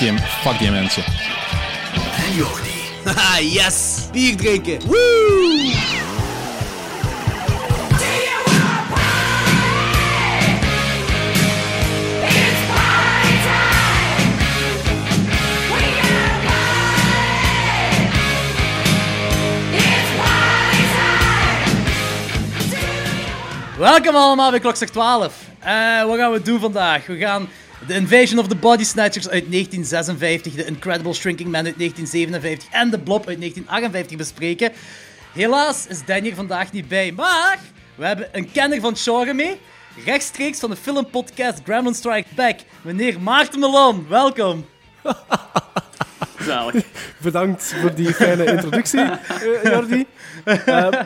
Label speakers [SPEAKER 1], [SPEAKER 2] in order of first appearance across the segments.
[SPEAKER 1] die, fuck die mensen.
[SPEAKER 2] En Jordi.
[SPEAKER 3] Haha, yes! Bier drinken! Woo! Welkom allemaal bij Klokslag 12. Eh, wat gaan we doen vandaag? We gaan The Invasion of the Body Snatchers uit 1956, The Incredible Shrinking Man uit 1957 en The Blob uit 1958 bespreken. Helaas is Danny er vandaag niet bij, maar we hebben een kenner van het genre mee. Rechtstreeks van de filmpodcast Gremlin Strike Back, meneer Maarten Melon. Welkom.
[SPEAKER 4] Zalig. Bedankt voor die fijne introductie, eh, Jordi. Ehm,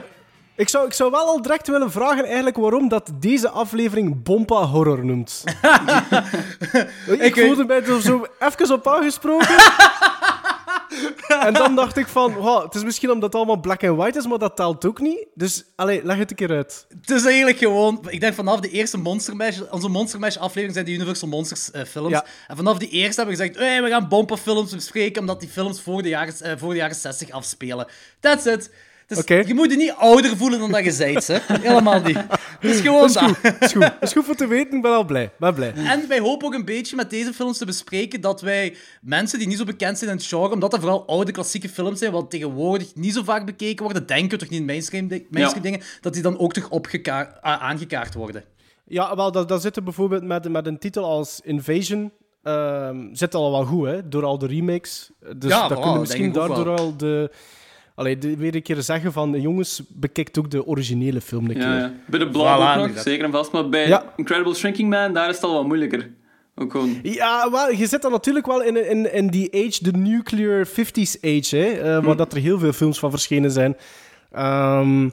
[SPEAKER 4] ik, zou, ik zou wel al direct willen vragen eigenlijk waarom dat deze aflevering Bompa Horror noemt. ik
[SPEAKER 3] weet-
[SPEAKER 4] voelde mij er zo even op aangesproken. en dan dacht ik van, wow, het is misschien omdat het allemaal black and white is, maar dat telt ook niet. Dus, allee, leg het een keer uit.
[SPEAKER 3] Het is eigenlijk gewoon, ik denk vanaf de eerste Monster Mash, onze Monster Mash aflevering zijn de Universal Monsters eh, films.
[SPEAKER 4] Ja.
[SPEAKER 3] En vanaf die eerste hebben we gezegd, hey, we gaan Bompa films bespreken, omdat die films voor de jaren, eh, voor de jaren 60 afspelen. That's it. Dus je moet je niet ouder voelen dan dat je bent, hè. Helemaal niet. Het is gewoon
[SPEAKER 4] Dat is
[SPEAKER 3] dat.
[SPEAKER 4] goed, dat is goed. Dat is goed voor te weten, ik ben al blij. Ben blij.
[SPEAKER 3] En wij hopen ook een beetje met deze films te bespreken dat wij mensen die niet zo bekend zijn in het genre, omdat dat vooral oude klassieke films zijn, wat tegenwoordig niet zo vaak bekeken worden, denken we toch niet in mainstream, mainstream dingen, dat die dan ook toch aangekaart worden.
[SPEAKER 4] Ja, wel, dat, dat zit er bijvoorbeeld met, met een titel als Invasion. ehm zit al wel goed, hè, door al de remakes. Dus
[SPEAKER 3] Ja,
[SPEAKER 4] dat
[SPEAKER 3] voilà,
[SPEAKER 4] kunnen misschien daardoor
[SPEAKER 3] wel.
[SPEAKER 4] al de... Allee, de, weer een keer zeggen van, jongens, bekijkt ook de originele film een keer.
[SPEAKER 5] Ja, ja. Bij de blog
[SPEAKER 3] Voilà,
[SPEAKER 5] ook nog, zeker en vast. Maar bij
[SPEAKER 4] Ja.
[SPEAKER 5] Incredible Shrinking Man, daar is het al wat moeilijker. Ook gewoon...
[SPEAKER 4] Ja, wel, je zit dan natuurlijk wel in, in, in die age, de nuclear 50s age, hè, eh,
[SPEAKER 3] Hm.
[SPEAKER 4] waar dat er heel veel films van verschenen zijn. Ehm,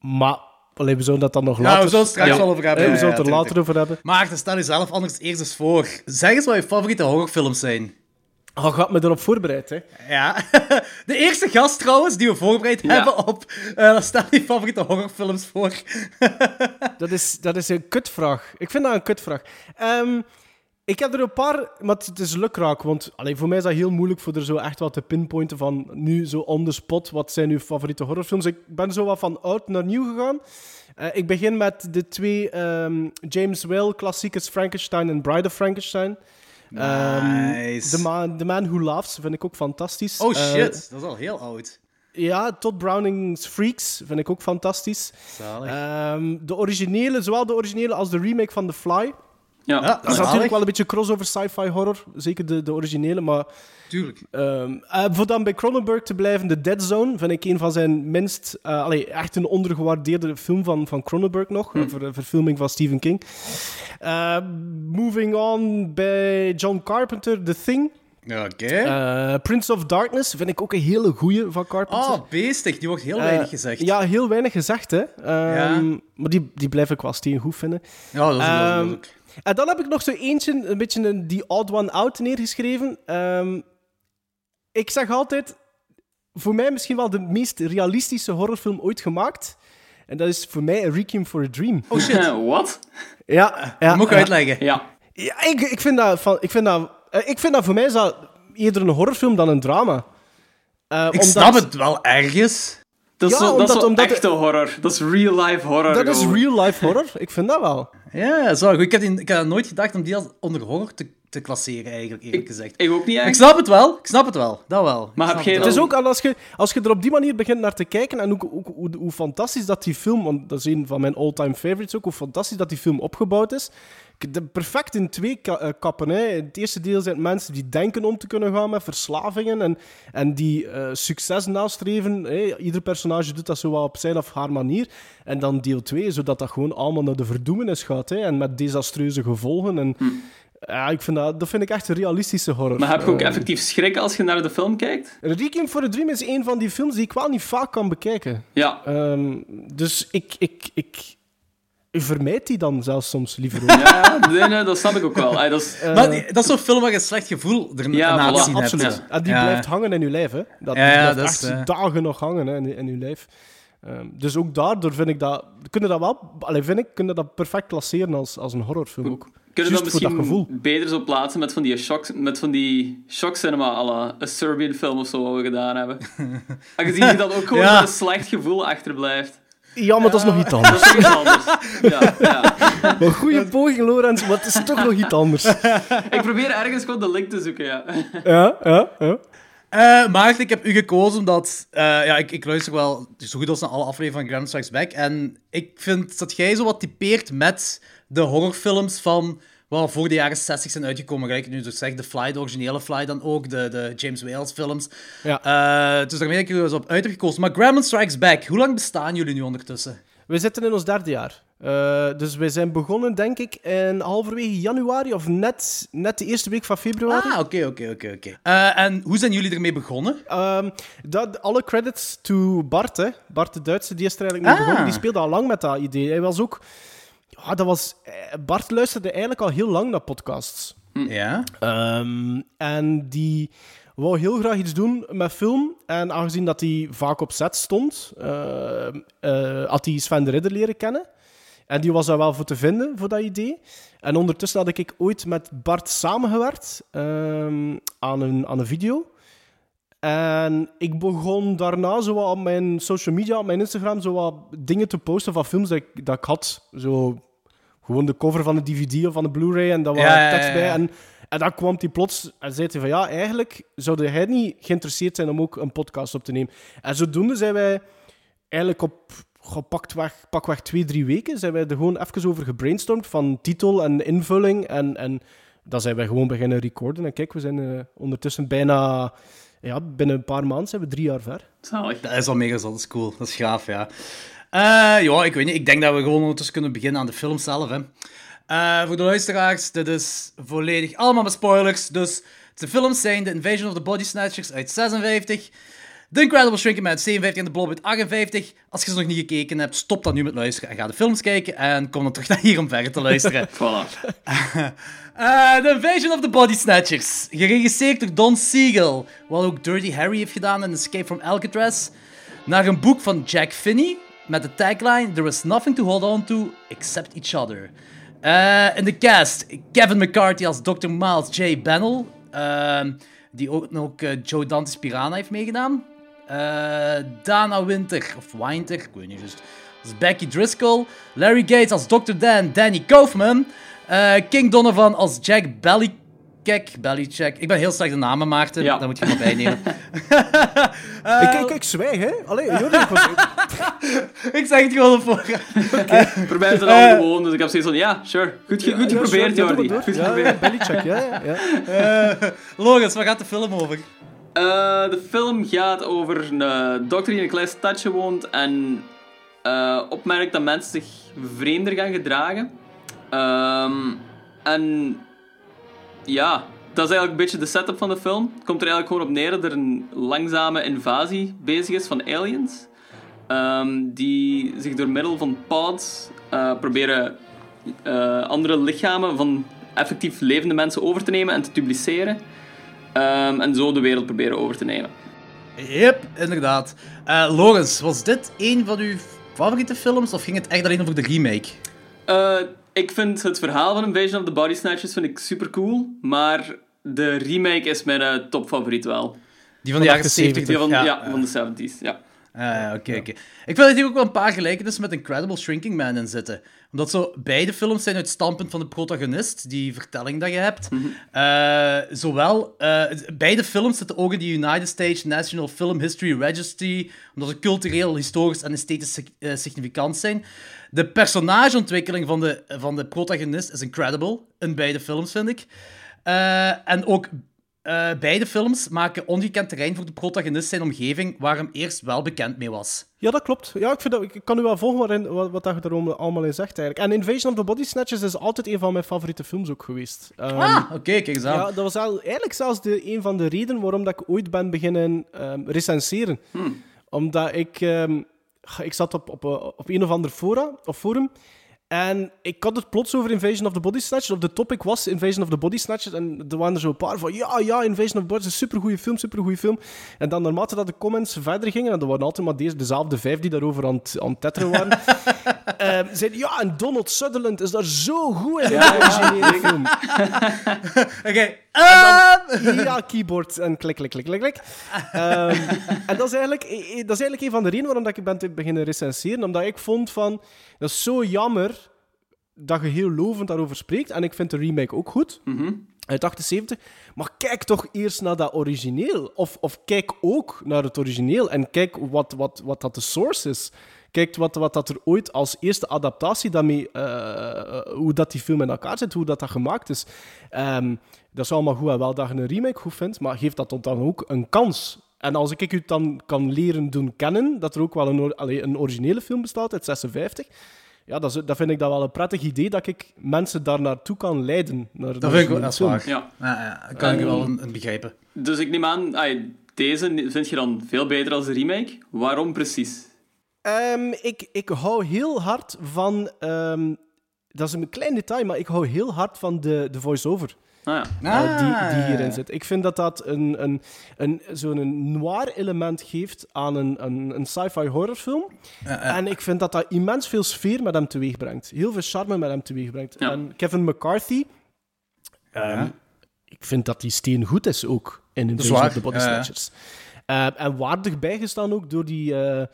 [SPEAKER 4] maar, allee, we zullen dat dan nog
[SPEAKER 3] Ja,
[SPEAKER 4] later...
[SPEAKER 3] we zullen het straks
[SPEAKER 5] Ja.
[SPEAKER 3] wel over hebben.
[SPEAKER 4] hè, we
[SPEAKER 3] Ja,
[SPEAKER 4] zullen het er
[SPEAKER 3] ja,
[SPEAKER 4] later over hebben.
[SPEAKER 3] Maar stel jezelf anders eerst eens voor. Zeg eens wat je favoriete horrorfilms zijn.
[SPEAKER 4] Oh, gaat me erop voorbereid, hè.
[SPEAKER 3] Ja. De eerste gast trouwens, die we voorbereid
[SPEAKER 5] Ja.
[SPEAKER 3] hebben op... eh stel je favoriete horrorfilms voor.
[SPEAKER 4] Dat is, dat is een kutvraag. Ik vind dat een kutvraag. Ehm, ik heb er een paar, maar het is lukraak. Want allee, voor mij is dat heel moeilijk voor er zo echt wat te pinpointen van nu zo on the spot. Wat zijn uw favoriete horrorfilms? Ik ben zo wat van oud naar nieuw gegaan. Eh, ik begin met de twee ehm, James Whale klassiekers Frankenstein en Bride of Frankenstein. Ehm,
[SPEAKER 3] Nice.
[SPEAKER 4] the, man, the Man Who Laughs vind ik ook fantastisch.
[SPEAKER 3] Oh
[SPEAKER 4] Eh,
[SPEAKER 3] shit, dat is al heel oud.
[SPEAKER 4] ja, Todd Browning's Freaks vind ik ook fantastisch.
[SPEAKER 3] Zalig.
[SPEAKER 4] Ehm, de originele, zowel de originele als de remake van The Fly.
[SPEAKER 5] Ja.
[SPEAKER 3] Ja,
[SPEAKER 4] Dat is natuurlijk wel een beetje crossover sci-fi horror. Zeker de, de originele. Maar
[SPEAKER 3] Tuurlijk.
[SPEAKER 4] ehm, eh, voor dan bij Cronenberg te blijven, The Dead Zone vind ik een van zijn minst... eh, allee, echt een ondergewaardeerde film van, van Cronenberg nog. Een ver- verfilming van Stephen King. Eh, moving on bij John Carpenter, The Thing.
[SPEAKER 3] Ja, Oké.
[SPEAKER 4] Eh, Prince of Darkness vind ik ook een hele goeie van Carpenter.
[SPEAKER 3] Oh, beestig. Die wordt heel weinig gezegd.
[SPEAKER 4] Ja, heel weinig gezegd, hè. Ehm,
[SPEAKER 3] Ja.
[SPEAKER 4] Maar die, die blijf ik wel steen goed vinden.
[SPEAKER 3] Ja, dat is,
[SPEAKER 4] Ehm,
[SPEAKER 3] moeilijk.
[SPEAKER 4] En dan heb ik nog zo eentje, een beetje een, die odd one out neergeschreven. Ehm, ik zeg altijd, voor mij misschien wel de meest realistische horrorfilm ooit gemaakt. En dat is voor mij A Requiem for a Dream.
[SPEAKER 3] Oh shit.
[SPEAKER 5] Wat?
[SPEAKER 4] Ja, ja,
[SPEAKER 3] moet ik
[SPEAKER 4] ja.
[SPEAKER 3] uitleggen.
[SPEAKER 5] Ja.
[SPEAKER 4] Ja, ik, ik, vind dat van, ik, vind dat, eh, ik vind dat voor mij is dat eerder een horrorfilm dan een drama. Eh,
[SPEAKER 3] Ik
[SPEAKER 4] omdat-
[SPEAKER 3] snap het wel ergens.
[SPEAKER 5] Dat is
[SPEAKER 4] Ja,
[SPEAKER 5] zo, dat is
[SPEAKER 4] omdat- omdat-
[SPEAKER 5] echte horror. Dat is real-life horror.
[SPEAKER 4] Dat is real-life horror. Ik vind dat wel.
[SPEAKER 3] Ja, zo. Ik heb, die, ik heb nooit gedacht om die als onder horror te, te klasseren, eigenlijk, eerlijk gezegd.
[SPEAKER 5] Ik ook niet
[SPEAKER 3] Ik
[SPEAKER 5] echt.
[SPEAKER 3] snap het wel. Ik snap het wel. Dat wel.
[SPEAKER 5] Maar heb jij
[SPEAKER 3] het
[SPEAKER 4] Het is ook al als je, als je er op die manier begint naar te kijken en ook, ook hoe, hoe fantastisch dat die film, want dat is een van mijn all-time favorites ook, hoe fantastisch dat die film opgebouwd is. De, perfect in twee ka- eh, kappen. Hè. In het eerste deel zijn het mensen die denken om te kunnen gaan met verslavingen en, en die eh, succes nastreven. Hè. Ieder personage doet dat zo wel op zijn of haar manier. En dan deel 2, zodat dat gewoon allemaal naar de verdoemenis gaat. Hè. En met desastreuze gevolgen. En, ja, ik vind dat, dat vind ik echt een realistische horror.
[SPEAKER 5] Maar heb je ook
[SPEAKER 4] Eh,
[SPEAKER 5] effectief schrik als je naar de film kijkt?
[SPEAKER 4] Requiem for a Dream is een van die films die ik wel niet vaak kan bekijken.
[SPEAKER 5] Ja.
[SPEAKER 4] Ehm, dus ik, ik, ik, ik vermijd die dan zelfs soms liever ook.
[SPEAKER 5] Ja, nee, nee, dat snap ik ook wel. Ay, dat is...
[SPEAKER 3] Maar die- dat is zo'n film waar je een slecht gevoel er
[SPEAKER 5] Ja,
[SPEAKER 3] na
[SPEAKER 5] voilà,
[SPEAKER 4] Absoluut.
[SPEAKER 3] hebt.
[SPEAKER 4] En die
[SPEAKER 3] Ja.
[SPEAKER 4] blijft hangen in je lijf, hè. Dat,
[SPEAKER 3] Ja,
[SPEAKER 4] blijft
[SPEAKER 3] dat
[SPEAKER 4] echt
[SPEAKER 3] is, eh.
[SPEAKER 4] dagen nog hangen hè, in, in je lijf. Ehm, dus ook daardoor vind ik dat... Kunnen dat wel... Allee, vind ik, kunnen dat perfect klasseren als, als een horrorfilm ook.
[SPEAKER 5] Kunnen we dat
[SPEAKER 4] dat
[SPEAKER 5] misschien
[SPEAKER 4] gevoel.
[SPEAKER 5] beter zo plaatsen met van die shock, met van die shock cinema à la een Serbian film of zo wat we gedaan hebben? Aangezien je dat ook gewoon
[SPEAKER 3] Ja.
[SPEAKER 5] een slecht gevoel achterblijft.
[SPEAKER 4] Ja, maar dat is nog iets
[SPEAKER 5] Dat
[SPEAKER 4] anders.
[SPEAKER 5] is toch iets anders. Ja, ja.
[SPEAKER 4] Een goede poging, Lorenz, maar het is toch nog iets anders.
[SPEAKER 5] Ik probeer ergens gewoon de link te zoeken, ja.
[SPEAKER 4] Ja, ja, ja.
[SPEAKER 3] Eh Maarten, ik heb u gekozen omdat... eh, ja, ik, ik luister wel zo goed als naar alle afleveringen van Grand Strikes Back. En ik vind dat jij zo wat typeert met de horrorfilms van... Wel, voor de jaren 60 zijn uitgekomen. Gelijk nu zo zeg, de Fly, de originele Fly dan ook. De, de James Wales films.
[SPEAKER 4] Ja.
[SPEAKER 3] Eh, dus daarmee dat ik er dus op uit heb gekozen. Maar Gremlin Strikes Back, hoe lang bestaan jullie nu ondertussen?
[SPEAKER 4] We zitten in ons derde jaar. Eh, dus wij zijn begonnen, denk ik, in halverwege januari of net, net de eerste week van februari.
[SPEAKER 3] Ah, oké, oké, oké, oké. Eh, En hoe zijn jullie ermee begonnen?
[SPEAKER 4] Ehm, dat, alle credits to Bart, hè. Bart de Duitse, die is er eigenlijk mee
[SPEAKER 3] Ah.
[SPEAKER 4] begonnen. Die speelde al lang met dat idee. Hij was ook... Ja, dat was... eh, Bart luisterde eigenlijk al heel lang naar podcasts.
[SPEAKER 3] Ja?
[SPEAKER 4] Ehm, en die wou heel graag iets doen met film. En aangezien dat hij vaak op set stond, ehm, eh, had hij Sven de Ridder leren kennen. En die was daar wel voor te vinden, voor dat idee. En ondertussen had ik ooit met Bart samengewerkt ehm, aan, een, aan een video. En ik begon daarna zo op mijn social media, op mijn Instagram, zo wat dingen te posten van films dat ik, dat ik had. Zo gewoon de cover van de DVD of van de Blu-ray en daar was
[SPEAKER 3] Ja,
[SPEAKER 4] tekst bij.
[SPEAKER 3] ja.
[SPEAKER 4] En, en dan kwam hij plots en zei hij van ja, eigenlijk zou hij niet geïnteresseerd zijn om ook een podcast op te nemen. En zodoende zijn wij eigenlijk op pakweg, pakweg twee, drie weken zijn wij er gewoon even over gebrainstormd van titel en invulling. En, en dan zijn wij gewoon beginnen recorden. En kijk, we zijn eh, ondertussen bijna... Ja, binnen een paar maanden zijn we drie jaar ver.
[SPEAKER 5] Zalig.
[SPEAKER 3] Dat is al mega zot, dat is cool. Dat is gaaf, ja. Eh, ja, ik weet niet. Ik denk dat we gewoon ondertussen kunnen beginnen aan de film zelf. Hè. Eh, voor de luisteraars, dit is volledig allemaal met spoilers. Dus de films zijn The Invasion of the Body Snatchers uit 56, The Incredible Shrinking Man uit 57 en The Blob uit 58. Als je ze nog niet gekeken hebt, stop dan nu met luisteren en ga de films kijken en kom dan terug naar hier om verder te luisteren.
[SPEAKER 5] Voilà.
[SPEAKER 3] Eh, The Invasion of the Body Snatchers. Geregisseerd door Don Siegel. Wat ook Dirty Harry heeft gedaan in Escape from Alcatraz. Naar een boek van Jack Finney. Met de tagline: There is nothing to hold on to except each other. Eh, in de cast: Kevin McCarthy als Dr. Miles J. Bennell. ehm, die ook nog eh, Joe Dante's Piranha heeft meegedaan. Eh, Dana Winter, of Winter, ik weet niet juist. Als Becky Driscoll. Larry Gates als Dr. Dan, Danny Kaufman. King Donovan als Jack Bellycheck. Bellycheck. Ik ben heel slecht de namen, Maarten.
[SPEAKER 5] Ja.
[SPEAKER 3] Dat moet je maar bijnemen.
[SPEAKER 4] ik, ik, ik zwijg, hè. Allee, Jordi, ik
[SPEAKER 3] zeg het gewoon.
[SPEAKER 5] Voor mij is dat al gewoon, dus ik heb zoiets van, ja, sure. Goed, ge- goed
[SPEAKER 4] Ja,
[SPEAKER 5] geprobeerd,
[SPEAKER 4] ja,
[SPEAKER 5] Jordi. Goed geprobeerd.
[SPEAKER 4] bellycheck, ja, ja, ja.
[SPEAKER 3] Logans, waar gaat de film over?
[SPEAKER 5] Eh, de film gaat over een eh, dokter die in een klein stadje woont en eh, opmerkt dat mensen zich vreemder gaan gedragen. Ehm, en ja, dat is eigenlijk een beetje de setup van de film. Het komt er eigenlijk gewoon op neer dat er een langzame invasie bezig is van aliens. Ehm, die zich door middel van pods eh, proberen eh, andere lichamen van effectief levende mensen over te nemen en te dupliceren. Ehm, en zo de wereld proberen over te nemen.
[SPEAKER 3] Yep, inderdaad. Logans, was dit een van uw favoriete films of ging het echt alleen over de remake?
[SPEAKER 5] Ik vind het verhaal van Invasion of the Body Snatchers vind ik super cool, maar de remake is mijn eh, topfavoriet wel.
[SPEAKER 3] Die van de jaren 70.
[SPEAKER 5] Die van,
[SPEAKER 3] ja.
[SPEAKER 5] ja, van de 70s. Ja.
[SPEAKER 3] Ah, Oké, oké. Ik vind dat hier ook wel een paar gelijkenissen met Incredible Shrinking Man in zitten. Omdat zo beide films zijn uit het standpunt van de protagonist, die vertelling dat je hebt. Eh, zowel, eh, beide films zitten ook in de United States National Film History Registry, omdat ze cultureel, historisch en esthetisch sig- significant zijn. De personageontwikkeling van de, van de protagonist is incredible in beide films, vind ik. Eh, en ook eh, beide films maken ongekend terrein voor de protagonist zijn omgeving, waar hem eerst wel bekend mee was.
[SPEAKER 4] Ja, dat klopt. Ja, ik, vind dat, ik kan u wel volgen waarin, wat, wat je er allemaal- in zegt, eigenlijk. En Invasion of the Body Snatchers is altijd een van mijn favoriete films ook geweest. Ehm,
[SPEAKER 3] Ah, oké, kijk eens aan.
[SPEAKER 4] Ja, dat was eigenlijk zelfs de, een van de redenen waarom dat ik ooit ben beginnen ehm, recenseren. Omdat ik... ehm, ik zat op, op, op een of ander fora, of forum En ik had het plots over Invasion of the Body Snatchers. Of de topic was Invasion of the Body Snatchers. En er waren er zo een paar van... Ja, ja, Invasion of the Body is een supergoeie film, supergoeie film. En dan naarmate dat de comments verder gingen... En er waren altijd maar deze, dezelfde vijf die daarover aan, het- aan tetteren waren. ehm, zeiden ja, en Donald Sutherland is daar zo goed in. Ja, film.
[SPEAKER 3] Oké. ehm,
[SPEAKER 4] Ja, keyboard en klik, klik, klik, klik, klik. Ehm, en dat is, eigenlijk, eh, eh, dat is eigenlijk een van de redenen waarom dat ik ben te beginnen recenseren. Omdat ik vond van... Dat is zo jammer dat je heel lovend daarover spreekt. En ik vind de remake ook goed. Uit 78. Maar kijk toch eerst naar dat origineel. Of, of kijk ook naar het origineel. En kijk wat, wat, wat dat de source is. Kijk wat, wat dat er ooit als eerste adaptatie daarmee... eh, hoe dat die film in elkaar zit, hoe dat, dat gemaakt is. Ehm, dat is allemaal goed en wel dat je een remake goed vindt, maar geef dat dan ook een kans. En als ik u dan kan leren doen kennen, dat er ook wel een, allee, een originele film bestaat uit 56, ja, dat, is, dat vind ik dat wel een prettig idee, dat ik mensen daar naartoe kan leiden. Naar de
[SPEAKER 3] Dat vind ik wel, dat is waar.
[SPEAKER 5] Ja.
[SPEAKER 3] Ja, ja, dat kan ik wel een, een begrijpen.
[SPEAKER 5] Dus ik neem aan, deze vind je dan veel beter als de remake. Waarom precies?
[SPEAKER 4] Ehm, ik, ik hou heel hard van... ehm, dat is een klein detail, maar ik hou heel hard van de, de voice-over.
[SPEAKER 5] Ah ja.
[SPEAKER 4] eh, die, die
[SPEAKER 3] Ah.
[SPEAKER 4] hierin zit. Ik vind dat dat een, een, een, zo'n noir element geeft aan een, een, een sci-fi horrorfilm. En ik vind dat dat immens veel sfeer met hem teweeg brengt. Heel veel charme met hem teweeg brengt.
[SPEAKER 5] Ja.
[SPEAKER 4] En Kevin McCarthy, ehm, ik vind dat die steen goed is ook in Invasion
[SPEAKER 3] waar.
[SPEAKER 4] of the Body
[SPEAKER 3] Ja, ja.
[SPEAKER 4] Eh, en waardig bijgestaan ook door die eh,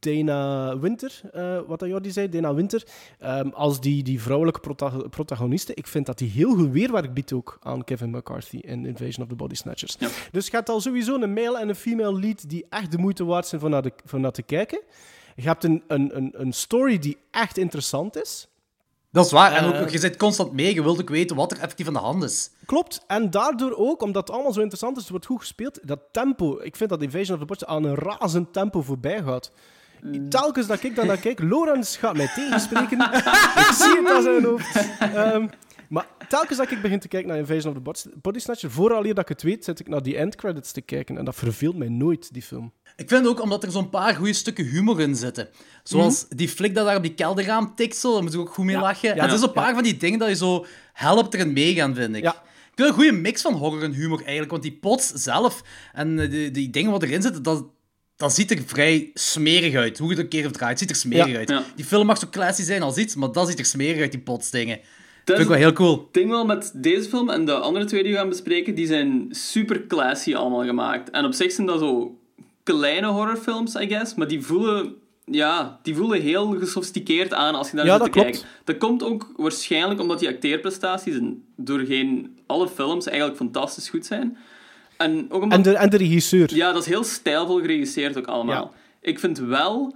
[SPEAKER 4] Dana Winter, wat dat Jordi zei, Dana Winter, ehm, als die, die vrouwelijke prota- protagoniste. Ik vind dat die heel goed weerwerk biedt ook aan Kevin McCarthy in Invasion of the Body Snatchers.
[SPEAKER 5] Ja.
[SPEAKER 4] Dus je hebt al sowieso een male en een female lead die echt de moeite waard zijn voor naar, de, naar te kijken. Je hebt een, een, een, een story die echt interessant is.
[SPEAKER 3] Dat is waar. En ook,
[SPEAKER 4] Eh.
[SPEAKER 3] je zit constant mee. Je wilt ook weten wat er effectief aan de hand is.
[SPEAKER 4] Klopt. En daardoor ook, omdat het allemaal zo interessant is, het wordt goed gespeeld, dat tempo. Ik vind dat Invasion of the Body aan een razend tempo voorbij gaat. Telkens dat ik daar naar kijk, Lorenz gaat mij tegenspreken. ik zie het aan zijn hoofd. Ehm, maar telkens dat ik begin te kijken naar Invasion of the Body- Body Snatcher, vooral eer dat ik het weet, zit ik naar die endcredits te kijken. En dat verveelt mij nooit, die film.
[SPEAKER 3] Ik vind ook omdat er zo'n paar goede stukken humor in zitten. Zoals die flik dat daar op die kelderraam zo, daar moet ik ook goed mee lachen. en er zijn zo'n paar van die dingen dat je zo helpt erin meegaan, vind ik. Ik vind een goede mix van horror en humor eigenlijk, want die pots zelf en eh, die, die dingen wat erin zitten, dat, dat ziet er vrij smerig uit. Hoe je het een keer draait, het ziet er smerig uit. Die film mag zo classy zijn als iets, maar dat ziet er smerig uit, die potsdingen.
[SPEAKER 5] Dat
[SPEAKER 3] vind
[SPEAKER 5] is
[SPEAKER 3] ik wel heel cool.
[SPEAKER 5] het ding wel met deze film en de andere twee die we gaan bespreken, die zijn super classy allemaal gemaakt. En op zich zijn dat zo kleine horrorfilms, I guess, maar die voelen, ja, die voelen heel gesofisticeerd aan als je daar
[SPEAKER 4] Ja,
[SPEAKER 5] zit te
[SPEAKER 4] klopt.
[SPEAKER 5] kijken. Dat komt ook waarschijnlijk omdat die acteerprestaties doorheen alle films eigenlijk fantastisch goed zijn. En ook omdat
[SPEAKER 4] En de, en de regisseur.
[SPEAKER 5] ja, dat is heel stijlvol geregisseerd ook allemaal. Ik vind wel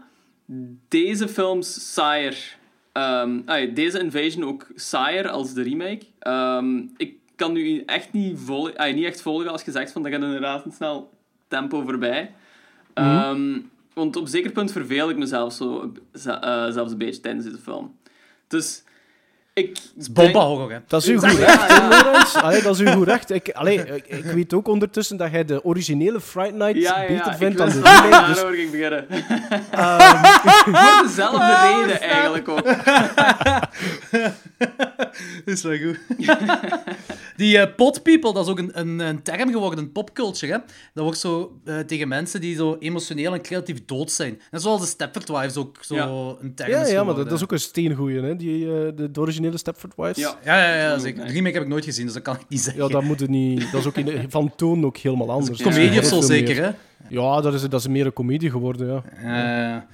[SPEAKER 5] deze films saaier. Ehm, ah, deze Invasion ook saaier als de remake. Ehm, ik kan nu echt niet, vol niet echt volgen als je zegt van dat gaat een razendsnel tempo voorbij. Ehm, want op een zeker punt verveel ik mezelf zo, eh, zelfs een beetje tijdens deze film. Dus ik.
[SPEAKER 3] Het is bomba horror, hè.
[SPEAKER 4] Dat is uw goed recht,
[SPEAKER 5] ja.
[SPEAKER 4] Allee, dat is uw goed recht. Ik, allee, ik, ik weet ook ondertussen dat jij de originele Fright Night
[SPEAKER 5] Ja, ja, ja,
[SPEAKER 4] beter vindt dan de remake. Dus,
[SPEAKER 5] ging beginnen.
[SPEAKER 4] ehm,
[SPEAKER 5] Voor dezelfde reden eigenlijk ook.
[SPEAKER 3] is wel goed. die eh pot people, dat is ook een, een, een term geworden in popculture. Hè? Dat wordt zo eh, tegen mensen die zo emotioneel en creatief dood zijn. Net zoals de Stepford Wives ook zo
[SPEAKER 5] Ja.
[SPEAKER 3] een term
[SPEAKER 4] ja,
[SPEAKER 3] is
[SPEAKER 4] ja, maar dat, dat is ook een steengoeie, hè? Die, eh, de, de originele Stepford Wives.
[SPEAKER 5] Ja.
[SPEAKER 3] Ja, ja, ja, zeker. De remake heb ik nooit gezien, dus dat kan ik niet zeggen.
[SPEAKER 4] Ja, dat moet het niet. Dat is ook in, van toon ook helemaal anders.
[SPEAKER 3] Comedie of zo zeker, hè?
[SPEAKER 4] Ja, dat is, dat is meer een comedie geworden, ja.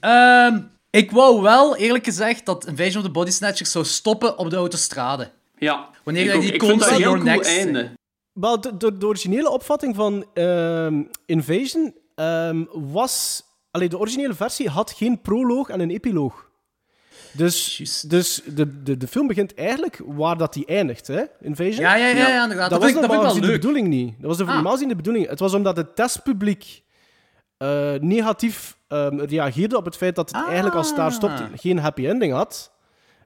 [SPEAKER 3] Ehm, ik wou wel, eerlijk gezegd, dat Invasion of the Body Snatchers zou stoppen op de autostrade.
[SPEAKER 5] Ja.
[SPEAKER 3] Wanneer
[SPEAKER 5] ik, ook.
[SPEAKER 3] die
[SPEAKER 5] ik vind dat cool
[SPEAKER 3] next zijn.
[SPEAKER 5] einde.
[SPEAKER 4] Wel, de, de, de originele opvatting van ehm, Invasion ehm, was... Allee, de originele versie had geen proloog en een epiloog. Dus, dus de, de, de film begint eigenlijk waar dat die eindigt, hè? Invasion.
[SPEAKER 3] Ja, ja, ja,
[SPEAKER 5] Ja.
[SPEAKER 3] inderdaad.
[SPEAKER 4] Dat,
[SPEAKER 3] Dat,
[SPEAKER 4] was
[SPEAKER 3] ik-
[SPEAKER 4] normaal
[SPEAKER 3] wel
[SPEAKER 4] de bedoeling niet. Dat was de
[SPEAKER 3] Ah.
[SPEAKER 4] normaal gezien de bedoeling. Het was omdat het testpubliek eh, negatief ehm, reageerde op het feit dat het eigenlijk als het daar stopt
[SPEAKER 3] Ah.
[SPEAKER 4] geen happy ending had.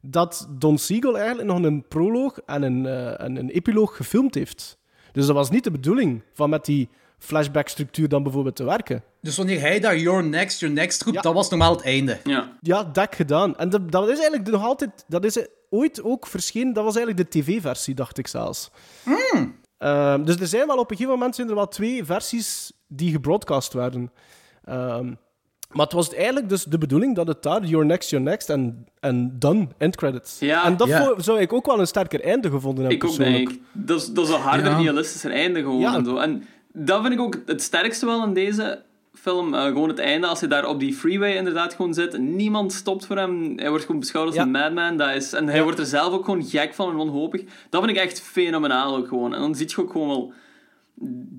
[SPEAKER 4] Dat Don Siegel eigenlijk nog een proloog en een, eh, en een epiloog gefilmd heeft. Dus dat was niet de bedoeling van met die flashback-structuur dan bijvoorbeeld te werken.
[SPEAKER 3] Dus wanneer hij daar Your Next, Your Next roept,
[SPEAKER 4] Ja.
[SPEAKER 3] dat was normaal het einde.
[SPEAKER 5] Ja.
[SPEAKER 4] Ja, dat gedaan. En dat, dat is eigenlijk nog altijd... Dat is ooit ook verschenen. Dat was eigenlijk de tv-versie, dacht ik zelfs. Ehm, dus er zijn wel op een gegeven moment zijn er wel twee versies die gebroadcast werden. Ehm, maar het was eigenlijk dus de bedoeling dat het daar Your Next, Your Next en, en Done, end credits.
[SPEAKER 5] Ja.
[SPEAKER 4] en dat
[SPEAKER 3] Ja.
[SPEAKER 4] voor- zou ik ook wel een sterker einde gevonden hebben,
[SPEAKER 5] Ik ook, denk ik. Dat is, dat is een harder,
[SPEAKER 3] Ja.
[SPEAKER 5] realistischer einde gewoon.
[SPEAKER 4] Ja.
[SPEAKER 5] En, zo. en dat vind ik ook het sterkste wel in deze film. Eh, gewoon het einde, als hij daar op die freeway inderdaad gewoon zit. Niemand stopt voor hem. Hij wordt gewoon beschouwd als
[SPEAKER 4] Ja.
[SPEAKER 5] een madman. Dat is, en hij
[SPEAKER 4] Ja.
[SPEAKER 5] wordt er zelf ook gewoon gek van en wanhopig. Dat vind ik echt fenomenaal ook gewoon. En dan zie je ook gewoon wel...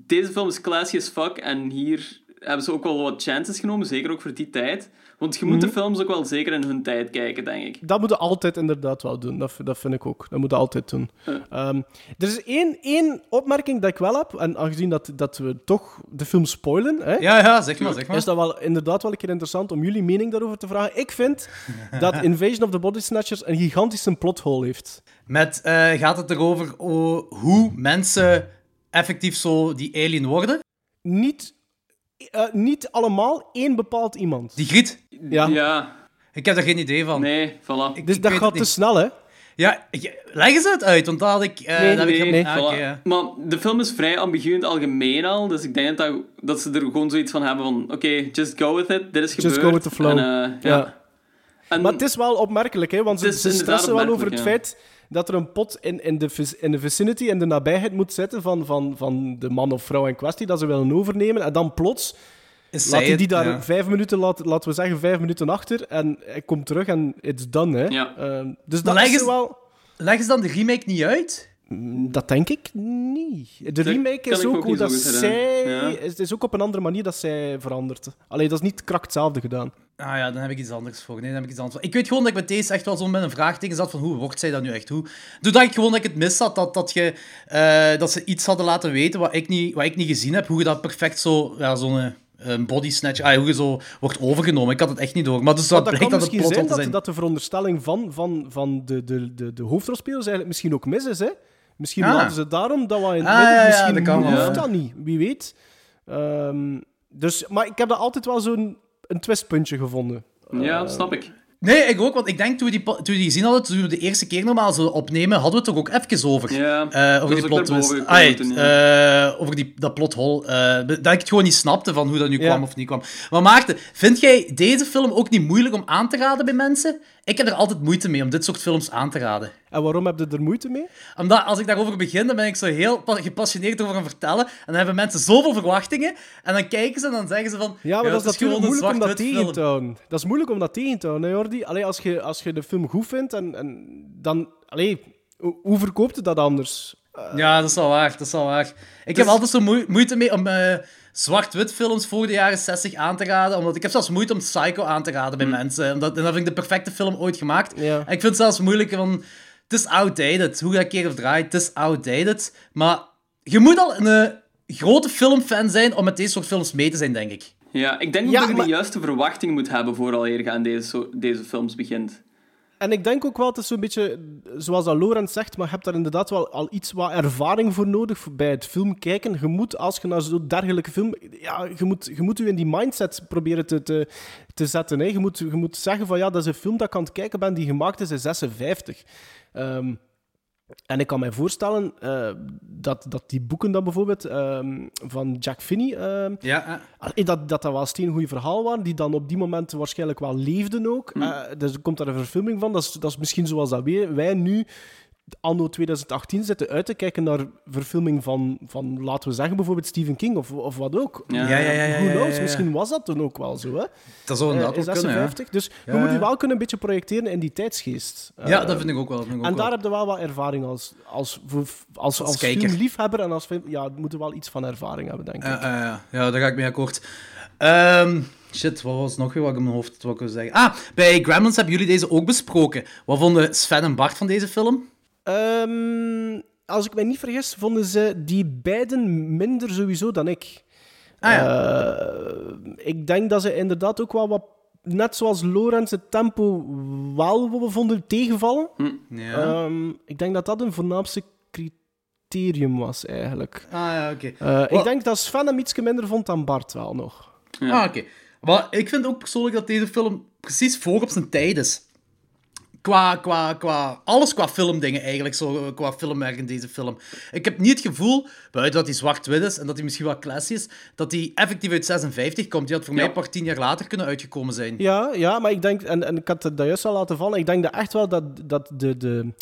[SPEAKER 5] Deze film is classy as fuck. En hier hebben ze ook wel wat chances genomen. Zeker ook voor die tijd. Want je moet de films ook wel zeker in hun tijd kijken, denk ik.
[SPEAKER 4] Dat moeten altijd inderdaad wel doen. Dat, dat vind ik ook. Dat moeten altijd doen. Ehm, er is één, één opmerking dat ik wel heb. En aangezien dat, dat we toch de film spoilen, hè,
[SPEAKER 3] Ja, ja, zeg maar, zeg maar.
[SPEAKER 4] is dat wel inderdaad wel een keer interessant om jullie mening daarover te vragen. Ik vind dat Invasion of the Body Snatchers een gigantische plothole heeft.
[SPEAKER 3] Met, eh, gaat het erover o- hoe mensen effectief zo die alien worden?
[SPEAKER 4] Niet, eh, niet allemaal één bepaald iemand.
[SPEAKER 3] Die griet?
[SPEAKER 4] Ja.
[SPEAKER 5] Ja,
[SPEAKER 3] Ik heb daar geen idee van.
[SPEAKER 5] nee, voilà.
[SPEAKER 3] Ik-
[SPEAKER 4] dus
[SPEAKER 3] ik
[SPEAKER 4] dat gaat te snel, hè?
[SPEAKER 3] Ja, leggen ze het uit, want dat had ik... eh,
[SPEAKER 4] Nee,
[SPEAKER 3] dat heb ik
[SPEAKER 5] Nee, voilà.
[SPEAKER 3] ah, oké, ja.
[SPEAKER 5] Maar de film is vrij ambigu in het algemeen al, dus ik denk dat, dat ze er gewoon zoiets van hebben van oké, just go with it, dit is
[SPEAKER 4] Just
[SPEAKER 5] gebeurd.
[SPEAKER 4] go with the flow.
[SPEAKER 5] En, eh, ja.
[SPEAKER 4] Ja.
[SPEAKER 5] En,
[SPEAKER 4] Maar het is wel opmerkelijk, hè? want ze, ze stressen wel over het feit dat er een pot in, in, de, in de vicinity, in de nabijheid moet zitten van, van, van de man of vrouw in kwestie, dat ze willen overnemen. En dan plots
[SPEAKER 3] Is
[SPEAKER 4] laat hij die
[SPEAKER 3] het?
[SPEAKER 4] daar
[SPEAKER 3] Ja.
[SPEAKER 4] vijf minuten, laat, laten we zeggen vijf minuten achter, en hij komt terug en it's done. Hè?
[SPEAKER 5] Ja.
[SPEAKER 4] Ehm, dus dat is wel...
[SPEAKER 3] Leggen ze dan de remake niet uit?
[SPEAKER 4] Dat denk ik niet. De remake is ook
[SPEAKER 5] ook
[SPEAKER 4] hoe dat zij... Het is ook op een andere manier dat zij verandert. Allee, dat is niet krak hetzelfde gedaan.
[SPEAKER 3] Ah ja, dan heb ik iets anders voor. Nee, dan heb ik iets anders voor. Ik weet gewoon dat ik met deze echt wel zo met een vraagteken zat van hoe wordt zij dat nu echt? Hoe... Toen dacht ik gewoon dat ik het mis had, dat, dat, je, eh, dat ze iets hadden laten weten wat ik niet, wat ik niet gezien heb. Hoe je dat perfect zo, ja, zo'n eh, een body snatch, ah, hoe je zo wordt overgenomen. Ik had het echt niet door. Maar dus dat,
[SPEAKER 4] Maar dat kan
[SPEAKER 3] dat het
[SPEAKER 4] misschien
[SPEAKER 3] plot
[SPEAKER 4] zijn
[SPEAKER 3] te
[SPEAKER 4] dat,
[SPEAKER 3] zijn.
[SPEAKER 4] dat de veronderstelling van, van, van de, de, de, de hoofdrolspelers eigenlijk misschien ook mis is. Hè? Misschien
[SPEAKER 3] Ah.
[SPEAKER 4] laten ze daarom dat wat in het
[SPEAKER 3] Ah,
[SPEAKER 4] midden,
[SPEAKER 3] ja, ja,
[SPEAKER 4] misschien
[SPEAKER 3] dat kan
[SPEAKER 4] hoeft
[SPEAKER 3] ja.
[SPEAKER 4] dat niet. Wie weet. Ehm, dus, maar ik heb daar altijd wel zo'n een twistpuntje gevonden.
[SPEAKER 5] ja, dat snap ik.
[SPEAKER 3] Nee, ik ook, want ik denk toen we die, toen we die gezien hadden, toen we de eerste keer normaal zo opnemen, hadden we het er ook even over.
[SPEAKER 5] Ja,
[SPEAKER 3] Eh, over die plot twist. Ah,
[SPEAKER 5] ja.
[SPEAKER 3] eh, over die, dat plothol. eh dat ik het gewoon niet snapte van hoe dat nu
[SPEAKER 4] Ja.
[SPEAKER 3] kwam of niet kwam. Maar Maarten, vind jij deze film ook niet moeilijk om aan te raden bij mensen? Ik heb er altijd moeite mee om dit soort films aan te raden.
[SPEAKER 4] En waarom heb je er moeite mee?
[SPEAKER 3] Omdat als ik daarover begin, dan ben ik zo heel pa- gepassioneerd over gaan vertellen. En dan hebben mensen zoveel verwachtingen. En dan kijken ze en dan zeggen ze van...
[SPEAKER 4] Ja, maar dat is
[SPEAKER 3] het
[SPEAKER 4] natuurlijk moeilijk om dat tegen te houden. Dat is moeilijk om dat tegen te houden, hè, Jordi? Allee, als, je, als je de film goed vindt, en, en dan... Allee, hoe, verkoopt je dat anders?
[SPEAKER 3] Ja, dat is wel waar. Dat is wel waar. Ik heb altijd zo moe- moeite mee om eh, zwart-wit films voor de jaren 60 aan te raden. Omdat ik heb zelfs moeite om Psycho aan te raden bij mensen. Omdat, en dat vind ik de perfecte film ooit gemaakt.
[SPEAKER 4] Ja.
[SPEAKER 3] En ik vind het zelfs moeilijk van... Het is outdated. Hoe je dat keer of draait, het is outdated. Maar je moet al een eh, grote filmfan zijn om met deze soort films mee te zijn, denk ik.
[SPEAKER 5] Ja, ik denk
[SPEAKER 4] Ja,
[SPEAKER 5] dat je
[SPEAKER 4] maar-
[SPEAKER 5] de juiste verwachtingen moet hebben vooral je aan deze, deze films begint.
[SPEAKER 4] En ik denk ook wel, het is zo'n beetje, zoals dat zegt, maar je hebt daar inderdaad wel al iets wat ervaring voor nodig bij het film kijken. Je moet, als je naar zo'n dergelijke film... Ja, je moet, je moet je in die mindset proberen te, te, te zetten. Je, moet, je moet zeggen van, ja, dat is een film dat ik aan het kijken ben die gemaakt is in 56. Ehm, en ik kan mij voorstellen eh, dat, dat die boeken dan bijvoorbeeld ehm, van Jack Finney... ehm,
[SPEAKER 3] Ja,
[SPEAKER 4] Allee, dat, dat dat wel steen goede verhaal waren, die dan op die moment waarschijnlijk wel leefden ook. Eh, dus er komt daar een verfilming van. Dat is, dat is misschien zoals dat wij, wij nu, anno 2018, zitten uit te kijken naar verfilming van, van laten we zeggen, bijvoorbeeld Stephen King of, of wat ook.
[SPEAKER 5] Ja.
[SPEAKER 3] ja, ja. ja, ja,
[SPEAKER 4] Who knows?
[SPEAKER 3] ja.
[SPEAKER 4] Misschien was dat toen ook wel zo, hè?
[SPEAKER 3] Dat zou inderdaad
[SPEAKER 4] in
[SPEAKER 3] ook kunnen, ja.
[SPEAKER 4] 56. Dus
[SPEAKER 3] Ja,
[SPEAKER 4] je moet je
[SPEAKER 3] ja.
[SPEAKER 4] wel kunnen een beetje projecteren in die tijdsgeest.
[SPEAKER 3] Ja, dat vind ik ook wel. ik ook
[SPEAKER 4] en
[SPEAKER 3] wel.
[SPEAKER 4] daar heb je wel wat ervaring als, als, als, als, als, filmliefhebber en als film... Ja, moet je wel iets van ervaring hebben, denk ik.
[SPEAKER 3] Ja, ja, daar ga ik mee akkoord. Ehm, shit, wat was nog weer wat ik in mijn hoofd wat ik wil zeggen? Ah, bij Gremlins hebben jullie deze ook besproken. Wat vonden Sven en Bart van deze film?
[SPEAKER 4] Ehm, als ik mij niet vergis, vonden ze die beiden minder sowieso dan ik.
[SPEAKER 3] Ah ja.
[SPEAKER 4] Eh, ik denk dat ze inderdaad ook wel wat, net zoals Lorenz, het tempo wel vonden tegenvallen.
[SPEAKER 3] ja.
[SPEAKER 4] Ehm, ik denk dat dat een voornaamste criterium was, eigenlijk.
[SPEAKER 3] Ah ja, oké.
[SPEAKER 4] Eh, ik denk dat Sven hem iets minder vond dan Bart wel nog.
[SPEAKER 3] Ah, oké. Maar ik vind ook persoonlijk dat deze film precies voor op zijn tijd is. Qua, qua, qua, alles qua filmdingen eigenlijk, zo, qua filmwerk in deze film. Ik heb niet het gevoel, buiten dat hij zwart-wit is en dat hij misschien wel classy is, dat hij effectief uit 56 komt. Die had voor mij pas tien jaar later kunnen uitgekomen zijn.
[SPEAKER 4] Ja, ja, maar ik denk, en, en ik had het daar juist al laten vallen, ik denk dat echt wel dat, dat, de, de,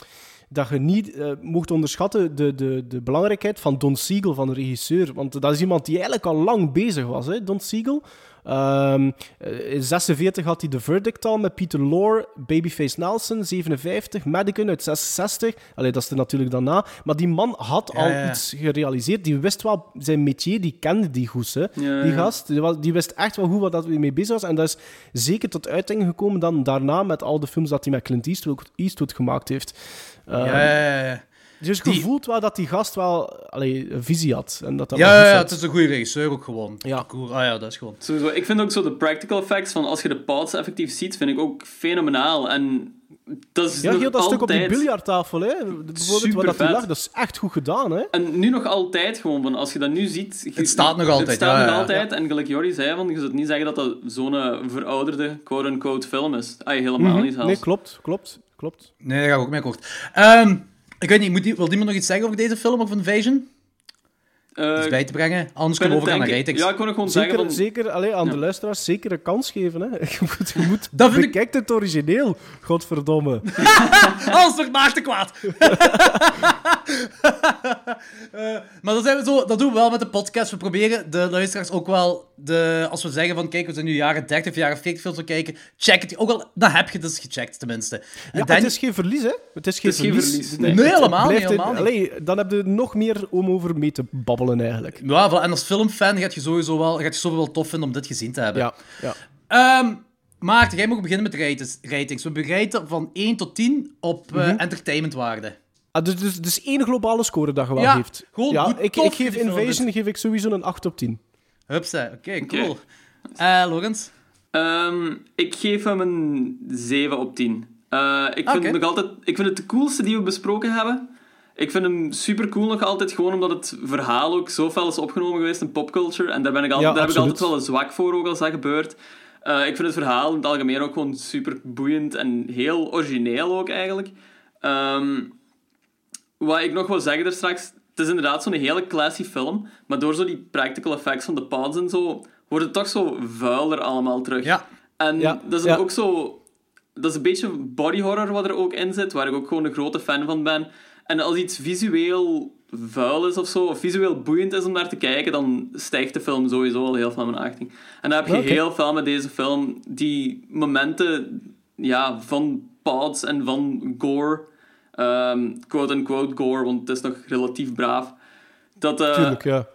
[SPEAKER 4] dat je niet eh, mocht onderschatten de, de, de belangrijkheid van Don Siegel, van de regisseur. Want dat is iemand die eigenlijk al lang bezig was, hè, Don Siegel. Ehm, eh, in 46 had hij The Verdict al met Peter Lorre, Babyface Nelson, 57, Madigan uit 66. Allee, dat is er natuurlijk daarna. Maar die man had
[SPEAKER 3] Ja,
[SPEAKER 4] al
[SPEAKER 3] ja.
[SPEAKER 4] iets gerealiseerd. Die wist wel zijn métier, die kende die goed, hè.
[SPEAKER 5] Ja,
[SPEAKER 4] die gast. Die, wist echt wel goed wat dat hij mee bezig was. En dat is zeker tot uiting gekomen dan daarna met al de films dat hij met Clint Eastwood, Eastwood gemaakt heeft.
[SPEAKER 3] Ja, ja, ja.
[SPEAKER 4] Dus je
[SPEAKER 3] die-
[SPEAKER 4] voelt wel dat die gast wel allee, een visie had. En dat dat
[SPEAKER 3] Ja, ja, het is een goede regisseur ook gewoon.
[SPEAKER 4] Ja.
[SPEAKER 3] Cool. Ah ja, dat is gewoon.
[SPEAKER 5] Sowieso. Ik vind ook zo de practical effects van als je de pods effectief ziet, vind ik ook fenomenaal. En dat is
[SPEAKER 4] Ja, heel dat stuk op die biljarttafel, hè. bijvoorbeeld waar dat lag, dat is echt goed gedaan. Hè.
[SPEAKER 5] En nu nog altijd gewoon, van als je dat nu ziet... je-
[SPEAKER 3] Het staat nog altijd,
[SPEAKER 5] Het staat
[SPEAKER 3] ja,
[SPEAKER 5] nog
[SPEAKER 3] ja, ja.
[SPEAKER 5] altijd. En gelijk Jordi zei, van, je zult niet zeggen dat dat zo'n eh, verouderde quote-unquote film is. Ah, helemaal niet zelfs.
[SPEAKER 4] Mhm. Nee, klopt, klopt, klopt.
[SPEAKER 3] Nee, dat ga ik ook mee akkoord. Ehm, ik weet niet, moet wil iemand nog iets zeggen over deze film of Invasion?
[SPEAKER 5] Eh,
[SPEAKER 3] Iets bij te brengen? Anders kunnen we overgaan naar ratings.
[SPEAKER 5] Ja, ik kon ook gewoon
[SPEAKER 4] Zeker,
[SPEAKER 5] zeggen van...
[SPEAKER 4] zeker allee, aan de luisteraars zeker een kans geven. Hè. Je moet, je moet
[SPEAKER 3] Dat vind ik-
[SPEAKER 4] het origineel, godverdomme.
[SPEAKER 3] Alles wordt Maarten kwaad. Eh, maar dat, zijn we zo, dat doen we wel met de podcast. We proberen de luisteraars ook wel, de, als we zeggen van kijk, we zijn nu jaren 30 of jaren 40 films te kijken, check het. Ook al, dan heb je het dus gecheckt tenminste. En
[SPEAKER 4] Ja,
[SPEAKER 3] dan-
[SPEAKER 4] het is geen verlies, hè? Het is geen
[SPEAKER 5] Het is geen
[SPEAKER 4] verlies.
[SPEAKER 3] Nee,
[SPEAKER 5] nee.
[SPEAKER 3] helemaal Helemaal niet.
[SPEAKER 4] allee, dan heb je nog meer om over mee te babbelen, eigenlijk.
[SPEAKER 3] Ja, en als filmfan gaat je sowieso wel, gaat je sowieso wel tof vinden om dit gezien te hebben.
[SPEAKER 4] Ja, ja.
[SPEAKER 3] Ehm, Maarten, jij mag beginnen met ratings. ratings. We bereiden van 1 tot 10 op eh,
[SPEAKER 4] Mhm.
[SPEAKER 3] entertainmentwaarde.
[SPEAKER 4] Ah, dus, dus, dus één globale score dat je wel
[SPEAKER 3] Ja,
[SPEAKER 4] geeft.
[SPEAKER 3] gewoon
[SPEAKER 4] ja, ik,
[SPEAKER 3] tof
[SPEAKER 4] ik geef Invasion geef ik sowieso een 8 op 10.
[SPEAKER 3] Hupsa, oké, cool. Eh Lorenz?
[SPEAKER 5] Ehm, ik geef hem een 7 op 10. Eh, ik, vind het nog altijd, ik vind het de coolste die we besproken hebben. Ik vind hem super cool nog altijd, gewoon omdat het verhaal ook zo fel is opgenomen geweest in popculture. En daar, ben ik altijd,
[SPEAKER 4] Ja,
[SPEAKER 5] daar heb ik altijd wel een zwak voor, ook als dat gebeurt. Eh, ik vind het verhaal in het algemeen ook gewoon super boeiend en heel origineel ook eigenlijk. Ehm, wat ik nog wil zeggen er straks, het is inderdaad zo'n hele classy film, maar door zo die practical effects van de pods en zo, wordt het toch zo vuiler allemaal terug.
[SPEAKER 3] Ja.
[SPEAKER 5] En
[SPEAKER 4] Ja,
[SPEAKER 5] dat is
[SPEAKER 4] ja.
[SPEAKER 5] ook zo... Dat is een beetje body horror wat er ook in zit, waar ik ook gewoon een grote fan van ben. En als iets visueel vuil is of zo, of visueel boeiend is om naar te kijken, dan stijgt de film sowieso al heel veel mijn achting. En dan heb je heel veel met deze film, die momenten ja, van pods en van gore, ehm, quote-unquote gore, want het is nog relatief braaf, dat... eh,
[SPEAKER 4] Tuurlijk, ja.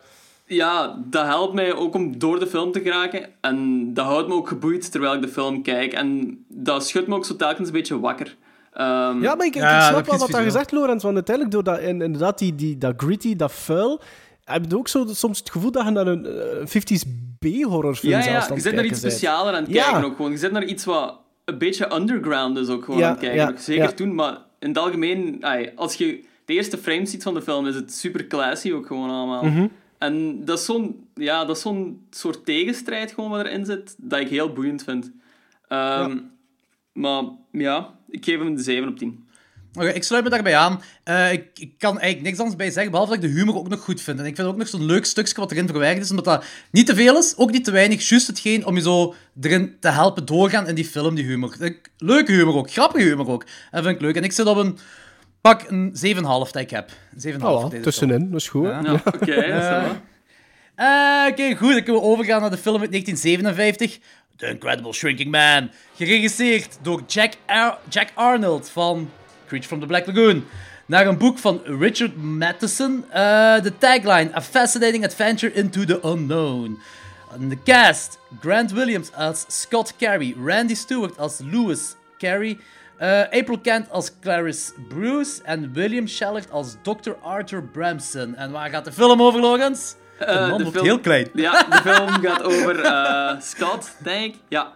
[SPEAKER 5] ja, dat helpt mij ook om door de film te geraken. En dat houdt me ook geboeid terwijl ik de film kijk. En dat schudt me ook zo telkens een beetje wakker. Ehm,
[SPEAKER 4] Ja, maar ik, ik
[SPEAKER 3] Ja, dat
[SPEAKER 4] snap wel wat
[SPEAKER 3] visueel.
[SPEAKER 4] zegt, Lorenz. Want uiteindelijk, door dat, in- inderdaad, die, die, dat gritty, dat vuil, heb je ook zo, soms het gevoel dat je naar een eh, 50s B-horrorfilm
[SPEAKER 5] ja,
[SPEAKER 4] zelfs
[SPEAKER 5] ja, je zit naar iets specialer aan het
[SPEAKER 4] Ja.
[SPEAKER 5] kijken ook gewoon. Je zit naar iets wat een beetje underground is ook gewoon
[SPEAKER 4] Ja,
[SPEAKER 5] aan het kijken. Zeker
[SPEAKER 4] ja.
[SPEAKER 5] toen, maar in het algemeen, als je de eerste frames ziet van de film, is het super classy ook gewoon allemaal.
[SPEAKER 4] Mhm.
[SPEAKER 5] En dat is zo'n ja, dat is zo'n soort tegenstrijd gewoon wat erin zit, dat ik heel boeiend vind. Ehm, Maar ja, ik geef hem een 7 op 10.
[SPEAKER 3] Oké, ik sluit me daarbij aan. Eh, ik, ik kan eigenlijk niks anders bij zeggen, behalve dat ik de humor ook nog goed vind. En ik vind ook nog zo'n leuk stukje wat erin verwerkt is, omdat dat niet te veel is, ook niet te weinig. Juist hetgeen om je zo erin te helpen doorgaan in die film, die humor. Leuke humor ook, grappige humor ook. Dat vind ik leuk. En ik zit op een, pak een 7,5 dat ik heb. Een 7,5 voor
[SPEAKER 4] Voilà,
[SPEAKER 3] deze
[SPEAKER 4] tussenin, dat is goed.
[SPEAKER 3] Ja.
[SPEAKER 5] Ja, oké. ça va.
[SPEAKER 3] Eh, Oké, goed. Dan kunnen we overgaan naar de film uit 1957. The Incredible Shrinking Man. Geregisseerd door Jack, Jack Arnold van Creature from the Black Lagoon. Naar een boek van Richard Matheson. Eh, de tagline: A Fascinating Adventure into the Unknown. De cast: Grant Williams als Scott Carey. Randy Stewart als Lewis Carey. eh, April Kent als Clarice Bruce. En William Shallard als Dr. Arthur Bramson. En waar gaat de film over, Logans? De
[SPEAKER 5] Eh,
[SPEAKER 3] man
[SPEAKER 5] de
[SPEAKER 3] wordt
[SPEAKER 5] film-
[SPEAKER 3] heel klein.
[SPEAKER 5] Ja, de film gaat over eh, Scott, denk ik. Ja.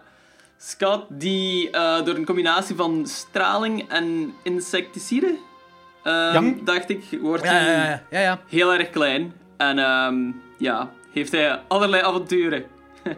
[SPEAKER 5] Scott die eh, door een combinatie van straling en insecticide ehm, dacht ik, wordt
[SPEAKER 3] Ja,
[SPEAKER 5] hij
[SPEAKER 3] ja, ja. ja, ja.
[SPEAKER 5] heel erg klein. En ehm, ja, heeft hij allerlei avonturen.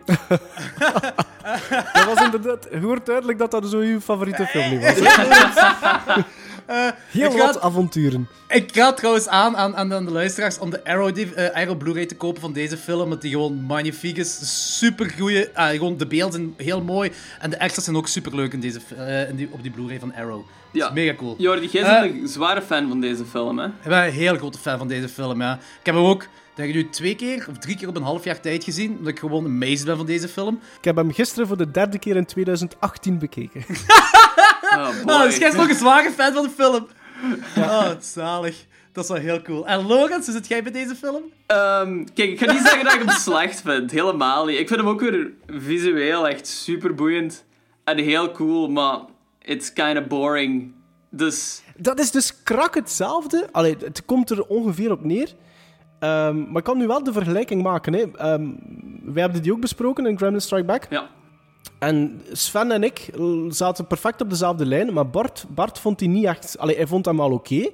[SPEAKER 4] Dat was inderdaad... Je hoort duidelijk dat dat zo uw favoriete film niet was. Heel wat
[SPEAKER 3] ga-
[SPEAKER 4] avonturen.
[SPEAKER 3] Ik raad trouwens aan, aan, aan de luisteraars om de Arrow, eh, Arrow Blu-ray te kopen van deze film, omdat die gewoon magnifiek is. Super goeie, gewoon de beelden zijn heel mooi en de extras zijn ook super leuk in deze, eh, in die, op die Blu-ray van Arrow. Dat
[SPEAKER 5] Ja.
[SPEAKER 3] is mega cool.
[SPEAKER 5] Jordi, jij
[SPEAKER 3] Eh.
[SPEAKER 5] bent een zware fan van deze film, hè?
[SPEAKER 3] Ik ben een heel grote fan van deze film, ja. Ik heb hem ook, denk ik nu, twee keer of drie keer op een half jaar tijd gezien, omdat ik gewoon amazed ben van deze film.
[SPEAKER 4] Ik heb hem gisteren voor de derde keer in 2018 bekeken.
[SPEAKER 5] Oh, boy.
[SPEAKER 3] Oh, dus jij bent nog een zware fan van de film. Oh, het is zalig. Dat is wel heel cool. En Logan, hoe zit jij bij deze film?
[SPEAKER 5] Ehm, kijk, ik ga niet zeggen dat ik hem slecht vind. Helemaal niet. Ik vind hem ook weer visueel echt super boeiend. En heel cool, maar it's kind of boring. Dus
[SPEAKER 4] Dat is dus krak hetzelfde. Allee, het komt er ongeveer op neer. Ehm, maar ik kan nu wel de vergelijking maken. Hè. Ehm, wij hebben die ook besproken in Gremlin Strike Back.
[SPEAKER 5] ja.
[SPEAKER 4] En Sven en ik zaten perfect op dezelfde lijn. Maar Bart, Bart vond die niet echt... Allee, hij vond hem wel oké.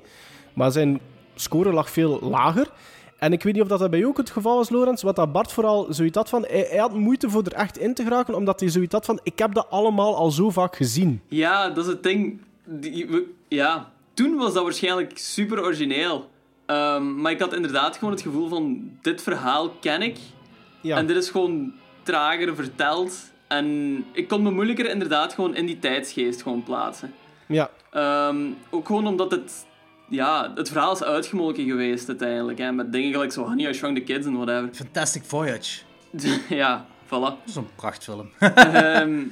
[SPEAKER 4] maar zijn score lag veel lager. En ik weet niet of dat, dat bij jou ook het geval was, Lorenz. Wat dat Bart vooral zoiets had van... Hij, hij had moeite voor er echt in te geraken. Omdat hij zoiets had van... Ik heb dat allemaal al zo vaak gezien.
[SPEAKER 5] ja, dat is het ding. Die- we- ja, toen was dat waarschijnlijk super origineel. Ehm, maar ik had inderdaad gewoon het gevoel van... Dit verhaal ken ik.
[SPEAKER 4] Ja.
[SPEAKER 5] En dit is gewoon trager verteld. En ik kon me moeilijker inderdaad gewoon in die tijdsgeest gewoon plaatsen.
[SPEAKER 4] ja.
[SPEAKER 5] Ehm, ook gewoon omdat het... Ja, het verhaal is uitgemolken geweest uiteindelijk. Hè, met dingen gelijk zo Honey, I Shrunk the Kids en whatever.
[SPEAKER 3] Fantastic Voyage.
[SPEAKER 5] ja, voilà.
[SPEAKER 3] Dat is een prachtfilm.
[SPEAKER 5] Ehm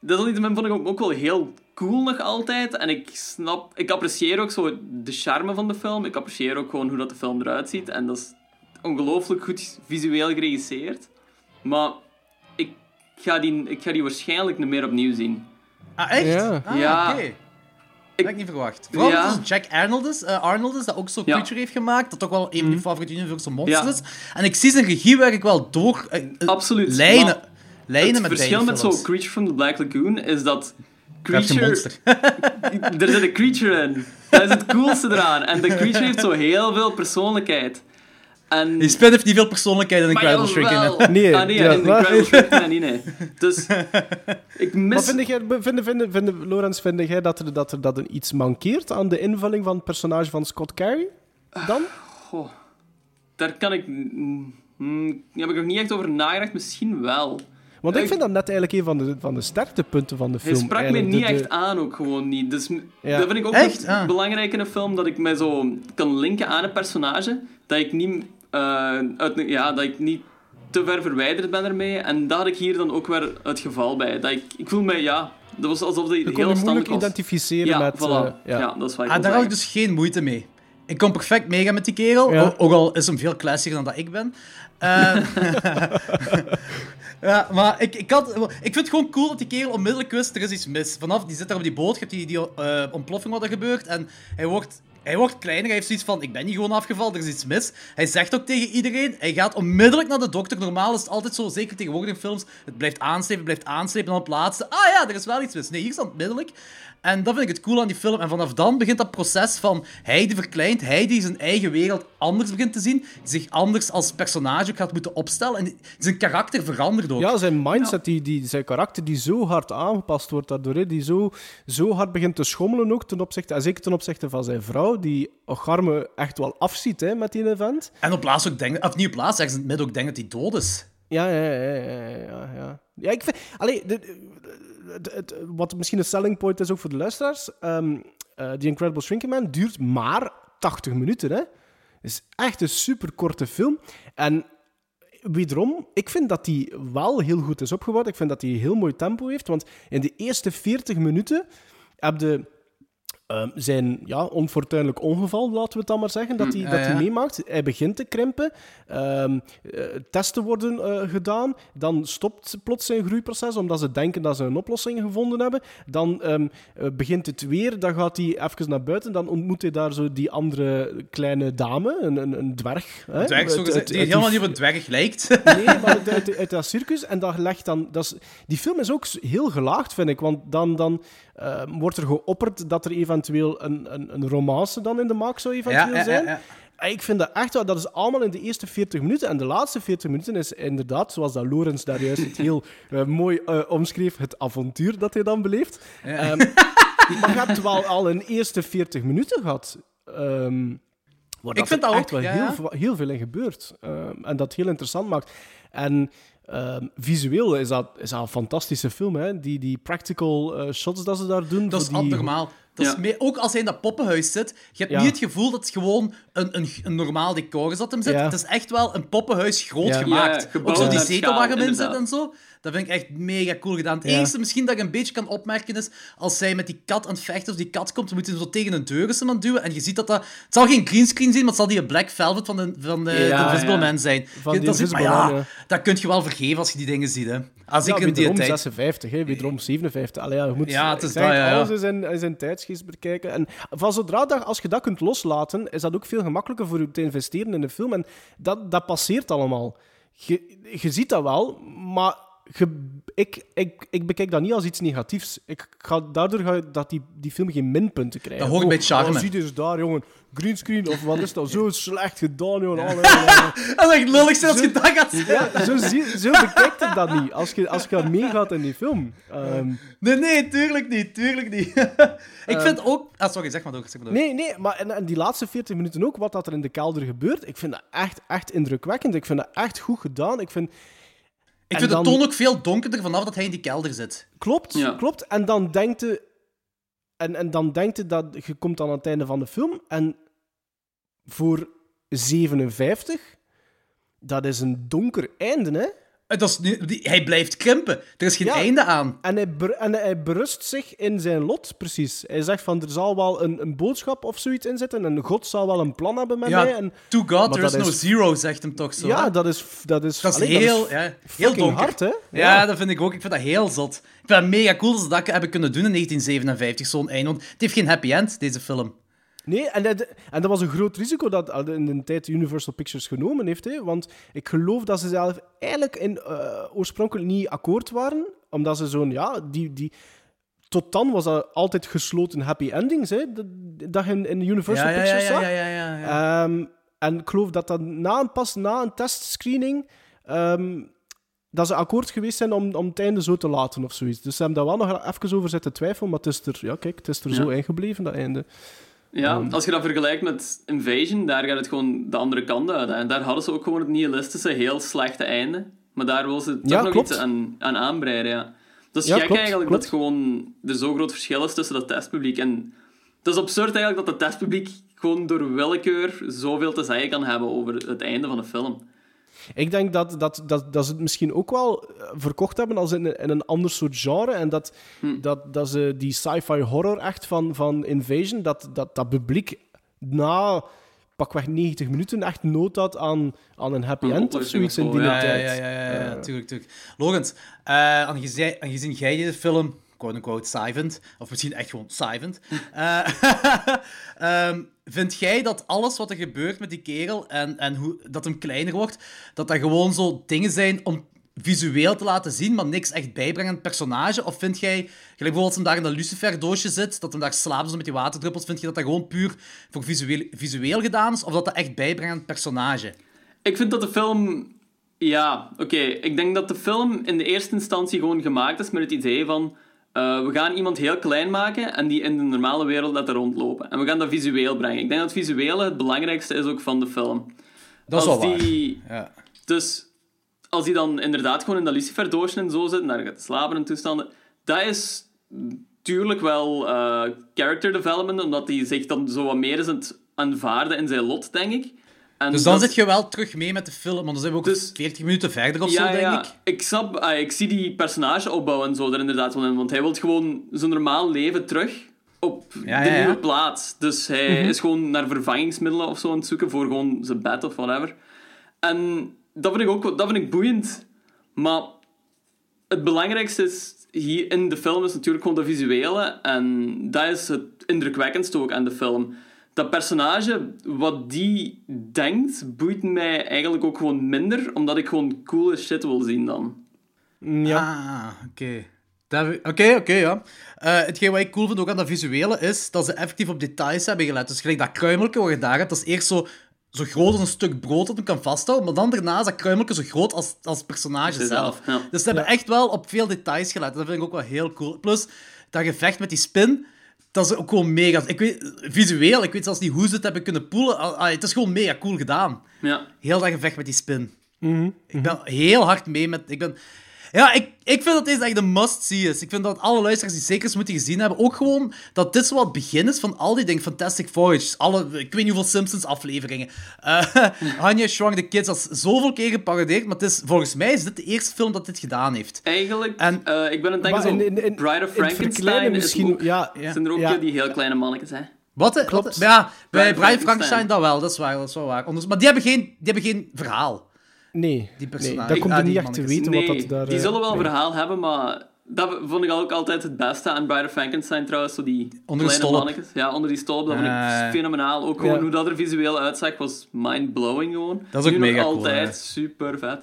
[SPEAKER 5] desalniettemin vond ik hem ook wel heel cool nog altijd. En ik snap... Ik apprecieer ook zo de charme van de film. Ik apprecieer ook gewoon hoe dat de film eruit ziet. En dat is ongelooflijk goed visueel geregisseerd. Maar ik ga die, ik ga die waarschijnlijk niet meer opnieuw zien.
[SPEAKER 3] Ah, echt?
[SPEAKER 4] Ja.
[SPEAKER 3] Ah,
[SPEAKER 5] Ja.
[SPEAKER 3] oké. Dat had ik niet verwacht. Vooral
[SPEAKER 5] Ja.
[SPEAKER 3] Jack Arnold is, eh, Arnold is, dat ook zo
[SPEAKER 5] Ja.
[SPEAKER 3] Creature heeft gemaakt, dat toch wel een van die favoriete Universal Monsters
[SPEAKER 5] Ja.
[SPEAKER 3] is. En ik zie zijn regiewerk wel door eh, eh,
[SPEAKER 5] Absoluut,
[SPEAKER 3] lijnen,
[SPEAKER 5] maar
[SPEAKER 3] lijnen
[SPEAKER 5] het
[SPEAKER 3] met
[SPEAKER 5] verschil met zo
[SPEAKER 3] films.
[SPEAKER 5] Creature from the Black Lagoon is dat Creature...
[SPEAKER 3] monster.
[SPEAKER 5] er zit een creature in. Dat is het coolste eraan. En de creature heeft zo heel veel persoonlijkheid. En...
[SPEAKER 3] Die spin heeft niet veel persoonlijkheid in
[SPEAKER 5] Maar
[SPEAKER 3] Incredible. Man.
[SPEAKER 4] Nee,
[SPEAKER 5] ah, nee,
[SPEAKER 4] ja,
[SPEAKER 5] in
[SPEAKER 4] maar-
[SPEAKER 5] Incredible Shrinking niet, nee. Dus, ik
[SPEAKER 4] Maar
[SPEAKER 5] mis...
[SPEAKER 4] vind jij, vind, vind, vind, Lorenz, vind jij dat er, dat er dat er iets mankeert aan de invulling van het personage van Scott Carey? Dan?
[SPEAKER 5] Goh, daar kan ik... mm, mm, daar heb ik nog niet echt over nagedacht. Misschien wel.
[SPEAKER 4] Want ik
[SPEAKER 5] Ik-
[SPEAKER 4] vind dat net eigenlijk een van de, van de sterktepunten van de
[SPEAKER 5] Hij
[SPEAKER 4] film.
[SPEAKER 5] sprak me niet
[SPEAKER 4] De- de-
[SPEAKER 5] echt aan, ook gewoon niet. Dus
[SPEAKER 4] Ja.
[SPEAKER 5] dat vind ik ook
[SPEAKER 3] Echt? Ah.
[SPEAKER 5] belangrijk in een film, dat ik mij zo kan linken aan een personage. Dat ik niet, eh, uit, ja, dat ik niet te ver verwijderd ben ermee. En dat had ik hier dan ook weer het geval bij. Dat ik, ik voel mij, ja, dat was alsof die
[SPEAKER 4] kon
[SPEAKER 5] heel
[SPEAKER 4] moeilijk
[SPEAKER 5] standaard was.
[SPEAKER 4] identificeren
[SPEAKER 5] Ja,
[SPEAKER 4] met...
[SPEAKER 5] voilà.
[SPEAKER 4] eh,
[SPEAKER 5] ja.
[SPEAKER 4] ja.
[SPEAKER 5] dat is wat ik
[SPEAKER 3] Ah, daar had ik dus geen moeite mee. Ik kom perfect meegaan met die kerel,
[SPEAKER 4] Ja.
[SPEAKER 3] ook al is hem veel classieker dan dat ik ben. Eh, ja, maar ik, ik, had, ik vind het gewoon cool dat die kerel onmiddellijk wist, er is iets mis. Vanaf, die zit daar op die boot, je hebt die, die eh, ontploffing wat er gebeurt, en hij wordt... Hij wordt kleiner, hij heeft zoiets van, ik ben niet gewoon afgevallen, er is iets mis. Hij zegt ook tegen iedereen, hij gaat onmiddellijk naar de dokter. Normaal is het altijd zo, zeker tegenwoordig in films, het blijft aanslepen, blijft aanslepen, en dan op laatste, ah ja, er is wel iets mis. Nee, hier is het onmiddellijk. En dat vind ik het cool aan die film. En vanaf dan begint dat proces van hij die verkleint, hij die zijn eigen wereld anders begint te zien, die zich anders als personage gaat moeten opstellen. En die- zijn karakter verandert ook.
[SPEAKER 4] Ja, zijn mindset, die, die, zijn karakter, die zo hard aangepast wordt daardoor. Hè, die zo, zo hard begint te schommelen ook ten opzichte, en zeker ten opzichte van zijn vrouw, die Ocharme echt wel afziet hè, met die event.
[SPEAKER 3] En op laatst ook of niet op laatst, ergens in het midden ook denken dat hij dood is.
[SPEAKER 4] Ja, ja, ja, ja, ja. Ja, ja ik vind... Allee, de, wat misschien een selling point is ook voor de luisteraars, ehm eh, Incredible Shrinking Man duurt maar 80 minuten, hè. Is echt een superkorte film. En wederom, ik vind dat die wel heel goed is opgebouwd. Ik vind dat hij heel mooi tempo heeft, want in de eerste 40 minuten heb je... ehm, zijn ja, onfortuinlijk ongeval, laten we het dan maar zeggen, dat hij,
[SPEAKER 3] ja,
[SPEAKER 4] dat hij
[SPEAKER 3] ja.
[SPEAKER 4] meemaakt. Hij begint te krimpen, ehm, eh, testen worden eh, gedaan, dan stopt plots zijn groeiproces omdat ze denken dat ze een oplossing gevonden hebben. Dan ehm, eh, begint het weer, dan gaat hij even naar buiten, dan ontmoet hij daar zo die andere kleine dame, een, een, een dwerg. Hè?
[SPEAKER 3] Dwerg, zo
[SPEAKER 4] uit-
[SPEAKER 3] gezegd,
[SPEAKER 4] uit
[SPEAKER 3] die helemaal niet op een dwerg lijkt.
[SPEAKER 4] Nee, maar uit, dat circus. En dat legt dan... Dat is, die film is ook heel gelaagd, vind ik. Want dan... dan eh, wordt er geopperd dat er eventueel een, een, een romance dan in de maak zou eventueel
[SPEAKER 3] Ja, ja, ja,
[SPEAKER 4] zijn.
[SPEAKER 3] ja.
[SPEAKER 4] En Ik vind dat echt wel, dat is allemaal in de eerste 40 minuten. En de laatste 40 minuten is inderdaad, zoals dat Lorenz daar juist het heel eh, mooi eh, omschreef, het avontuur dat hij dan beleeft. Ehm, maar je hebt wel al een eerste 40 minuten gehad. ehm, waar
[SPEAKER 3] Ik vind
[SPEAKER 4] er
[SPEAKER 3] dat
[SPEAKER 4] echt
[SPEAKER 3] ook,
[SPEAKER 4] wel heel, heel veel in gebeurt. Ehm, en dat heel interessant maakt. En ehm, visueel is dat, is dat een fantastische film. Hè? Die, die practical eh, shots dat ze daar doen.
[SPEAKER 3] Dat is
[SPEAKER 4] die-
[SPEAKER 3] abnormaal. Dat is ook als hij in dat poppenhuis zit, je hebt
[SPEAKER 4] Ja.
[SPEAKER 3] niet het gevoel dat het gewoon een, een, een normaal decor is dat hem zit.
[SPEAKER 4] Ja.
[SPEAKER 3] Het is echt wel een poppenhuis groot
[SPEAKER 4] Ja.
[SPEAKER 3] gemaakt. Ook zo die hem in zit en zo. Dat vind ik echt mega cool gedaan. Het
[SPEAKER 4] Ja.
[SPEAKER 3] enige misschien dat ik een beetje kan opmerken is, als zij met die kat aan het vechten, of die kat komt, dan moet hij hem zo tegen een deur aan duwen. En je ziet dat dat... Het zal geen greenscreen zijn, maar het zal die Black Velvet van de, van de,
[SPEAKER 4] Ja,
[SPEAKER 3] de Invisible
[SPEAKER 5] ja.
[SPEAKER 3] Man zijn.
[SPEAKER 4] Van
[SPEAKER 3] Je- dat is- maar ja, dat kun je wel vergeven als je die dingen ziet. Hè. Als ik in die tijd...
[SPEAKER 4] 56, hè, wederom 57. Allee, ja, je moet
[SPEAKER 3] Ja, het is dat,
[SPEAKER 4] alles in, in tijdsgeest bekijken. En van zodra dat, als je dat kunt loslaten, is dat ook veel gemakkelijker voor je te investeren in de film. En dat, dat passeert allemaal. Je, je ziet dat wel, maar ik, ik, ik bekijk dat niet als iets negatiefs. Ik ga, daardoor ga je dat die, die film geen minpunten krijgt.
[SPEAKER 3] Dat hoort bij het charme.
[SPEAKER 4] Oh, zie je eens daar, jongen. Greenscreen, of wat is dat? Zo slecht gedaan, jongen. Allee.
[SPEAKER 3] Dat is echt lullig als je dat gaat.
[SPEAKER 4] Ja, zo, zie, zo bekijkt het dat niet, als je, als je meegaat in die film. Ehm,
[SPEAKER 3] Nee, nee, tuurlijk niet, tuurlijk niet. ik vind ook... Ah, sorry, zeg maar door, zeg maar door.
[SPEAKER 4] Nee, nee, maar en, en die laatste 40 minuten ook, wat dat er in de kelder gebeurt, ik vind dat echt, echt indrukwekkend. Ik vind dat echt goed gedaan. Ik vind...
[SPEAKER 3] ik vind
[SPEAKER 4] dan-
[SPEAKER 3] de toon ook veel donkerder vanaf dat hij in die kelder zit.
[SPEAKER 4] Klopt,
[SPEAKER 5] Ja.
[SPEAKER 4] klopt. En dan denkt je... En, en dan denkt je dat je komt aan het einde van de film en voor 57, dat is een donker einde, hè?
[SPEAKER 3] Is, niet- die- hij blijft krimpen. Er is geen
[SPEAKER 4] Ja.
[SPEAKER 3] einde aan.
[SPEAKER 4] En hij, ber- en hij berust zich in zijn lot, precies. Hij zegt van, er zal wel een, een boodschap of zoiets in zitten en God zal wel een plan hebben met
[SPEAKER 3] Ja,
[SPEAKER 4] mij. En,
[SPEAKER 3] to God, there is no
[SPEAKER 4] is-
[SPEAKER 3] zero, zegt hem toch zo.
[SPEAKER 4] ja,
[SPEAKER 3] hè?
[SPEAKER 4] dat is... Dat is,
[SPEAKER 3] dat is heel, ja, heel donker.
[SPEAKER 4] hard, hè?
[SPEAKER 3] Ja, dat vind ik ook. Ik vind dat heel zot. Ik vind dat mega cool dat ze dat hebben kunnen doen in 1957, zo'n einde. Het heeft geen happy end, deze film.
[SPEAKER 4] Nee, en dat, en dat was een groot risico dat uh, in de tijd Universal Pictures genomen heeft. Hè, want ik geloof dat ze zelf eigenlijk in, uh, oorspronkelijk niet akkoord waren. Omdat ze zo'n, ja, die... die tot dan was dat altijd gesloten happy endings, hè, dat, je in, in Universal
[SPEAKER 3] Ja,
[SPEAKER 4] Pictures
[SPEAKER 3] ja, ja, ja, ja, ja.
[SPEAKER 4] Ehm, en ik geloof dat dat na een, pas na een testscreening... ehm, dat ze akkoord geweest zijn om, om het einde zo te laten of zoiets. Dus ze hebben daar wel nog even over zitten twijfelen, maar het is er, ja, kijk, het is er
[SPEAKER 5] Ja.
[SPEAKER 4] zo ingebleven, dat einde.
[SPEAKER 5] Ja,
[SPEAKER 4] Ehm.
[SPEAKER 5] als je dat vergelijkt met Invasion, daar gaat het gewoon de andere kant uit. En daar hadden ze ook gewoon het nihilistische, heel slechte einde. Maar daar wil ze toch
[SPEAKER 4] Ja,
[SPEAKER 5] nog
[SPEAKER 4] klopt.
[SPEAKER 5] iets aan, aan aanbreiden, ja. Dat is
[SPEAKER 4] Ja,
[SPEAKER 5] gek
[SPEAKER 4] klopt,
[SPEAKER 5] eigenlijk,
[SPEAKER 4] klopt.
[SPEAKER 5] dat gewoon er zo'n groot verschil is tussen dat testpubliek. En het is absurd eigenlijk dat het testpubliek gewoon door willekeur zoveel te zeggen kan hebben over het einde van de film.
[SPEAKER 4] Ik denk dat, dat, dat, dat ze het misschien ook wel eh, verkocht hebben als in, een- in een ander soort genre. En dat,
[SPEAKER 5] Hm.
[SPEAKER 4] dat, dat ze die sci-fi horror echt van, van Invasion, dat, dat dat publiek na pakweg 90 minuten echt nood had aan, aan een happy end of zoiets in die
[SPEAKER 5] ja,
[SPEAKER 3] Ja, ja,
[SPEAKER 4] tijd.
[SPEAKER 3] ja, ja, ja, ja,
[SPEAKER 4] Eh,
[SPEAKER 3] tuurlijk, tuurlijk. Eh, aangezien, aangezien jij deze film, quote-unquote, saai vindt, of misschien echt gewoon saai vindt, vind jij dat alles wat er gebeurt met die kerel en, en hoe dat hem kleiner wordt, dat dat gewoon zo dingen zijn om visueel te laten zien, maar niks echt bijbrengen aan het personage? Of vind jij, gelijk bijvoorbeeld als hem daar in dat luciferdoosje zit, dat hem daar slaapt met die waterdruppels, vind je dat dat gewoon puur voor visueel, visueel gedaan is, of dat dat echt het personage?
[SPEAKER 5] Ik vind dat de film... Ja, oké. Ik denk dat de film in de eerste instantie gewoon gemaakt is met het idee van... eh, we gaan iemand heel klein maken en die in de normale wereld laten rondlopen. En we gaan dat visueel brengen. Ik denk dat het visuele het belangrijkste is ook van de film.
[SPEAKER 3] Dat is
[SPEAKER 5] Als
[SPEAKER 3] wel waar.
[SPEAKER 5] die,
[SPEAKER 3] Ja.
[SPEAKER 5] Dus als hij dan inderdaad gewoon in dat luciferdoosje en zo zit, en daar gaat slapen en toestanden, dat is tuurlijk wel eh, character development, omdat hij zich dan zo wat meer is aan het aanvaarden in zijn lot, denk ik. En
[SPEAKER 3] Dus dan
[SPEAKER 5] dat-
[SPEAKER 3] zit je wel terug mee met de film, want dan zijn we ook
[SPEAKER 5] Dus-
[SPEAKER 3] 40 minuten verder of
[SPEAKER 5] ja,
[SPEAKER 3] zo, denk
[SPEAKER 5] ja.
[SPEAKER 3] ik.
[SPEAKER 5] Ik snap, ah, ik zie die personage opbouwen en zo er inderdaad wel in, want hij wil gewoon zijn normaal leven terug op
[SPEAKER 3] Ja,
[SPEAKER 5] de nieuwe plaats. Dus hij is gewoon naar vervangingsmiddelen of zo aan het zoeken voor gewoon zijn bed of whatever. En dat vind ik ook dat vind ik boeiend. Maar het belangrijkste is hier in de film is natuurlijk gewoon de visuele. En dat is het indrukwekkendste ook aan de film. Dat personage, wat die denkt, boeit mij eigenlijk ook gewoon minder, omdat ik gewoon coole shit wil zien dan.
[SPEAKER 4] Ja.
[SPEAKER 3] Ah, oké. Oké, oké, ja. Eh, hetgeen wat ik cool vind ook aan dat visuele is dat ze effectief op details hebben gelet. Dus gelijk dat kruimelke wat je daar hebt, dat is eerst zo, zo groot als een stuk brood dat hem kan vasthouden, maar dan daarna is dat kruimelke zo groot als, als personage zelf.
[SPEAKER 5] Zelf, ja.
[SPEAKER 3] Dus ze hebben echt wel op veel details gelet. Dat vind ik ook wel heel cool. Plus, dat gevecht met die spin, dat is ook gewoon mega... Ik weet, visueel, ik weet zelfs niet hoe ze het hebben kunnen poelen. Ah, ah, het is gewoon mega cool gedaan.
[SPEAKER 5] Ja.
[SPEAKER 3] Heel dat gevecht met die spin.
[SPEAKER 4] Mhm,
[SPEAKER 3] Ik ben heel hard mee met... Ik ben... Ja, ik, ik vind dat deze echt een must-see is. Ik vind dat alle luisteraars die zeker eens moeten gezien hebben, ook gewoon dat dit zo wat het begin is van al die dingen. Fantastic Voyage, alle, ik weet niet hoeveel Simpsons-afleveringen. Eh Hanya Shrunk the Kids, dat is zoveel keer geparodeerd, maar het is, volgens mij is dit de eerste film dat dit gedaan heeft.
[SPEAKER 5] Eigenlijk,
[SPEAKER 3] En-
[SPEAKER 5] eh, ik ben aan het denken,
[SPEAKER 4] in-
[SPEAKER 5] zo,
[SPEAKER 4] in- in-
[SPEAKER 5] Bride of Frankenstein
[SPEAKER 4] misschien,
[SPEAKER 5] ook,
[SPEAKER 4] ja,
[SPEAKER 5] zijn er ook
[SPEAKER 4] ja.
[SPEAKER 5] die heel kleine mannetjes, hè.
[SPEAKER 3] Wat?
[SPEAKER 4] Klopt.
[SPEAKER 3] Wat? Ja, bij
[SPEAKER 5] Bride
[SPEAKER 3] Brian
[SPEAKER 5] Frankenstein.
[SPEAKER 3] Frankenstein dat wel, dat is waar, dat is wel waar. Onders- Maar die hebben geen, die hebben geen verhaal.
[SPEAKER 4] Nee,
[SPEAKER 3] Die personage-
[SPEAKER 4] nee, dat komt
[SPEAKER 3] ah,
[SPEAKER 4] er niet
[SPEAKER 3] die
[SPEAKER 4] echt te weten
[SPEAKER 5] nee,
[SPEAKER 4] wat dat daar...
[SPEAKER 5] die
[SPEAKER 4] eh,
[SPEAKER 5] zullen wel een
[SPEAKER 4] nee.
[SPEAKER 5] verhaal hebben, maar dat vond ik ook altijd het beste aan Bride of Frankenstein trouwens. Zo die
[SPEAKER 3] Onder de
[SPEAKER 5] kleine
[SPEAKER 3] stolp.
[SPEAKER 5] mannetjes. Ja, onder die stolp. Dat vond ik
[SPEAKER 3] Ah.
[SPEAKER 5] fenomenaal. Ook gewoon
[SPEAKER 4] Ja.
[SPEAKER 5] hoe dat er visueel uitzag was mind-blowing gewoon.
[SPEAKER 3] Dat is ook
[SPEAKER 5] nu
[SPEAKER 3] mega cool,
[SPEAKER 5] altijd
[SPEAKER 3] hè.
[SPEAKER 5] super vet.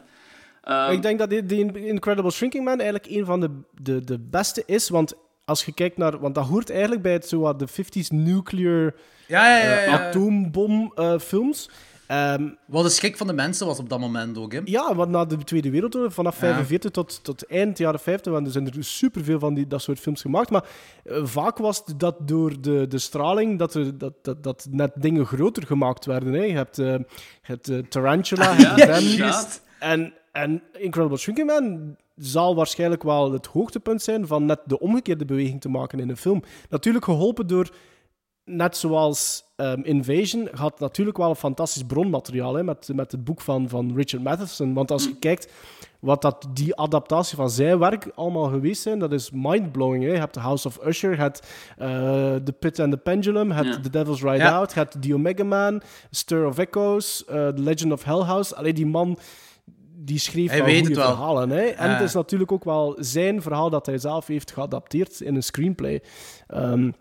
[SPEAKER 5] Ehm,
[SPEAKER 4] Ik denk dat die, die Incredible Shrinking Man eigenlijk een van de, de, de beste is, want als je kijkt naar... Want dat hoort eigenlijk bij het, zo wat de 50s nuclear
[SPEAKER 3] Ja, ja, ja.
[SPEAKER 4] eh,
[SPEAKER 3] ja.
[SPEAKER 4] atoombom eh, films. Ehm,
[SPEAKER 3] Wat de schrik van de mensen was op dat moment ook, hè.
[SPEAKER 4] ja, want na de Tweede Wereldoorlog, vanaf
[SPEAKER 3] Ja.
[SPEAKER 4] 45 tot, tot eind jaren 50, want er zijn er superveel van die, dat soort films gemaakt. Maar eh, vaak was dat door de, de straling dat, er, dat, dat, dat net dingen groter gemaakt werden. Hè. Je hebt, je hebt eh, Tarantula,
[SPEAKER 5] ja, inderdaad.
[SPEAKER 4] En, en Incredible Shrinking Man zal waarschijnlijk wel het hoogtepunt zijn van net de omgekeerde beweging te maken in een film. Natuurlijk geholpen door, net zoals ehm, Invasion, had natuurlijk wel een fantastisch bronmateriaal hè, met, met het boek van, van Richard Matheson. Want als je kijkt wat dat, die adaptatie van zijn werk allemaal geweest zijn, dat is mindblowing. Hè. Je hebt The House of Usher, je hebt eh, The Pit and the Pendulum, je hebt
[SPEAKER 5] Ja.
[SPEAKER 4] The Devil's Ride
[SPEAKER 3] Ja.
[SPEAKER 4] Out, je hebt The Omega Man, Stir of Echoes, eh, The Legend of Hell House. Alleen die man die schreef
[SPEAKER 3] Hij
[SPEAKER 4] wel goede verhalen. Hè? En
[SPEAKER 3] Ja.
[SPEAKER 4] het is natuurlijk ook wel zijn verhaal dat hij zelf heeft geadapteerd in een screenplay. Ehm,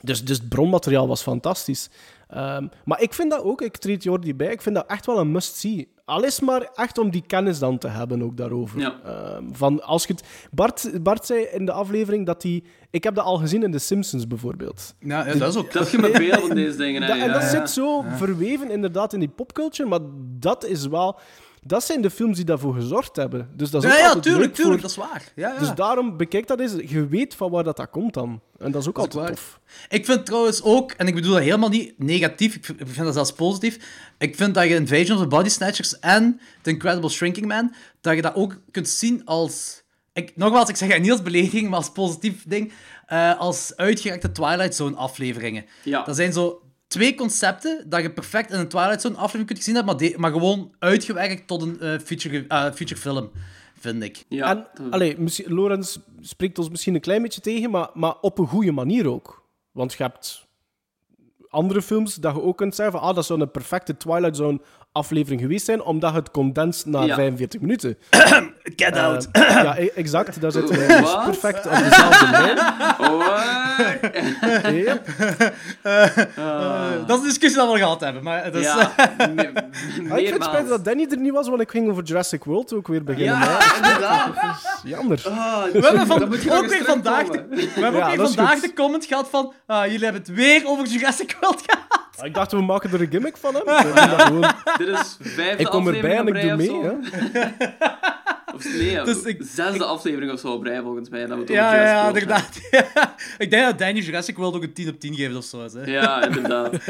[SPEAKER 4] dus, dus het bronmateriaal was fantastisch. Ehm, maar ik vind dat ook, ik treed Jordi bij, ik vind dat echt wel een must-see. Al is maar echt om die kennis dan te hebben ook daarover.
[SPEAKER 5] Ja.
[SPEAKER 4] Ehm, van als je het, Bart, Bart zei in de aflevering dat hij... Ik heb dat al gezien in The Simpsons bijvoorbeeld.
[SPEAKER 3] Ja, ja, dat is ook...
[SPEAKER 5] Dat je met deze dingen. Hè,
[SPEAKER 4] Dat, en dat
[SPEAKER 5] ja.
[SPEAKER 4] zit zo verweven inderdaad in die popculture, maar dat is wel... Dat zijn de films die daarvoor gezorgd hebben. Dus dat is
[SPEAKER 3] Ja,
[SPEAKER 4] ook
[SPEAKER 3] ja,
[SPEAKER 4] altijd
[SPEAKER 3] tuurlijk,
[SPEAKER 4] leuk
[SPEAKER 3] tuurlijk,
[SPEAKER 4] voor-
[SPEAKER 3] dat is waar. Ja, ja.
[SPEAKER 4] Dus daarom bekijk dat eens. Je weet van waar dat, dat komt dan. En dat is ook
[SPEAKER 3] Dat
[SPEAKER 4] altijd
[SPEAKER 3] waar.
[SPEAKER 4] tof.
[SPEAKER 3] Ik vind trouwens ook, en ik bedoel dat helemaal niet negatief, ik vind ik vind dat zelfs positief. Ik vind dat je Invasion of the Body Snatchers en The Incredible Shrinking Man, dat je dat ook kunt zien als. Ik, nogmaals, ik zeg het niet als belediging, maar als positief ding. eh, als uitgerekte Twilight Zone afleveringen.
[SPEAKER 5] Ja.
[SPEAKER 3] Dat zijn zo twee concepten dat je perfect in een Twilight Zone aflevering kunt gezien hebben, maar, de- maar gewoon uitgewerkt tot een eh, feature, eh, feature film, vind ik.
[SPEAKER 5] Ja,
[SPEAKER 4] en, allee, misschien- Lorenz spreekt ons misschien een klein beetje tegen, maar, maar op een goede manier ook. Want je hebt andere films dat je ook kunt zeggen van, ah, dat zou een perfecte Twilight Zone aflevering geweest zijn, omdat je het condenst na
[SPEAKER 5] Ja.
[SPEAKER 4] 45 minuten.
[SPEAKER 3] Get
[SPEAKER 4] Eh,
[SPEAKER 3] out!
[SPEAKER 4] ja, e- exact. Daar zitten we dus perfect op dezelfde lijn.
[SPEAKER 5] What?
[SPEAKER 4] Ja.
[SPEAKER 3] dat is een discussie dat we al gehad hebben, maar dat is...
[SPEAKER 5] Ja, me-
[SPEAKER 4] Ah, ik vind het spijtig dat Danny er niet was, want ik ging over Jurassic World ook weer beginnen.
[SPEAKER 5] Ja,
[SPEAKER 4] hè.
[SPEAKER 5] inderdaad.
[SPEAKER 4] Jammer.
[SPEAKER 5] Ah,
[SPEAKER 3] We hebben van, ook weer vandaag, de, we hebben
[SPEAKER 4] Ja,
[SPEAKER 3] ook weer vandaag
[SPEAKER 4] goed.
[SPEAKER 3] de comment gehad van ah, jullie hebben het weer over Jurassic World gehad.
[SPEAKER 4] Ik dacht, we maken er een gimmick van hem.
[SPEAKER 5] Dit is vijfde
[SPEAKER 4] Ik kom erbij en ik doe mee. Hè.
[SPEAKER 5] Zo. Of nee,
[SPEAKER 3] Dus ik-
[SPEAKER 5] zesde aflevering of zo op rij volgens mij. Dat we
[SPEAKER 3] Ja, ja, ja, inderdaad. Ja. Ik denk dat Danny Jurassic World ook een 10 op 10 geeft of zo. Hè.
[SPEAKER 5] Ja, inderdaad.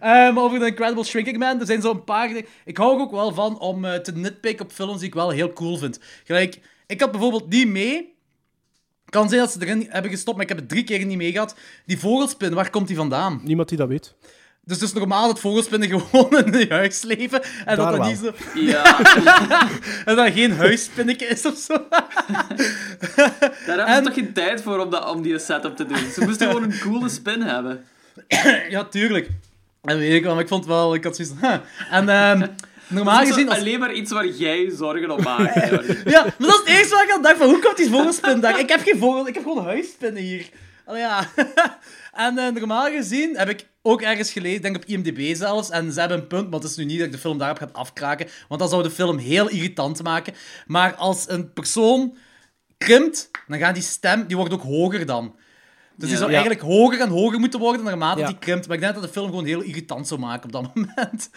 [SPEAKER 3] Eh, over de Incredible Shrinking Man, er zijn zo'n paar dingen... Ik hou er ook wel van om eh, te nitpicken op films die ik wel heel cool vind. Gelijk, ik had bijvoorbeeld niet mee... kan zijn dat ze erin hebben gestopt, maar ik heb het drie keer niet mee gehad. Die vogelspin, waar komt die vandaan?
[SPEAKER 4] Niemand die dat weet.
[SPEAKER 3] Dus het is normaal dat vogelspinnen gewoon in je huis leven. En
[SPEAKER 4] Daar
[SPEAKER 3] dat dat
[SPEAKER 4] wel.
[SPEAKER 3] niet zo...
[SPEAKER 5] Ja,
[SPEAKER 3] En dat geen huisspinnetje is of zo.
[SPEAKER 5] daar hebben ze toch geen tijd voor om, dat, om die setup te doen. Ze moesten gewoon een coole spin hebben.
[SPEAKER 3] ja, tuurlijk. En weet ik wel, maar ik vond wel... Ik had zoiets. En ehm, normaal gezien... Als...
[SPEAKER 5] alleen maar iets waar jij je zorgen op maakt.
[SPEAKER 3] Ja, maar dat is het eerste wat ik aan dacht van, hoe komt die vogelspin daar? Ik heb geen vogel, ik heb gewoon huisspinnen hier. Allee, ja. en eh, normaal gezien heb ik ook ergens gelezen, denk op IMDb zelfs, en ze hebben een punt, maar het is nu niet dat ik de film daarop ga afkraken, want dat zou de film heel irritant maken. Maar als een persoon krimpt, dan gaat die stem, die wordt ook hoger dan. Dus die zou
[SPEAKER 4] Ja.
[SPEAKER 3] eigenlijk hoger en hoger moeten worden naarmate
[SPEAKER 4] Ja.
[SPEAKER 3] die krimpt. Maar ik denk dat de film gewoon heel irritant zou maken op dat moment.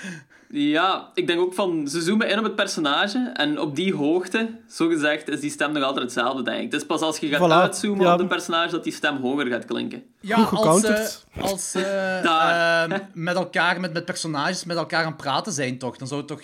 [SPEAKER 5] Ja, ik denk ook van, ze zoomen in op het personage en op die hoogte, zo gezegd, is die stem nog altijd hetzelfde, denk ik. Het is pas als je gaat
[SPEAKER 4] Voilà,
[SPEAKER 5] uitzoomen
[SPEAKER 4] ja.
[SPEAKER 5] op de personage dat die stem hoger gaat klinken.
[SPEAKER 3] Ja,
[SPEAKER 4] Goed
[SPEAKER 3] als,
[SPEAKER 4] gecounterd.
[SPEAKER 3] eh, als eh, ehm, met elkaar, met, met personages met elkaar aan het praten zijn, toch? Dan zou het toch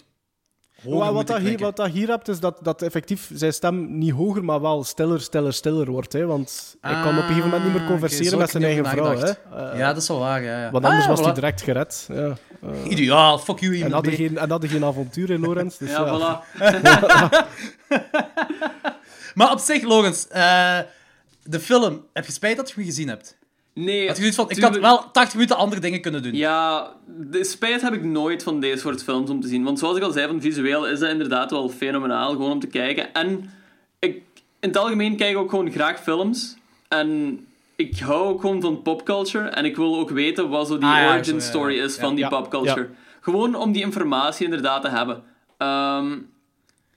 [SPEAKER 3] hoger
[SPEAKER 4] Wat, dat hier, wat dat hier hebt, is dat, dat effectief zijn stem niet hoger, maar wel stiller, stiller, stiller wordt. Hè? Want hij kan op een gegeven moment niet meer
[SPEAKER 3] Ah,
[SPEAKER 4] converseren met zijn
[SPEAKER 3] ik
[SPEAKER 4] eigen vrouw. Hè? Eh,
[SPEAKER 3] ja, dat is wel waar, ja. ja.
[SPEAKER 4] Want anders
[SPEAKER 3] Ah,
[SPEAKER 4] was hij direct gered. Ja. Eh,
[SPEAKER 3] Ideaal, fuck you,
[SPEAKER 4] en hadden geen, en hadden geen avontuur in Lorenz. Dus ja,
[SPEAKER 5] Ja, voilà.
[SPEAKER 3] Maar op zich, Logans, eh, de film, heb je spijt dat je hem gezien hebt?
[SPEAKER 5] Nee,
[SPEAKER 3] Had je zoiets van, ik had wel 80 minuten andere dingen kunnen doen.
[SPEAKER 5] Ja, de spijt heb ik nooit van deze soort films om te zien. Want zoals ik al zei, van visueel is dat inderdaad wel fenomenaal, gewoon om te kijken. En ik, in het algemeen kijk ik ook gewoon graag films. En ik hou ook gewoon van popculture. En ik wil ook weten wat zo die
[SPEAKER 3] Ah, ja,
[SPEAKER 5] origin
[SPEAKER 3] zo,
[SPEAKER 5] story
[SPEAKER 3] ja.
[SPEAKER 5] is van die popculture. Gewoon om die informatie inderdaad te hebben. Ehm,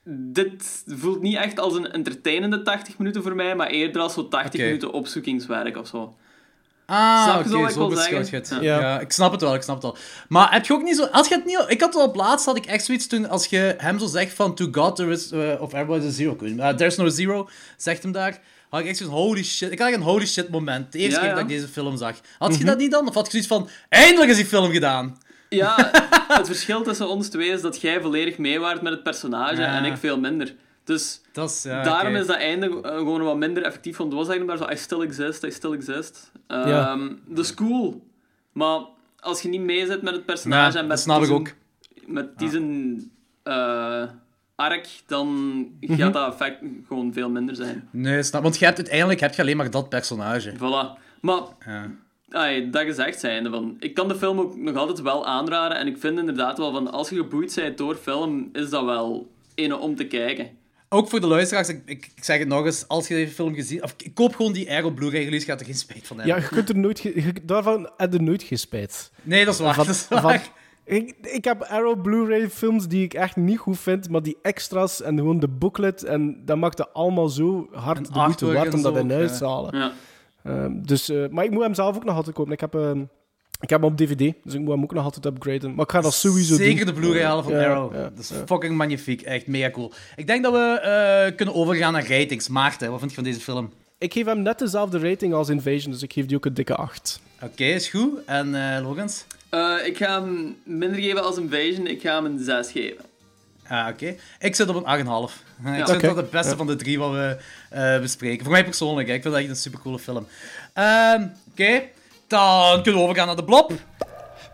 [SPEAKER 5] dit voelt niet echt als een entertainende 80 minuten voor mij, maar eerder als zo 80
[SPEAKER 3] Oké.
[SPEAKER 5] minuten opzoekingswerk of zo.
[SPEAKER 3] Ah, oké,
[SPEAKER 5] je zo
[SPEAKER 3] beschouwd je het.
[SPEAKER 4] Ja.
[SPEAKER 3] Ja. ik snap het wel, ik snap het wel. Maar heb je ook niet zo... Als je het niet... Ik had wel op laatst, had ik echt zoiets toen, als je hem zo zegt van To God there is... eh, of Everybody is a Zero. Uh, There's no Zero, zegt hem daar. Had ik echt zo'n holy shit... Ik had echt een holy shit moment. De eerste
[SPEAKER 5] Ja,
[SPEAKER 3] keer
[SPEAKER 5] ja.
[SPEAKER 3] dat ik deze film zag. Had je dat niet dan? Of had je zoiets van... Eindelijk is die film gedaan.
[SPEAKER 5] Ja, het verschil tussen ons twee is dat jij volledig meewaart met het personage
[SPEAKER 3] Ja.
[SPEAKER 5] en ik veel minder. Dus
[SPEAKER 3] Dat is... Ja,
[SPEAKER 5] daarom is dat einde eh, gewoon wat minder effectief. Want het was eigenlijk maar zo, I still exist, I still exist. Ehm
[SPEAKER 4] Ja.
[SPEAKER 5] Dat is cool. Maar als je niet meezit met het personage en met die
[SPEAKER 3] ik
[SPEAKER 5] zijn-
[SPEAKER 3] ook.
[SPEAKER 5] met die zijn eh, arc, dan
[SPEAKER 3] Mhm.
[SPEAKER 5] gaat dat effect gewoon veel minder zijn.
[SPEAKER 3] Nee, snap... Want je hebt, uiteindelijk heb je alleen maar dat personage.
[SPEAKER 5] Voilà. Maar
[SPEAKER 3] Ja.
[SPEAKER 5] Dat gezegd zijnde, van, ik kan de film ook nog altijd wel aanraden. En ik vind inderdaad wel van, als je geboeid bent door film, is dat wel ene om te kijken.
[SPEAKER 3] Ook voor de luisteraars, ik, ik, ik zeg het nog eens, als je deze film gezien... Of ik koop gewoon die Arrow Blu-ray release, je gaat er geen spijt van hebben.
[SPEAKER 4] ja, je kunt er nooit... ge- je- daarvan heb je nooit gespijt.
[SPEAKER 3] Nee, dat is waar.
[SPEAKER 4] Van-
[SPEAKER 3] dat is
[SPEAKER 4] van- ik, ik heb Arrow Blu-ray films die ik echt niet goed vind, maar die extras en gewoon de booklet, en dat maakte allemaal zo hard
[SPEAKER 3] En
[SPEAKER 4] de moeite waard om dat in huis te halen.
[SPEAKER 5] Ja.
[SPEAKER 4] Ehm, dus, eh, maar ik moet hem zelf ook nog altijd kopen. Ik heb, ehm, ik heb hem op DVD, dus ik moet hem ook nog altijd upgraden. Maar ik ga dat sowieso doen.
[SPEAKER 3] Zeker de Blu-ray halen van
[SPEAKER 4] Ja,
[SPEAKER 3] Arrow.
[SPEAKER 4] ja,
[SPEAKER 3] dat is
[SPEAKER 4] ja.
[SPEAKER 3] fucking magnifiek. Echt mega cool. Ik denk dat we eh, kunnen overgaan naar ratings. Maarten, wat vind je van deze film?
[SPEAKER 4] Ik geef hem net dezelfde rating als Invasion, dus ik geef die ook een dikke 8.
[SPEAKER 3] Oké, is goed. En eh Logans?
[SPEAKER 5] Eh, ik ga hem minder geven als Invasion, ik ga hem een 6 geven.
[SPEAKER 3] Ah, oké. Ik zit op een 8,5. Ik vind
[SPEAKER 4] Oké.
[SPEAKER 3] dat het beste van de drie wat we eh, bespreken. Voor mij persoonlijk, hè. ik vind dat echt een supercoole film. Ehm, oké, dan kunnen we overgaan naar de blob.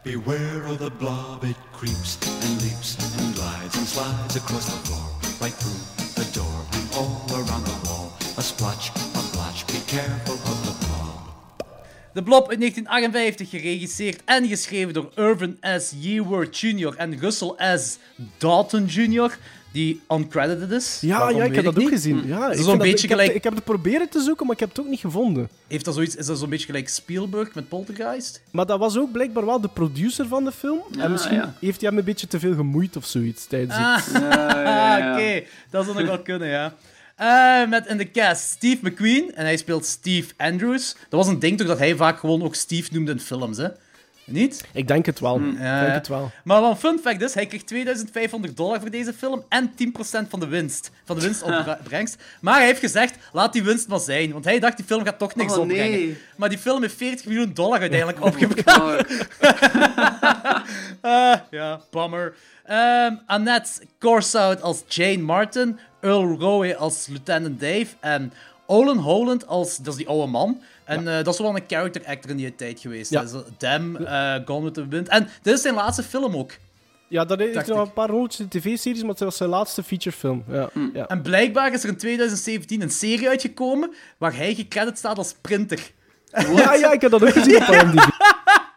[SPEAKER 2] Beware of the blob, it creeps and leaps and glides and slides across the floor, right through the door and all around the wall. A splotch, a blotch, be careful of the blob.
[SPEAKER 3] De Blob uit 1958, geregisseerd en geschreven door Irvin S. Yeworth Jr. en Russell S. Dalton Jr., die uncredited is.
[SPEAKER 4] Ja, ja, ik heb dat ook
[SPEAKER 3] niet.
[SPEAKER 4] gezien. Ja, ik
[SPEAKER 3] zo'n
[SPEAKER 4] vind dat-
[SPEAKER 3] beetje
[SPEAKER 4] ik, heb,
[SPEAKER 3] gelijk-
[SPEAKER 4] ik heb het proberen te zoeken, maar ik heb het ook niet gevonden.
[SPEAKER 3] Heeft dat zoiets, is dat zo'n beetje gelijk Spielberg met Poltergeist?
[SPEAKER 4] Maar dat was ook blijkbaar wel de producer van de film. en
[SPEAKER 5] Ah,
[SPEAKER 4] misschien
[SPEAKER 5] ja.
[SPEAKER 4] heeft hij hem een beetje te veel gemoeid of zoiets tijdens het...
[SPEAKER 3] Ah,
[SPEAKER 5] ja, ja.
[SPEAKER 3] oké. Dat zou nog wel kunnen, ja. Eh, met in de cast Steve McQueen en hij speelt Steve Andrews. Dat was een ding toch dat hij vaak gewoon ook Steve noemde in films, hè? Niet?
[SPEAKER 4] Ik denk het wel.
[SPEAKER 3] Ja,
[SPEAKER 4] ik denk het wel.
[SPEAKER 3] Maar wat een fun fact is, hij kreeg 2500 dollar voor deze film en 10% van de winst. Van de winstopbrengst. Maar hij heeft gezegd, laat die winst maar zijn. Want hij dacht, die film gaat toch niks
[SPEAKER 5] Oh,
[SPEAKER 3] opbrengen.
[SPEAKER 5] nee.
[SPEAKER 3] Maar die film heeft 40 miljoen dollar uiteindelijk opgebracht. Ah, ja, bummer. Ehm, Annette Corsout als Jane Martin. Earl Rowe als Lieutenant Dave. En Olin Holland als... Dat is die oude man. En eh, dat is wel een character actor in die tijd geweest.
[SPEAKER 4] Ja.
[SPEAKER 3] Zo Dem, eh, Gone with the Wind. En dit is zijn laatste film ook.
[SPEAKER 4] Ja, dat heeft nog een paar rolletjes in tv-series, maar het was zijn laatste featurefilm. Ja, ja.
[SPEAKER 3] En blijkbaar is er in 2017 een serie uitgekomen waar hij gecredit staat als printer.
[SPEAKER 4] ja, ja, ik heb dat ook gezien op IMDb.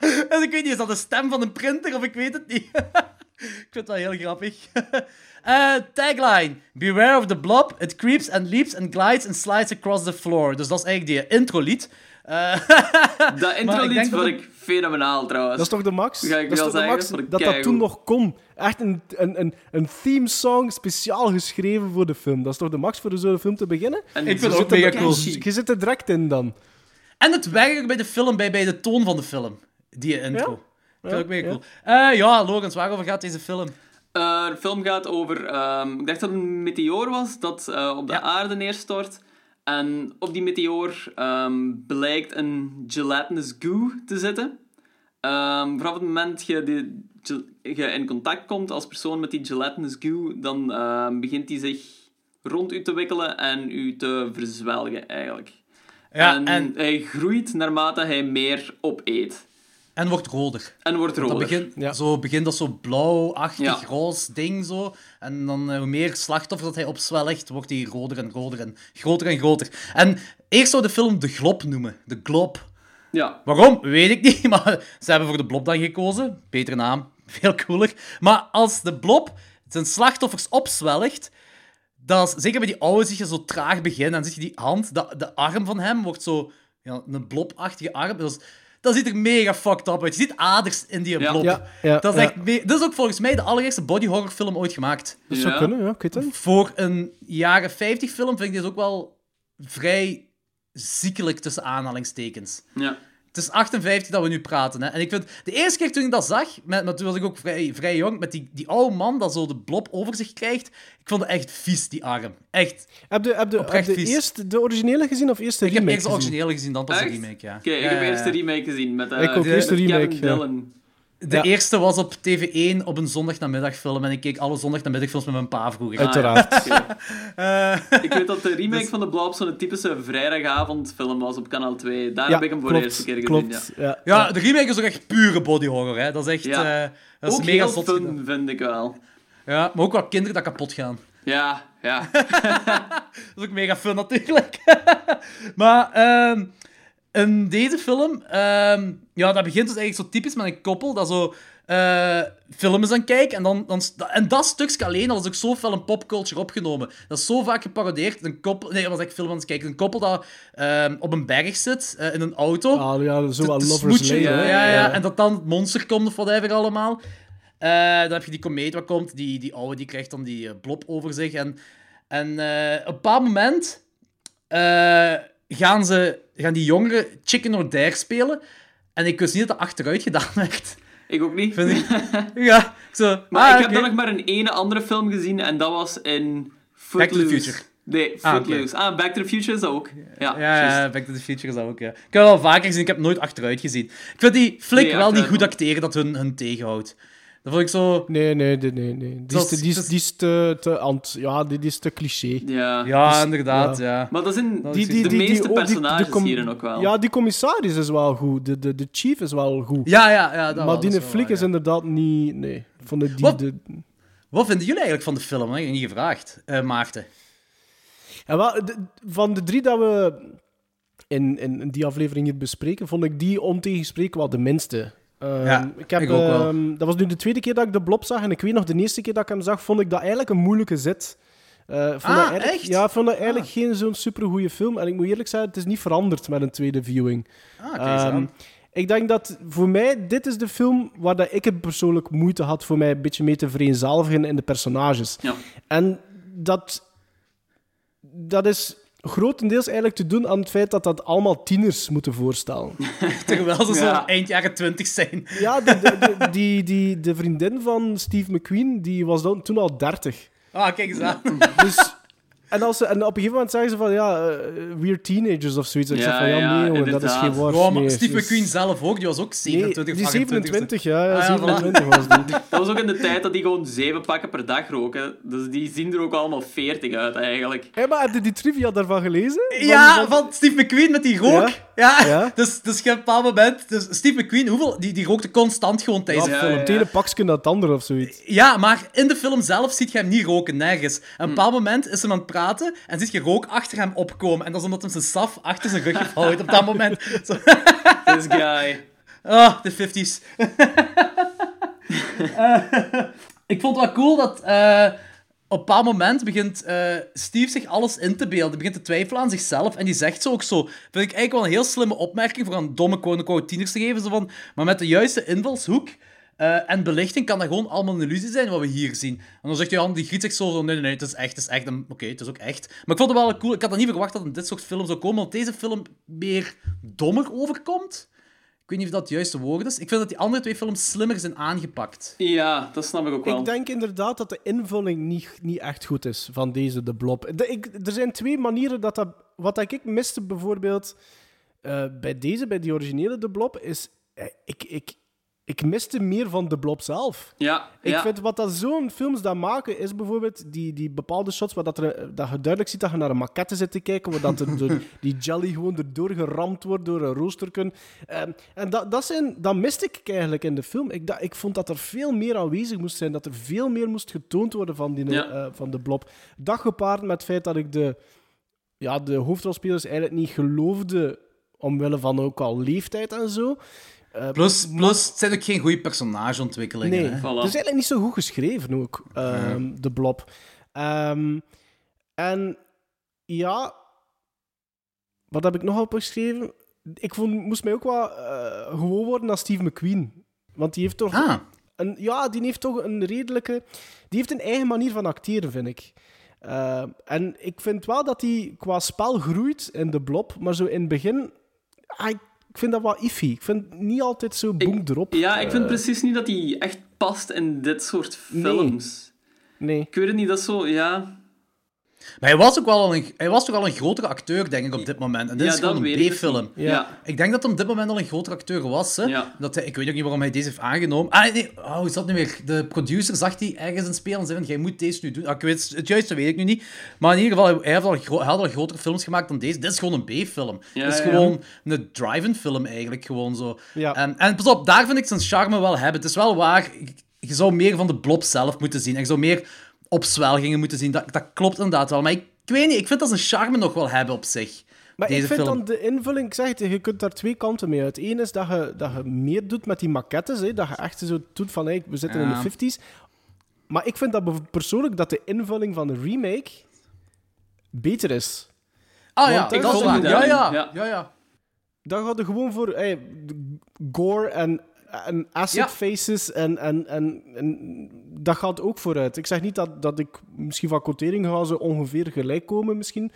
[SPEAKER 3] En ik weet niet, is dat de stem van een printer of ik weet het niet. Ik vind dat heel grappig. Eh, tagline. Beware of the blob. It creeps and leaps and glides and slides across the floor. Dus dat is eigenlijk die intro-lied. Eh,
[SPEAKER 5] Dat intro
[SPEAKER 3] ik denk
[SPEAKER 5] lied
[SPEAKER 3] dat
[SPEAKER 5] vond ik fenomenaal trouwens.
[SPEAKER 4] Dat is toch de max?
[SPEAKER 5] Ga ik
[SPEAKER 4] dat is toch de max
[SPEAKER 5] dat
[SPEAKER 4] dat toen nog kon. Echt een, een, een, een theme song speciaal geschreven voor de film. Dat is toch de max voor zo'n film te beginnen?
[SPEAKER 5] En
[SPEAKER 3] Ik
[SPEAKER 5] zo
[SPEAKER 3] vind het ook mega cool.
[SPEAKER 4] Je zit er direct in dan.
[SPEAKER 3] en het werkt ook bij de film, bij, bij de toon van de film. Die intro.
[SPEAKER 4] Ja?
[SPEAKER 3] Vind
[SPEAKER 4] Ja.
[SPEAKER 3] cool. Eh, ja, Logans, waarover gaat deze film?
[SPEAKER 5] Eh, de film gaat over... ehm, ik dacht dat het een meteoor was dat eh, op de
[SPEAKER 3] Ja.
[SPEAKER 5] aarde neerstort. En op die meteoor ehm, blijkt een gelatinous goo te zitten. Ehm, vanaf het moment je, die, je in contact komt als persoon met die gelatinous goo, dan ehm, begint die zich rond u te wikkelen en u te verzwelgen, eigenlijk.
[SPEAKER 3] Ja,
[SPEAKER 5] en,
[SPEAKER 3] en,
[SPEAKER 5] hij groeit naarmate hij meer opeet.
[SPEAKER 3] En wordt roder.
[SPEAKER 5] En wordt
[SPEAKER 3] Dat
[SPEAKER 5] roder.
[SPEAKER 3] begint,
[SPEAKER 4] Ja.
[SPEAKER 3] zo begint dat zo blauwachtig,
[SPEAKER 5] Ja.
[SPEAKER 3] roze ding zo. En dan eh, hoe meer slachtoffer dat hij opzwelgt, wordt hij roder en roder en groter en groter. En eerst zou de film De Glob noemen. De Glob.
[SPEAKER 5] Ja.
[SPEAKER 3] Waarom? Weet ik niet, maar ze hebben voor de Blob dan gekozen. Betere naam, veel cooler. Maar als de Blob zijn slachtoffers opzwelgt, dat is, zeker bij die oude zie je zo traag beginnen. En zie je die hand, de, de arm van hem wordt zo ja, een blobachtige arm. Dat, is, dat ziet er mega fucked up uit. Je ziet aders in die blob.
[SPEAKER 4] Ja, ja,
[SPEAKER 3] dat, is
[SPEAKER 4] ja.
[SPEAKER 3] echt dat is ook volgens mij de allereerste body horror film ooit gemaakt.
[SPEAKER 4] Dat zou
[SPEAKER 5] Ja.
[SPEAKER 4] kunnen, ja, ik weet het.
[SPEAKER 3] Voor een jaren 50 film vind ik dit ook wel vrij ziekelijk tussen aanhalingstekens.
[SPEAKER 5] Ja.
[SPEAKER 3] Het is 58 dat we nu praten. Hè. En ik vind, de eerste keer toen ik dat zag, met, maar toen was ik ook vrij, vrij jong, met die, die oude man dat zo de blob over zich krijgt, ik vond het echt vies, die arm. Echt.
[SPEAKER 4] Heb je, heb je, heb
[SPEAKER 3] vies.
[SPEAKER 4] eerst de originele gezien of eerst de
[SPEAKER 3] Ik heb
[SPEAKER 4] remake
[SPEAKER 3] eerst de originele gezien, dan pas de remake, ja.
[SPEAKER 5] Oké, ik heb eerst de remake gezien met, eh
[SPEAKER 4] Ik ook,
[SPEAKER 5] met
[SPEAKER 4] eerst de remake,
[SPEAKER 5] Kevin
[SPEAKER 4] ja.
[SPEAKER 3] De
[SPEAKER 4] Ja.
[SPEAKER 3] eerste was op TV1 op een zondagnamiddagfilm en ik keek alle zondagnamiddagfilms met mijn pa vroeger.
[SPEAKER 4] Uiteraard.
[SPEAKER 5] Oké. Ik weet dat de remake van de Blob zo'n typische vrijdagavondfilm was op kanaal 2. Daar
[SPEAKER 4] Ja,
[SPEAKER 5] heb ik hem voor
[SPEAKER 4] klopt,
[SPEAKER 5] de eerste keer gezien.
[SPEAKER 4] klopt.
[SPEAKER 5] Ja.
[SPEAKER 4] Ja.
[SPEAKER 3] Ja, de remake is ook echt pure body horror. Hè. Dat is echt
[SPEAKER 5] Ja.
[SPEAKER 3] eh, dat is
[SPEAKER 5] Ook
[SPEAKER 3] mega
[SPEAKER 5] heel
[SPEAKER 3] zot.
[SPEAKER 5] fun,
[SPEAKER 3] gedaan.
[SPEAKER 5] vind ik wel.
[SPEAKER 3] Ja, maar ook wel kinderen dat kapot gaan.
[SPEAKER 5] Ja, ja.
[SPEAKER 3] Dat is ook mega fun natuurlijk. maar ehm, in deze film, ehm, ja, dat begint dus eigenlijk zo typisch met een koppel dat zo eh film is aan kijken. En, dan, dan, en dat stukje alleen, dat is ook zo fel een popculture opgenomen. Dat is zo vaak geparodeerd. Een koppel, nee, dat was echt film aan het kijken. Een koppel dat ehm, op een berg zit, eh, in een auto.
[SPEAKER 4] Ah, ja, zo
[SPEAKER 3] te
[SPEAKER 4] Lovers
[SPEAKER 3] ja, ja. En dat dan het monster komt of whatever allemaal. Eh, dan heb je die komeet wat komt. Die, die oude die krijgt dan die eh, blob over zich. En, en eh, op een bepaald moment eh, gaan, ze, gaan die jongeren Chicken or Dare spelen. En ik wist niet dat dat achteruit gedaan werd.
[SPEAKER 5] Ik ook niet.
[SPEAKER 3] Vind ik... ja, zo...
[SPEAKER 5] Maar
[SPEAKER 3] ah,
[SPEAKER 5] ik heb dan nog maar een ene andere film gezien en dat was in
[SPEAKER 3] Back to the
[SPEAKER 5] Footloose.
[SPEAKER 3] Future.
[SPEAKER 5] Nee,
[SPEAKER 3] Ah.
[SPEAKER 5] Footloose. Ah, Back to the Future is dat ook. Ja,
[SPEAKER 3] Ja, Back to the Future is dat ook, ja. Ik heb het wel vaker gezien, ik heb het nooit achteruit gezien. Ik vind die flik
[SPEAKER 5] Nee,
[SPEAKER 3] wel niet goed acteren dat hun, hun tegenhoudt. Dat vond ik zo...
[SPEAKER 4] Nee, nee, nee, nee. nee. Die, is, te- die, is,
[SPEAKER 3] is
[SPEAKER 4] te, te ant, ja, die, die is te cliché.
[SPEAKER 5] Ja.
[SPEAKER 3] Ja,
[SPEAKER 4] Dus-
[SPEAKER 3] inderdaad, ja.
[SPEAKER 5] Maar dat zijn
[SPEAKER 3] Dat
[SPEAKER 4] Die, die,
[SPEAKER 5] de
[SPEAKER 4] die, die,
[SPEAKER 5] meeste
[SPEAKER 4] oh, die-
[SPEAKER 5] personages
[SPEAKER 4] de com-
[SPEAKER 5] hierin ook wel.
[SPEAKER 4] Ja, die commissaris is wel goed. De, de, de chief is wel goed.
[SPEAKER 3] Ja, ja, ja. Dat
[SPEAKER 4] maar
[SPEAKER 3] wel,
[SPEAKER 4] die flik is
[SPEAKER 3] ja.
[SPEAKER 4] inderdaad niet... Nee. Van de, die,
[SPEAKER 3] Wat?
[SPEAKER 4] de,
[SPEAKER 3] Wat vinden jullie eigenlijk van de film? Dat heb ik niet gevraagd, eh, Maarten.
[SPEAKER 4] Ja, wel, de- van de drie dat we in, in, in die aflevering hier bespreken, vond ik die ontegenspreekbaar wel de minste. Ehm,
[SPEAKER 3] Ja,
[SPEAKER 4] ik heb,
[SPEAKER 3] ik ook wel.
[SPEAKER 4] ehm, dat was nu de tweede keer dat ik de blob zag. En ik weet nog, de eerste keer dat ik hem zag, vond ik dat eigenlijk een moeilijke zit. Vond
[SPEAKER 3] Ah,
[SPEAKER 4] dat eigenlijk,
[SPEAKER 3] echt?
[SPEAKER 4] Ja, ik vond dat eigenlijk
[SPEAKER 3] Ah.
[SPEAKER 4] geen zo'n supergoeie film. En ik moet eerlijk zeggen, het is niet veranderd met een tweede viewing.
[SPEAKER 3] Ah, oké,
[SPEAKER 4] Ehm, ik denk dat voor mij, dit is de film waar dat ik het persoonlijk moeite had voor mij een beetje mee te vereenzelvigen in de personages.
[SPEAKER 5] Ja.
[SPEAKER 4] En dat, dat is grotendeels eigenlijk te doen aan het feit dat dat allemaal tieners moeten voorstellen.
[SPEAKER 3] Terwijl ze
[SPEAKER 5] Ja.
[SPEAKER 3] zo eind jaren twintig zijn.
[SPEAKER 4] Ja, de, de, de- die, die, de vriendin van Steve McQueen, die was dan, toen al 30.
[SPEAKER 3] Ah, kijk eens aan.
[SPEAKER 4] Dus, en, als ze, en op een gegeven moment zeggen ze van, ja, eh, we're teenagers of zoiets. En ik zeg van, ja,
[SPEAKER 5] ja,
[SPEAKER 4] nee jongen, dat is geen waar.
[SPEAKER 3] Ja, maar
[SPEAKER 4] nee,
[SPEAKER 3] Steve
[SPEAKER 4] dus-
[SPEAKER 3] McQueen zelf ook, die was ook
[SPEAKER 4] Nee,
[SPEAKER 3] 27
[SPEAKER 4] die
[SPEAKER 3] of 28.
[SPEAKER 4] 27, ja, ja,
[SPEAKER 3] Ah, ja, voilà.
[SPEAKER 4] 27 was die.
[SPEAKER 5] Dat was ook in de tijd dat die gewoon zeven pakken per dag roken. Dus die zien er ook allemaal 40 uit eigenlijk.
[SPEAKER 4] Hé, maar heb je die trivia daarvan gelezen? Van-
[SPEAKER 3] Ja,
[SPEAKER 4] van-
[SPEAKER 3] van Steve McQueen met die rook.
[SPEAKER 4] Ja.
[SPEAKER 3] Dus, dus je hebt een bepaald moment... Dus Steve McQueen, hoeveel, die, die rookte constant gewoon tijdens
[SPEAKER 4] Ja,
[SPEAKER 3] de
[SPEAKER 5] Ja,
[SPEAKER 3] film.
[SPEAKER 4] Het ene pakje naar het andere of zoiets.
[SPEAKER 3] Ja, maar in de film zelf ziet je hem niet roken, nergens. En een bepaald moment is hij aan het praten en ziet je rook achter hem opkomen. En dat is omdat hij zijn saf achter zijn rug houdt op dat moment. Zo,
[SPEAKER 5] This guy.
[SPEAKER 3] ah, de 50s. Eh, ik vond het wel cool dat eh, op een bepaald moment begint eh, Steve zich alles in te beelden. Hij begint te twijfelen aan zichzelf en die zegt zo ook zo. Vind ik eigenlijk wel een heel slimme opmerking voor een domme quote tieners te geven. Zo van, maar met de juiste invalshoek eh, en belichting kan dat gewoon allemaal een illusie zijn wat we hier zien. En dan zegt Jan, die giet zich zo, zo nee, nee, nee, het is echt, het is echt. Oké, het is ook echt. Maar ik vond het wel cool. Ik had dat niet verwacht dat in dit soort film zou komen, want deze film meer dommer overkomt. Ik weet niet of dat het juiste woord is. Ik vind dat die andere twee films slimmer zijn aangepakt.
[SPEAKER 5] Ja, dat snap ik ook wel.
[SPEAKER 4] Ik denk inderdaad dat de invulling niet, niet echt goed is van deze, de blob. De, ik, er zijn twee manieren dat dat... Wat ik miste bijvoorbeeld eh, bij deze, bij die originele de blob, is... eh, ik, ik, ik miste meer van de blob zelf.
[SPEAKER 5] Ja,
[SPEAKER 4] Ik
[SPEAKER 5] ja.
[SPEAKER 4] vind wat dat zo'n films dat maken, is bijvoorbeeld die, die bepaalde shots waar dat, er, dat je duidelijk ziet dat je naar een maquette zit te kijken, waar dat er door, die jelly gewoon erdoor geramd wordt door een roosterken. Ehm, en dat, dat, zijn, dat miste ik eigenlijk in de film. Ik, dat, ik vond dat er veel meer aanwezig moest zijn, dat er veel meer moest getoond worden van, die,
[SPEAKER 5] Ja.
[SPEAKER 4] eh, van de blob. Dat gepaard met het feit dat ik de, ja, de hoofdrolspelers eigenlijk niet geloofde, omwille van ook al leeftijd en zo.
[SPEAKER 3] Plus, plus het zijn ook geen goede personageontwikkelingen.
[SPEAKER 4] Nee,
[SPEAKER 3] hè.
[SPEAKER 5] Voilà.
[SPEAKER 4] het is eigenlijk niet zo goed geschreven ook, ehm, de blob. Ehm, en ja, wat heb ik nog opgeschreven? Ik vond, moest mij ook wel eh, gewoon worden als Steve McQueen. Want die heeft toch
[SPEAKER 3] Ah,
[SPEAKER 4] een, ja, die heeft toch een redelijke... Die heeft een eigen manier van acteren, vind ik. Eh, en ik vind wel dat hij qua spel groeit in de blob, maar zo in het begin... ah, ik vind dat wel iffy. Ik vind het niet altijd zo boem erop.
[SPEAKER 5] Ja, ik vind precies niet dat hij echt past in dit soort
[SPEAKER 4] Nee.
[SPEAKER 5] films.
[SPEAKER 4] Nee.
[SPEAKER 5] Ik weet het niet, dat is zo, ja...
[SPEAKER 3] maar hij was ook wel al een, hij was toch al een grotere acteur, denk ik, op dit moment. En dit
[SPEAKER 5] ja,
[SPEAKER 3] is gewoon een
[SPEAKER 5] ik dus
[SPEAKER 3] B-film.
[SPEAKER 5] niet. Ja.
[SPEAKER 3] Ik denk dat hij op dit moment al een grotere acteur was. Hè?
[SPEAKER 5] Ja.
[SPEAKER 3] Dat hij, ik weet ook niet waarom hij deze heeft aangenomen. Ah, nee, oh, hoe is dat nu weer? De producer zag hij ergens in spelen en zei van, jij moet deze nu doen. Ah, ik weet, het juiste weet ik nu niet. Maar in ieder geval, hij, heeft al, gro- hij had al grotere films gemaakt dan deze. Dit is gewoon een B-film.
[SPEAKER 5] Ja,
[SPEAKER 3] Dit is
[SPEAKER 5] ja.
[SPEAKER 3] gewoon een drive-in film eigenlijk, gewoon zo.
[SPEAKER 4] Ja.
[SPEAKER 3] En, en pas op, daar vind ik zijn charme wel hebben. Het is wel waar, je zou meer van de blob zelf moeten zien. En je zou meer opzwelgingen moeten zien. Dat, dat klopt inderdaad wel. Maar ik, ik weet niet, ik vind dat zijn charme nog wel hebben op zich.
[SPEAKER 4] Maar
[SPEAKER 3] deze
[SPEAKER 4] ik vind
[SPEAKER 3] film.
[SPEAKER 4] dan de invulling, ik zeg het, je kunt daar twee kanten mee uit. Eén is dat je, dat je meer doet met die maquettes, hè, dat je echt zo doet van, hey, we zitten
[SPEAKER 3] Ja.
[SPEAKER 4] in de 50s. Maar ik vind dat persoonlijk dat de invulling van de remake beter is.
[SPEAKER 3] Ah ja, ik
[SPEAKER 4] dat
[SPEAKER 3] is Ja, ja,
[SPEAKER 5] daarin,
[SPEAKER 3] ja, ja.
[SPEAKER 4] Dan gaat er gewoon voor hey, gore en, en acid
[SPEAKER 3] Ja.
[SPEAKER 4] faces en, en, en, en dat gaat ook vooruit. Ik zeg niet dat, dat ik misschien van quotering ga ze ongeveer gelijk komen misschien.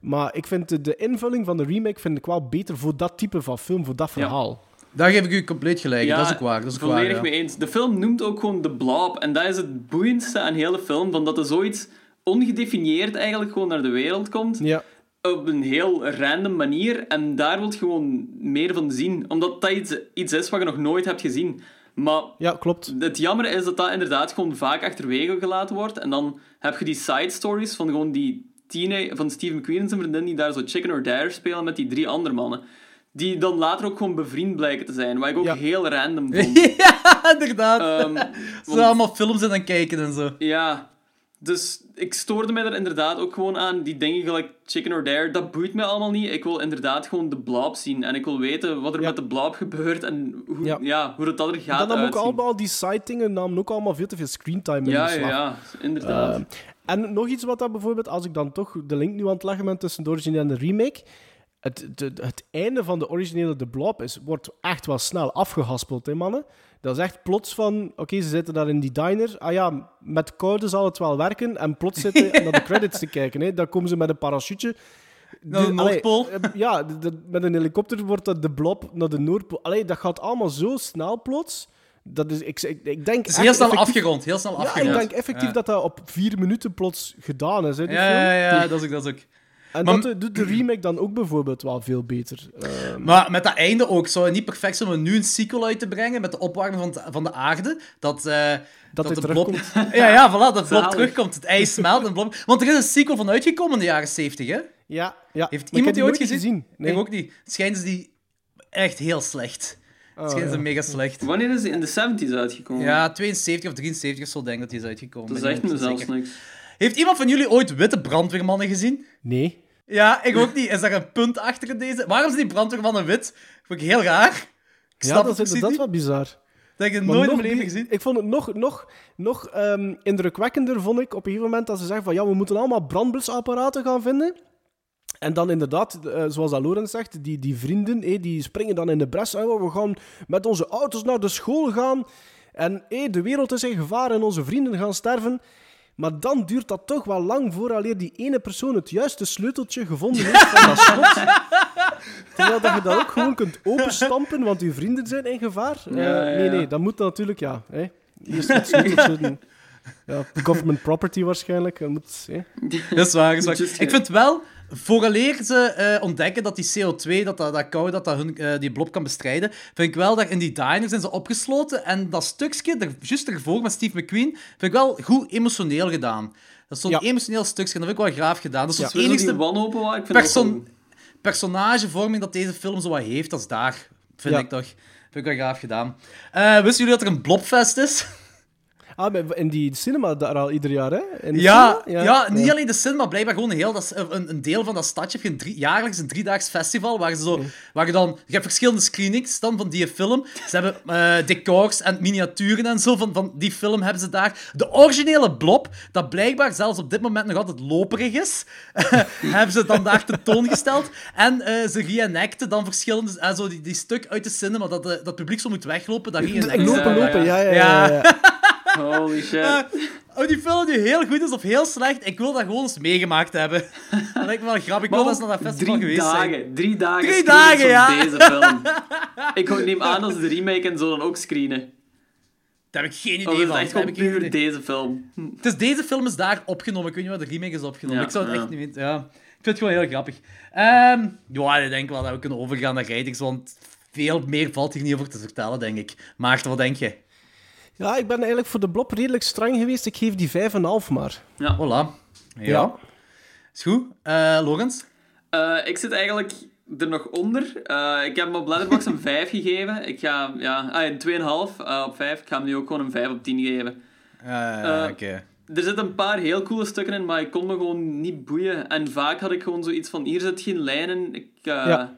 [SPEAKER 4] Maar ik vind de, de invulling van de remake vind ik wel beter voor dat type van film, voor dat verhaal.
[SPEAKER 3] Daar geef ik u compleet gelijk.
[SPEAKER 5] Ja,
[SPEAKER 3] dat is ook waar. Dat is ook waar,
[SPEAKER 5] volledig
[SPEAKER 3] ja.
[SPEAKER 5] mee eens. De film noemt ook gewoon de blob. En dat is het boeiendste aan de film. Van dat er zoiets ongedefinieerd eigenlijk gewoon naar de wereld komt.
[SPEAKER 4] Ja.
[SPEAKER 5] Op een heel random manier. En daar wil je gewoon meer van zien. Omdat dat iets, iets is wat je nog nooit hebt gezien. Maar
[SPEAKER 4] ja, klopt.
[SPEAKER 5] het jammer is dat dat inderdaad gewoon vaak achterwege gelaten wordt. En dan heb je die side stories van gewoon die tiener van Steve McQueen en zijn vriendin die daar zo Chicken or Dare spelen met die drie andere mannen. Die dan later ook gewoon bevriend blijken te zijn. Wat ik ook
[SPEAKER 4] Ja.
[SPEAKER 5] heel random vond.
[SPEAKER 3] ja, inderdaad. Ze
[SPEAKER 5] want-
[SPEAKER 3] zijn allemaal films aan kijken en zo.
[SPEAKER 5] ja, dus ik stoorde mij er inderdaad ook gewoon aan. Die dingen gelijk Chicken or Dare, dat boeit mij allemaal niet. Ik wil inderdaad gewoon de blob zien. En ik wil weten wat er
[SPEAKER 4] Ja.
[SPEAKER 5] met de blob gebeurt en hoe,
[SPEAKER 4] Ja.
[SPEAKER 5] ja. hoe het dat er gaat
[SPEAKER 4] dat nam ook allemaal, die side-dingen namen ook allemaal veel te veel screentime in
[SPEAKER 5] ja, ja, ja, inderdaad.
[SPEAKER 4] Ehm, en nog iets wat dat bijvoorbeeld, als ik dan toch de link nu aan het leggen ben tussen de originele en de remake. Het, de- het einde van de originele The Blob is, wordt echt wel snel afgehaspeld, hè, mannen. Dat is echt plots van, oké, ze zitten daar in die diner. Ah ja, met koude zal het wel werken. En plots zitten naar de credits te kijken. Hè. Dan komen ze met een parachute.
[SPEAKER 3] Naar de Noordpool.
[SPEAKER 4] eh, ja, de- de- met een helikopter wordt dat de blob naar de Noordpool. Allee, dat gaat allemaal zo snel plots. Dat is, ik, ik, ik denk
[SPEAKER 3] heel snel
[SPEAKER 4] effectief-
[SPEAKER 3] afgerond. Heel snel
[SPEAKER 4] Ja,
[SPEAKER 3] afgerond.
[SPEAKER 4] ik denk effectief
[SPEAKER 3] Ja.
[SPEAKER 4] dat dat op vier minuten plots gedaan is. Hè,
[SPEAKER 3] Ja, ja, ja, dat is ook. Dat is ook.
[SPEAKER 4] En
[SPEAKER 3] Maar-
[SPEAKER 4] dat doet de remake dan ook bijvoorbeeld wel veel beter. Eh,
[SPEAKER 3] Maar met dat einde ook, zou het niet perfect zijn om nu een sequel uit te brengen met de opwarming van, van de aarde? Dat, eh,
[SPEAKER 4] Dat hij
[SPEAKER 3] de blob...
[SPEAKER 4] terugkomt.
[SPEAKER 3] Ja, ja, voilà, dat blob terugkomt. Het ijs smelt en blob... Want er is een sequel van uitgekomen in de jaren 70, hè?
[SPEAKER 4] ja, ja.
[SPEAKER 3] Heeft
[SPEAKER 4] Maar ik
[SPEAKER 3] iemand
[SPEAKER 4] heb
[SPEAKER 3] die ooit
[SPEAKER 4] nooit
[SPEAKER 3] gezien?
[SPEAKER 4] Nee.
[SPEAKER 3] Ik ook niet. Het schijnt is die echt heel slecht. Het schijnt
[SPEAKER 4] ja.
[SPEAKER 3] ze mega slecht.
[SPEAKER 5] Wanneer is die in de 70s uitgekomen?
[SPEAKER 3] Ja, 72 of 73 of zo denk ik dat die is uitgekomen.
[SPEAKER 5] Dat zegt
[SPEAKER 3] niet
[SPEAKER 5] me zelfs niks.
[SPEAKER 3] Heeft iemand van jullie ooit witte brandweermannen gezien?
[SPEAKER 4] Nee.
[SPEAKER 3] Ja, ik ook niet. Is daar een punt achter deze? Waarom zijn die brandweermannen wit? Vind ik heel raar. Ik
[SPEAKER 4] Ja,
[SPEAKER 3] snap
[SPEAKER 4] dat
[SPEAKER 3] het
[SPEAKER 4] is inderdaad wel bizar.
[SPEAKER 3] Dat heb ik
[SPEAKER 4] Maar
[SPEAKER 3] nooit in mijn leven gezien.
[SPEAKER 4] Ik vond het nog, nog, nog ehm, indrukwekkender, vond ik, op een gegeven moment dat ze zeggen van ja, we moeten allemaal brandblusapparaten gaan vinden. En dan inderdaad, eh, zoals dat Lorenz zegt, die, die vrienden, eh, die springen dan in de bres. en we gaan met onze auto's naar de school gaan. En eh, de wereld is in gevaar en onze vrienden gaan sterven. Maar dan duurt dat toch wel lang vooraleer die ene persoon het juiste sleuteltje gevonden heeft van dat slot. Terwijl dat je dat ook gewoon kunt openstampen, want uw vrienden zijn in gevaar.
[SPEAKER 5] Ja, ja,
[SPEAKER 4] Nee,
[SPEAKER 5] ja.
[SPEAKER 4] nee, dat moet natuurlijk, ja. Hè. Eerst het sleuteltje. doen. Ja, government property waarschijnlijk. Dat moet, hè.
[SPEAKER 3] Dat is waar, dat is waar.
[SPEAKER 5] Just-
[SPEAKER 3] Ik vind wel, vooraleer ze eh, ontdekken dat die CO2, dat, dat, dat kou, dat, dat hun, eh, die blob kan bestrijden, vind ik wel dat in die diner zijn ze opgesloten en dat stukje, er, juist ervoor met Steve McQueen, vind ik wel goed emotioneel gedaan. Dat is zo'n
[SPEAKER 4] Ja.
[SPEAKER 3] emotioneel stukje, en dat vind ik wel graaf gedaan. Dat is
[SPEAKER 4] Ja.
[SPEAKER 3] het
[SPEAKER 5] wanhopen wel-
[SPEAKER 3] personagevorming dat deze film zo wat heeft als daar, vind
[SPEAKER 4] Ja.
[SPEAKER 3] ik toch. Vind ik wel graaf gedaan. Eh, wisten jullie dat er een blobfest is?
[SPEAKER 4] Ah, in die cinema daar al ieder jaar, hè?
[SPEAKER 3] Ja,
[SPEAKER 4] cinema?
[SPEAKER 3] ja, niet alleen de cinema, blijkbaar gewoon een, heel, dat is een, een deel van dat stadje. Je een drie, jaarlijks een driedaags festival waar, ze zo, waar je dan... Je hebt verschillende screenings dan van die film. Ze hebben eh, decors en miniaturen en zo van, van die film hebben ze daar. De originele blob, dat blijkbaar zelfs op dit moment nog altijd loperig is, hebben ze dan daar tentoongesteld. En eh, ze reenacten dan verschillende... eh, zo die, die stuk uit de cinema, dat de, dat het publiek zo moet weglopen. Dat reenacten
[SPEAKER 4] lopen,
[SPEAKER 5] Ja, ja,
[SPEAKER 4] lopen,
[SPEAKER 5] ja.
[SPEAKER 4] ja, ja, ja. ja.
[SPEAKER 5] Holy shit.
[SPEAKER 3] Eh, oh, die film die heel goed is of heel slecht, ik wil dat gewoon eens meegemaakt hebben. Dat lijkt me wel grappig. Ik wil
[SPEAKER 5] Maar
[SPEAKER 3] eens naar dat festival
[SPEAKER 5] drie
[SPEAKER 3] geweest
[SPEAKER 5] dagen,
[SPEAKER 3] zijn.
[SPEAKER 5] Drie dagen.
[SPEAKER 3] Drie dagen, ja.
[SPEAKER 5] deze film. ik neem aan dat ze de remake en zo dan ook screenen.
[SPEAKER 3] Daar heb ik geen
[SPEAKER 5] Of
[SPEAKER 3] idee van.
[SPEAKER 5] echt
[SPEAKER 3] heb ik
[SPEAKER 5] puur
[SPEAKER 3] idee.
[SPEAKER 5] deze film?
[SPEAKER 3] Het is deze film is daar opgenomen. Ik weet niet waar de remake is opgenomen.
[SPEAKER 5] Ja,
[SPEAKER 3] ik zou het
[SPEAKER 5] ja.
[SPEAKER 3] echt niet weten. Ja. Ik vind het gewoon heel grappig. Ehm, ja, ik denk wel dat we kunnen overgaan naar ratings, want veel meer valt hier niet over te vertellen, denk ik. Maarten, wat denk je?
[SPEAKER 4] Ja, ik ben eigenlijk voor de blob redelijk streng geweest. Ik geef die 5,5 maar.
[SPEAKER 5] Ja.
[SPEAKER 3] Voilà. Ja.
[SPEAKER 4] Ja.
[SPEAKER 3] Is goed. Eh Lorenz?
[SPEAKER 5] Eh, ik zit eigenlijk er nog onder. Eh, ik heb hem op Letterboxd een 5 gegeven. Ik ga, ja, ah, een 2,5 eh, op 5. Ik ga hem nu ook gewoon een 5 op 10 geven.
[SPEAKER 3] Eh, Oké.
[SPEAKER 5] Er zitten een paar heel coole stukken in, maar ik kon me gewoon niet boeien. En vaak had ik gewoon zoiets van, hier zit geen lijnen. Ik, eh,
[SPEAKER 4] Ja.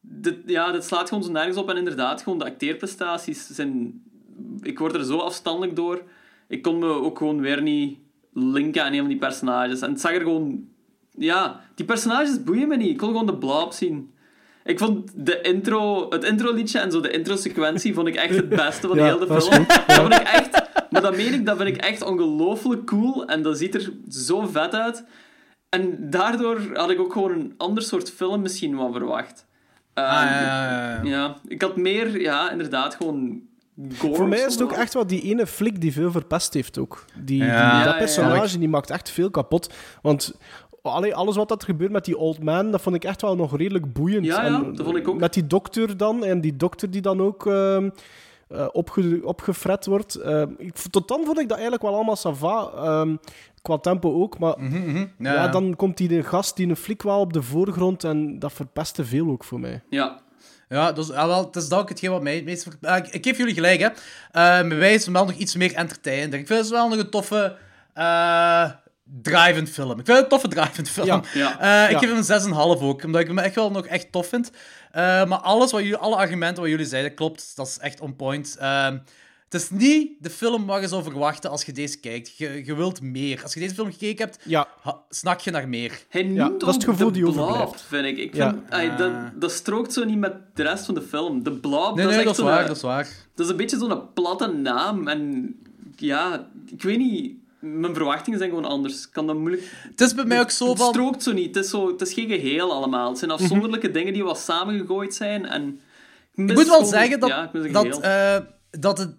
[SPEAKER 5] Dit, ja, dit slaat gewoon zo nergens op. En inderdaad, gewoon de acteerprestaties zijn... Ik word er zo afstandelijk door. Ik kon me ook gewoon weer niet linken aan een van die personages. En het zag er gewoon... Ja, die personages boeien me niet. Ik kon gewoon de blob zien. Ik vond de intro, het intro-liedje en zo de intro-sequentie vond ik echt het beste van
[SPEAKER 4] Ja,
[SPEAKER 5] heel de
[SPEAKER 4] dat is
[SPEAKER 5] film.
[SPEAKER 4] goed,
[SPEAKER 5] Dat vond ik echt... Maar dat meen ik, dat vind ik echt ongelooflijk cool. En dat ziet er zo vet uit. En daardoor had ik ook gewoon een ander soort film misschien wel verwacht.
[SPEAKER 3] Ah,
[SPEAKER 5] Ehm,
[SPEAKER 3] ja, ja, ja.
[SPEAKER 5] ja, ik had meer, ja, inderdaad, gewoon gore.
[SPEAKER 4] Voor mij is het ook echt wel die ene flik die veel verpest heeft ook. Die,
[SPEAKER 3] Ja.
[SPEAKER 4] die-
[SPEAKER 5] Ja,
[SPEAKER 4] dat
[SPEAKER 5] ja,
[SPEAKER 4] personage die maakt echt veel kapot. Want allee, alles wat dat er gebeurt met die old man, dat vond ik echt wel nog redelijk boeiend.
[SPEAKER 5] Ja, ja,
[SPEAKER 4] En
[SPEAKER 5] dat vond ik ook.
[SPEAKER 4] Met die dokter dan, en die dokter die dan ook ehm, eh, opge, opgefret wordt. Ehm, ik, tot dan vond ik dat eigenlijk wel allemaal sava. ehm, qua tempo ook, maar
[SPEAKER 3] Mhm, mhm.
[SPEAKER 4] ja.
[SPEAKER 3] Ja.
[SPEAKER 4] dan komt die de gast, die een flik wel op de voorgrond en dat verpestte veel ook voor mij.
[SPEAKER 5] Ja,
[SPEAKER 3] Ja, dus, ah, wel, het is dat ook hetgeen wat mij het meest... Ah, ik, ik geef jullie gelijk, hè. Eh bij mij is het wel nog iets meer entertainend. Ik vind het wel nog een toffe... eh drivend film. Ik vind het een toffe drivend film.
[SPEAKER 4] Ja,
[SPEAKER 5] ja.
[SPEAKER 3] Eh, ik
[SPEAKER 4] Ja.
[SPEAKER 3] geef hem een 6,5 ook, omdat ik hem echt wel nog echt tof vind. Eh, maar alles wat jullie, alle argumenten wat jullie zeiden, klopt. Dat is echt on point. Het is niet de film waar je zou verwachten als je deze kijkt. Je, je wilt meer. Als je deze film gekeken hebt,
[SPEAKER 4] Ja,
[SPEAKER 3] ha- snak je naar meer.
[SPEAKER 5] Hij
[SPEAKER 4] Ja,
[SPEAKER 5] noemt
[SPEAKER 4] dat is het
[SPEAKER 5] ook
[SPEAKER 4] gevoel
[SPEAKER 5] de
[SPEAKER 4] die overblijft.
[SPEAKER 5] vind ik. ik
[SPEAKER 4] Ja.
[SPEAKER 5] vind, ay, dat, dat strookt zo niet met de rest van de film. De blob,
[SPEAKER 3] Nee,
[SPEAKER 5] dat
[SPEAKER 3] nee,
[SPEAKER 5] is
[SPEAKER 3] dat
[SPEAKER 5] echt
[SPEAKER 3] is waar, dat is waar.
[SPEAKER 5] Dat is een beetje zo'n platte naam. En ja, ik weet niet... Mijn verwachtingen zijn gewoon anders. Ik kan dat moeilijk...
[SPEAKER 3] Het is bij mij ook zo
[SPEAKER 5] Het
[SPEAKER 3] van...
[SPEAKER 5] strookt zo niet. Het is, zo, het is geen geheel allemaal. Het zijn afzonderlijke dingen die wat samengegooid zijn. En
[SPEAKER 3] Ik moet wel zeggen dat,
[SPEAKER 5] Ja, ik mis een
[SPEAKER 3] dat,
[SPEAKER 5] geheel.
[SPEAKER 3] eh, dat het,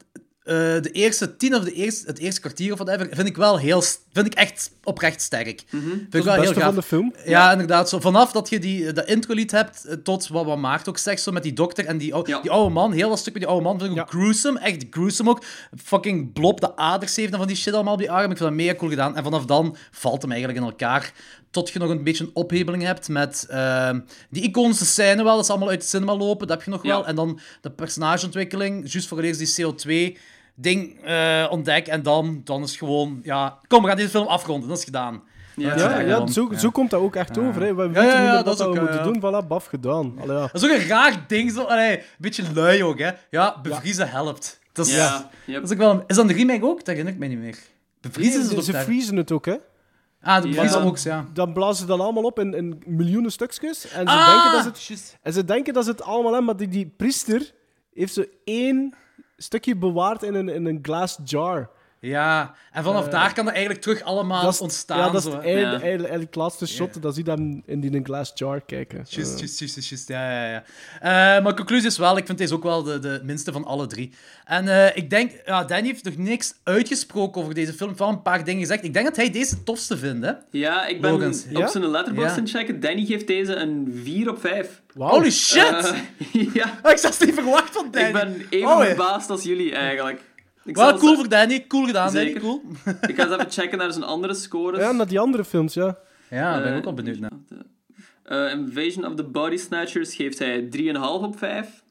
[SPEAKER 3] eh, de eerste tien of de eerste, het eerste kwartier of whatever, vind ik wel heel, vind ik echt oprecht sterk. Vind ik
[SPEAKER 4] dat is
[SPEAKER 3] wel
[SPEAKER 4] het
[SPEAKER 3] heel gaaf.
[SPEAKER 4] van de film.
[SPEAKER 3] Ja, inderdaad. Zo, vanaf dat je die, dat intro-lied hebt, eh, tot wat, wat Maart ook zegt, zo met die dokter en die, ou-
[SPEAKER 5] Ja.
[SPEAKER 3] die oude man, heel dat stuk met die oude man, vind ik ook gruesome. Echt gruesome ook. Fucking blob, de aders heeft en van die shit allemaal op die arm. Ik vind dat mega cool gedaan. En vanaf dan valt hem eigenlijk in elkaar. Tot je nog een beetje een ophebeling hebt met ehm, die iconische scène wel, dat ze allemaal uit de cinema lopen, dat heb je nog
[SPEAKER 5] Ja.
[SPEAKER 3] wel. En dan de personageontwikkeling, juist voor eerst die CO2 ding eh ontdek en dan, dan is gewoon, ja, kom, we gaan deze film afronden, dat is gedaan.
[SPEAKER 5] Ja.
[SPEAKER 3] Dat
[SPEAKER 4] Ja, zo,
[SPEAKER 3] Ja.
[SPEAKER 4] zo komt dat ook echt over. Hè. We weten
[SPEAKER 3] ja,
[SPEAKER 4] niet meer
[SPEAKER 3] dat
[SPEAKER 4] wat dat we
[SPEAKER 3] ook,
[SPEAKER 4] moeten
[SPEAKER 3] eh,
[SPEAKER 4] doen. Voilà, baf gedaan. Allee, ja.
[SPEAKER 3] Dat is ook een raar ding, zo. Allee, een beetje lui ook, hè. Ja, bevriezen helpt. Dat is,
[SPEAKER 5] Ja, yep.
[SPEAKER 3] dat is, ook wel een- is dat een remake ook? Dat herinner ik me niet meer. Bevriezen ze
[SPEAKER 4] ze freezen het ook, hè.
[SPEAKER 3] Ah, de
[SPEAKER 5] Ja.
[SPEAKER 3] ook, ja.
[SPEAKER 4] Dan blazen ze dan allemaal op in, in miljoenen stukjes. En ze,
[SPEAKER 3] Ah,
[SPEAKER 4] denken dat ze het, en ze denken dat ze het allemaal hebben, maar die, die priester heeft zo één stukje bewaard in een, in een glass jar.
[SPEAKER 3] Ja, en vanaf daar kan dat eigenlijk terug allemaal
[SPEAKER 4] Eh, Dat is,
[SPEAKER 3] ontstaan.
[SPEAKER 4] ja, dat is het, eigenlijk,
[SPEAKER 5] Ja.
[SPEAKER 4] eigenlijk, eigenlijk het laatste shot. Dan zie je hem in die glass jar kijken.
[SPEAKER 3] Juist,
[SPEAKER 4] Eh,
[SPEAKER 3] juist, juist, juist. Ja, ja, ja. Eh, maar conclusie is wel, ik vind deze ook wel de, de minste van alle drie. En eh, ik denk, ja, Danny heeft nog niks uitgesproken over deze film. Wel een paar dingen gezegd. Ik denk dat hij deze het tofste vindt, hè?
[SPEAKER 5] Ja, ik ben
[SPEAKER 3] Logans.
[SPEAKER 5] op
[SPEAKER 4] Ja?
[SPEAKER 5] zijn letterbox
[SPEAKER 3] Ja.
[SPEAKER 5] aan het checken. Danny geeft deze een 4 op 5.
[SPEAKER 4] wauw.
[SPEAKER 3] Holy shit!
[SPEAKER 5] Eh, ja,
[SPEAKER 3] Oh, ik zat niet verwacht van Danny.
[SPEAKER 5] ik ben even
[SPEAKER 3] Oh,
[SPEAKER 5] verbaasd als jullie eigenlijk. Ik,
[SPEAKER 3] Wel cool voor Danny. Cool gedaan, Danny.
[SPEAKER 5] Zeker.
[SPEAKER 3] Cool.
[SPEAKER 5] ik ga eens even checken naar zijn andere scores.
[SPEAKER 4] Ja, naar die andere films, ja.
[SPEAKER 3] Ja, daar ben ik
[SPEAKER 5] Eh,
[SPEAKER 3] ook wel benieuwd naar.
[SPEAKER 5] Eh, Invasion of the Body Snatchers geeft hij 3,5 op 5.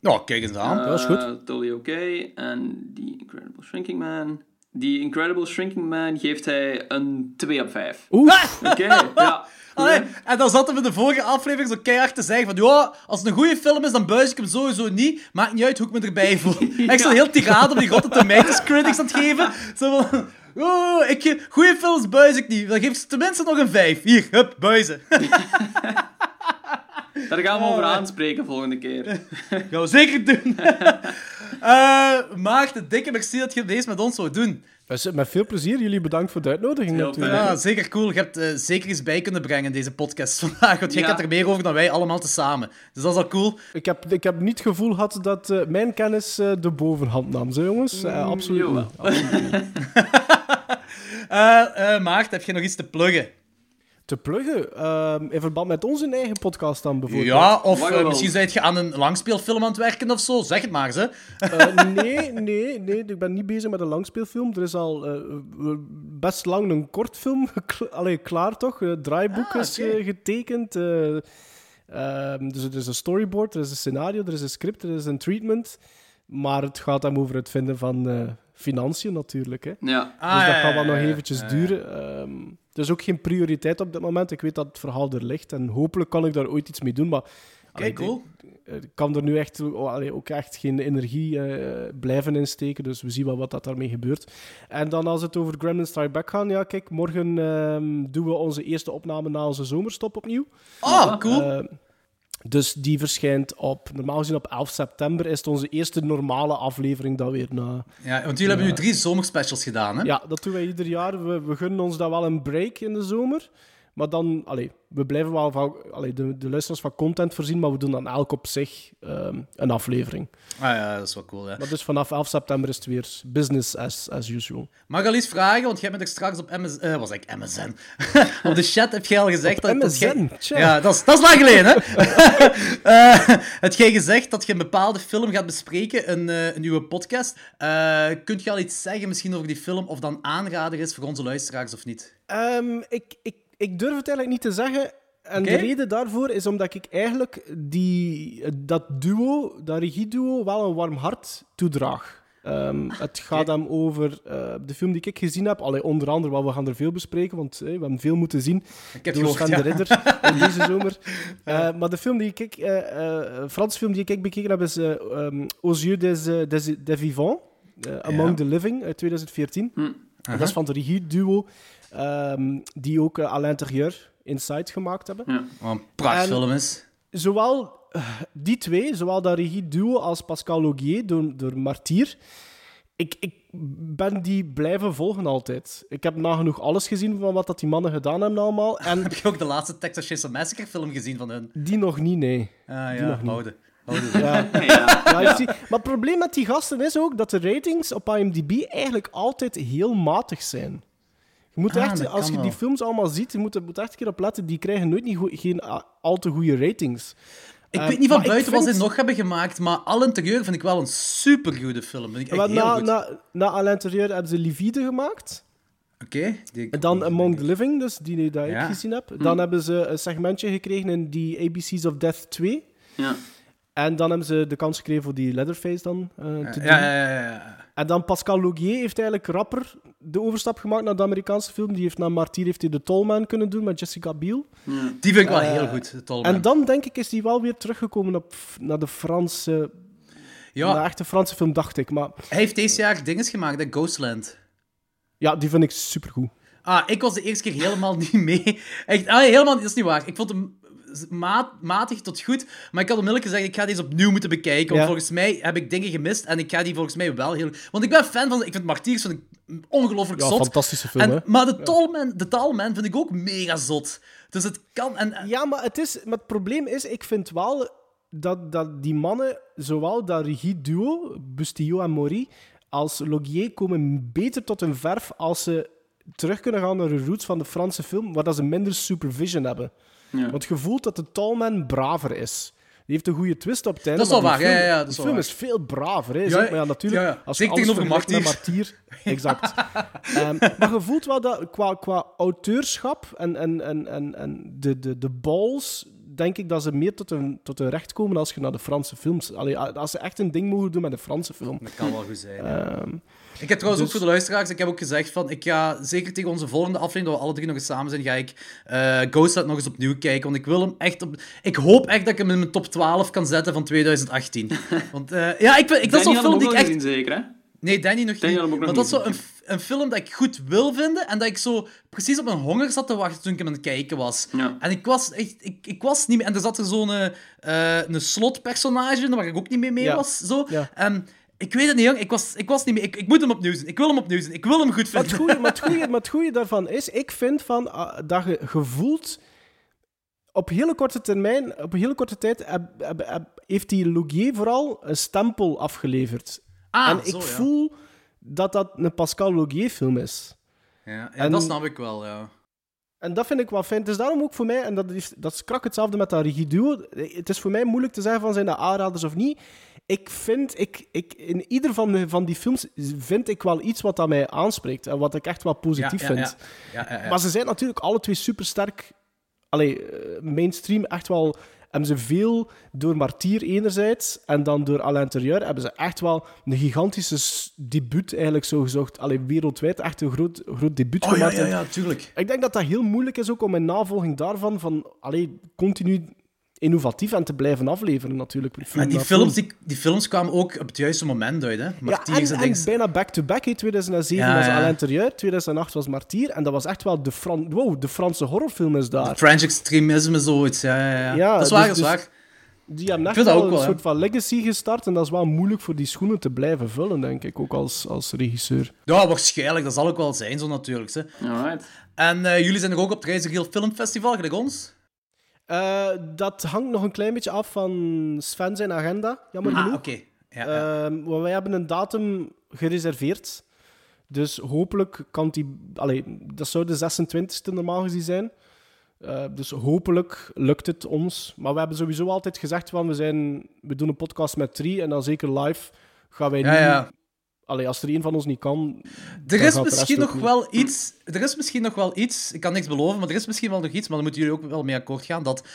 [SPEAKER 3] Nou, kijk eens aan.
[SPEAKER 4] dat is goed.
[SPEAKER 5] Eh, Totally oké. En The Incredible Shrinking Man. The Incredible Shrinking Man geeft hij een 2 op 5.
[SPEAKER 4] Oeh,
[SPEAKER 5] Oké, ja.
[SPEAKER 3] Allee, en dan zaten we de vorige aflevering zo keihard te zeggen van ja, als het een goede film is, dan buis ik hem sowieso niet. Maakt niet uit hoe ik me erbij voel. En ik zat heel tirade op die Rotten Tomatoes critics aan het geven. Zo van, oh, ik, goede films buis ik niet. Dan geef ik ze tenminste nog een 5. Hier, hup, buizen.
[SPEAKER 5] Daar gaan we over aanspreken volgende keer.
[SPEAKER 3] Gaan we zeker doen. Eh Maarten, dikke merci dat je deze met ons zou doen.
[SPEAKER 4] Met met veel plezier. Jullie bedankt voor de uitnodiging
[SPEAKER 5] Heel
[SPEAKER 4] natuurlijk.
[SPEAKER 3] Ja, zeker cool. Je hebt eh, zeker eens bij kunnen brengen in deze podcast vandaag. Want jij
[SPEAKER 5] Ja.
[SPEAKER 3] kent er meer over dan wij allemaal tezamen. Dus dat is al cool.
[SPEAKER 4] Ik, heb, ik heb niet het gevoel gehad dat eh, mijn kennis eh, de bovenhand nam, zo jongens. Eh, absoluut niet. Absoluut niet.
[SPEAKER 3] Eh eh Maarten, heb je nog iets te pluggen?
[SPEAKER 4] Te pluggen, ehm, in verband met onze eigen podcast dan bijvoorbeeld.
[SPEAKER 3] Ja, of eh, misschien zijt je aan een langspeelfilm aan het werken of zo. Zeg het maar eens, hè.
[SPEAKER 4] Eh, nee, nee, nee, ik ben niet bezig met een langspeelfilm. Er is al eh, best lang een kortfilm allee, klaar, toch? Het draaiboek
[SPEAKER 3] Ah,
[SPEAKER 4] is getekend. eh, ehm, dus er is een storyboard, er is een scenario, er is een script, er is een treatment. Maar het gaat hem over het vinden van eh, financiën natuurlijk. Hè.
[SPEAKER 5] Ja.
[SPEAKER 3] Ah,
[SPEAKER 4] dus dat
[SPEAKER 3] ja,
[SPEAKER 4] gaat wel
[SPEAKER 3] ja,
[SPEAKER 4] nog eventjes
[SPEAKER 3] ja, ja.
[SPEAKER 4] duren. Ehm, er is ook geen prioriteit op dit moment. Ik weet dat het verhaal er ligt en hopelijk kan ik daar ooit iets mee doen. Maar
[SPEAKER 3] Kijk, cool.
[SPEAKER 4] ik- ik kan er nu echt, oh, allee, ook echt geen energie eh, blijven insteken. Dus we zien wel wat dat daarmee gebeurt. En dan als het over Gremlin Strike Back gaat, ja, kijk, morgen ehm, doen we onze eerste opname na onze zomerstop opnieuw.
[SPEAKER 3] Oh, cool.
[SPEAKER 4] Eh, dus die verschijnt op, normaal gezien op 11 september, is het onze eerste normale aflevering dat weer na...
[SPEAKER 3] ja, want jullie hebben nu drie zomerspecials gedaan, hè?
[SPEAKER 4] Ja, dat doen wij ieder jaar. We, we gunnen ons dan wel een break in de zomer. Maar dan, allee, we blijven wel van, allee, de, de luisteraars van content voorzien, maar we doen dan elk op zich ehm, een aflevering.
[SPEAKER 3] Ah ja, dat is wel cool, hè.
[SPEAKER 4] Maar dus vanaf 11 september is het weer business as, as usual.
[SPEAKER 3] Mag ik al iets vragen? Want jij bent er straks op MSN... eh was ik MSN? op de chat heb jij al gezegd... Dat,
[SPEAKER 4] MSN.
[SPEAKER 3] Ja, dat is, dat is lang geleden, hè? Eh, heb jij gezegd dat je een bepaalde film gaat bespreken in eh, een nieuwe podcast? Kunt je al iets zeggen misschien over die film? Of dan aanrader is voor onze luisteraars of niet?
[SPEAKER 4] Ehm, ik, ik, ik durf het eigenlijk niet te zeggen. En de reden daarvoor is omdat ik eigenlijk die, dat duo, dat regieduo, wel een warm hart toedraag. Ehm, het gaat hem over eh, de film die ik gezien heb. Allee, onder andere, want we gaan er veel bespreken, want eh, we hebben veel moeten zien.
[SPEAKER 3] Ik heb
[SPEAKER 4] door
[SPEAKER 3] gehoord,
[SPEAKER 4] Sven
[SPEAKER 3] ja.
[SPEAKER 4] de Ridder in deze zomer. Eh, maar de film die ik, een Franse film die ik bekeken heb, is um, Aux yeux des, des, des vivants, Among the Living, uit 2014.
[SPEAKER 5] Hm.
[SPEAKER 4] Dat is van de regieduo ehm, die ook uh, à l'intérieur Inside gemaakt hebben.
[SPEAKER 5] Ja.
[SPEAKER 3] Wat een prachtfilm is.
[SPEAKER 4] Zowel eh, die twee, zowel dat regieduo als Pascal Laugier door, door Martyr, ik, ik ben die blijven volgen altijd. Ik heb nagenoeg alles gezien van wat dat die mannen gedaan hebben allemaal. En
[SPEAKER 3] Heb je ook de laatste Texas Chainsaw Massacre film gezien van hun?
[SPEAKER 4] die nog niet, nee.
[SPEAKER 3] Ah
[SPEAKER 4] Die
[SPEAKER 3] ja,
[SPEAKER 4] nog niet.
[SPEAKER 3] houden. houden.
[SPEAKER 4] Ja.
[SPEAKER 5] Ja.
[SPEAKER 4] Ja, ik zie- Maar het probleem met die gasten is ook dat de ratings op IMDb eigenlijk altijd heel matig zijn. Je moet
[SPEAKER 3] Ah,
[SPEAKER 4] echt, als je die films allemaal ziet, je moet, er moet echt een keer op letten, die krijgen nooit niet geen al te goede ratings.
[SPEAKER 3] Ik
[SPEAKER 4] Eh,
[SPEAKER 3] weet niet van
[SPEAKER 4] maar ik
[SPEAKER 3] buiten wat ze nog hebben gemaakt, maar Al Interieur vind ik wel een supergoede film. Vind ik echt
[SPEAKER 4] Maar
[SPEAKER 3] heel
[SPEAKER 4] na,
[SPEAKER 3] goed.
[SPEAKER 4] na, na à l'intérieur hebben ze Livide gemaakt.
[SPEAKER 3] Oké. die-
[SPEAKER 4] En dan Among the Living, dus die die dat
[SPEAKER 3] Ja.
[SPEAKER 4] ik gezien heb. Dan hebben ze een segmentje gekregen in die ABC's of Death 2.
[SPEAKER 5] Ja.
[SPEAKER 4] En dan hebben ze de kans gekregen voor die Leatherface dan eh, te doen.
[SPEAKER 3] Ja, ja, ja, ja.
[SPEAKER 4] En dan Pascal Laugier heeft eigenlijk rapper de overstap gemaakt naar de Amerikaanse film. Die heeft na Martyr heeft hij de Tallman kunnen doen met Jessica Biel.
[SPEAKER 3] Die vind ik wel
[SPEAKER 4] Eh,
[SPEAKER 3] heel goed, de.
[SPEAKER 4] En dan denk ik is hij wel weer teruggekomen op, naar de Franse...
[SPEAKER 3] Ja.
[SPEAKER 4] Een echte Franse film, dacht ik. Maar
[SPEAKER 3] Hij heeft deze jaar dinges gemaakt, hè, Ghostland.
[SPEAKER 4] ja, die vind ik supergoed.
[SPEAKER 3] Ah, ik was de eerste keer helemaal niet mee. Echt, ah, helemaal dat is niet waar. Ik vond hem maat, matig tot goed, maar ik had onmiddellijk gezegd, ik ga deze opnieuw moeten bekijken, want
[SPEAKER 4] Ja.
[SPEAKER 3] volgens mij heb ik dingen gemist en ik ga die volgens mij wel heel... Want ik ben fan van... Ik vind Martyrs vind ik ongelooflijk
[SPEAKER 4] Ja,
[SPEAKER 3] zot.
[SPEAKER 4] fantastische film, hè.
[SPEAKER 3] En, maar de Tallman, de Tallman vind ik ook mega zot. Dus het kan... En, en-
[SPEAKER 4] Ja, maar het, is, maar het probleem is, ik vind wel dat, dat die mannen, zowel dat regie-duo, Bustillo en Maury, als Logier, komen beter tot hun verf als ze terug kunnen gaan naar de roots van de Franse film, waar dat ze minder supervision hebben.
[SPEAKER 5] Ja.
[SPEAKER 4] Want je voelt dat de Tallman braver is. Die heeft een goede twist op einde.
[SPEAKER 3] Dat is wel waar, ja,
[SPEAKER 4] film-
[SPEAKER 3] ja, ja, dat is
[SPEAKER 4] film veel braver. Hè.
[SPEAKER 3] Ja,
[SPEAKER 4] maar ja, natuurlijk.
[SPEAKER 3] ja, ja.
[SPEAKER 4] Als je alles Martyr. Exact. Ehm, maar je voelt wel dat qua, qua auteurschap en, en, en, en, en de, de, de balls, denk ik dat ze meer tot hun, tot hun recht komen als je naar de Franse films... Allee, als ze echt een ding mogen doen met een Franse film.
[SPEAKER 3] Dat kan wel goed zijn. ja.
[SPEAKER 4] Ehm,
[SPEAKER 3] Ik heb trouwens ook
[SPEAKER 4] Dus-
[SPEAKER 3] voor de luisteraars, ik heb ook gezegd van, ik ga zeker tegen onze volgende aflevering, dat we alle drie nog eens samen zijn, ga ik eh Ghostlight nog eens opnieuw kijken. Want ik wil hem echt op... Ik hoop echt dat ik hem in mijn top 12 kan zetten van 2018. Want eh, ja, ik, ik, dat is zo'n
[SPEAKER 5] hem
[SPEAKER 3] film die ik echt...
[SPEAKER 5] gezien, zeker, hè?
[SPEAKER 3] Nee, Danny nog
[SPEAKER 5] Danny
[SPEAKER 3] niet.
[SPEAKER 5] had hem ook nog
[SPEAKER 3] maar dat is zo een, een film dat ik goed wil vinden en dat ik zo precies op mijn honger zat te wachten toen ik hem aan het kijken was.
[SPEAKER 5] Ja.
[SPEAKER 3] En ik was echt... Ik, ik was niet meer... En er zat er zo'n eh een slotpersonage in, waar ik ook niet mee mee
[SPEAKER 4] Ja.
[SPEAKER 3] was. Zo.
[SPEAKER 4] Ja.
[SPEAKER 3] En ik weet het niet, jong. Ik was, ik was niet meer... Ik, ik moet hem opnieuw zien. Ik wil hem opnieuw zien. Ik wil hem goed
[SPEAKER 4] Maar
[SPEAKER 3] vinden.
[SPEAKER 4] het goede, maar het goede, maar het goede daarvan is, ik vind van, ah, dat je gevoeld op hele korte termijn, op een hele korte tijd, heb- heb- heb- heeft die Logier vooral een stempel afgeleverd.
[SPEAKER 3] Ah,
[SPEAKER 4] en ik
[SPEAKER 3] ja.
[SPEAKER 4] voel dat dat een Pascal Logier film is.
[SPEAKER 3] Ja, ja,
[SPEAKER 4] En-
[SPEAKER 3] dat snap ik wel, ja.
[SPEAKER 4] En dat vind ik wel fijn. Het is daarom ook voor mij, en dat is, dat is krak hetzelfde met dat regie-duo, het is voor mij moeilijk te zeggen van zijn dat aanraders of niet. Ik vind, ik, ik, in ieder van, de- van die films vind ik wel iets wat dat mij aanspreekt en wat ik echt wel positief
[SPEAKER 3] ja, ja,
[SPEAKER 4] vind.
[SPEAKER 3] Ja, ja, ja.
[SPEAKER 4] Maar ze zijn natuurlijk alle twee supersterk. Allee, eh, mainstream echt wel. Hebben ze veel door Martyr enerzijds en dan door à l'intérieur hebben ze echt wel een gigantische debuut eigenlijk zo gezocht. Allee, wereldwijd echt een groot, groot debuut
[SPEAKER 3] Oh ja,
[SPEAKER 4] gemaakt.
[SPEAKER 3] ja,
[SPEAKER 4] En
[SPEAKER 3] ja, tuurlijk.
[SPEAKER 4] Ik denk dat dat heel moeilijk is ook om in navolging daarvan van allee, continu innovatief en te blijven afleveren natuurlijk.
[SPEAKER 3] Maar die films,
[SPEAKER 4] film.
[SPEAKER 3] die, die films kwamen ook op het juiste moment uit, hè.
[SPEAKER 4] Ja,
[SPEAKER 3] Martyrs
[SPEAKER 4] en, bijna back-to-back. hè. 2007
[SPEAKER 3] Ja,
[SPEAKER 4] was
[SPEAKER 3] ja.
[SPEAKER 4] à l'intérieur, 2008 was Martyr. En dat was echt wel de, Fran wow, de Franse horrorfilm is daar.
[SPEAKER 3] French extremisme, zoiets. Ja, ja, ja.
[SPEAKER 4] Ja,
[SPEAKER 3] dat is waar,
[SPEAKER 4] dus-
[SPEAKER 3] dat is
[SPEAKER 4] dus-
[SPEAKER 3] waar.
[SPEAKER 4] Die hebben echt wel
[SPEAKER 3] ook
[SPEAKER 4] een
[SPEAKER 3] wel,
[SPEAKER 4] soort van legacy gestart. En dat is wel moeilijk voor die schoenen te blijven vullen, denk ik. Ook als, als regisseur.
[SPEAKER 3] Ja, waarschijnlijk. Dat zal ook wel zijn, zo natuurlijk. Hè.
[SPEAKER 5] Alright.
[SPEAKER 3] En eh, jullie zijn er ook op het Reizigeel Filmfestival, gelijk ons.
[SPEAKER 4] Eh, dat hangt nog een klein beetje af van Sven zijn agenda, jammer
[SPEAKER 3] Ah,
[SPEAKER 4] genoeg.
[SPEAKER 3] oké. Ja, ja.
[SPEAKER 4] Ehm, wij hebben een datum gereserveerd. Dus hopelijk kan die... Allee, dat zou de 26e normaal gezien zijn. Eh, dus hopelijk lukt het ons. Maar we hebben sowieso altijd gezegd van we, zijn, we doen een podcast met drie en dan zeker live gaan wij
[SPEAKER 3] ja,
[SPEAKER 4] niet... Allee, als er één van ons niet kan...
[SPEAKER 3] Er is misschien nog
[SPEAKER 4] niet.
[SPEAKER 3] wel iets. Er is misschien nog wel iets. Ik kan niks beloven, maar er is misschien wel nog iets. Maar dan moeten jullie ook wel mee akkoord gaan. Dat.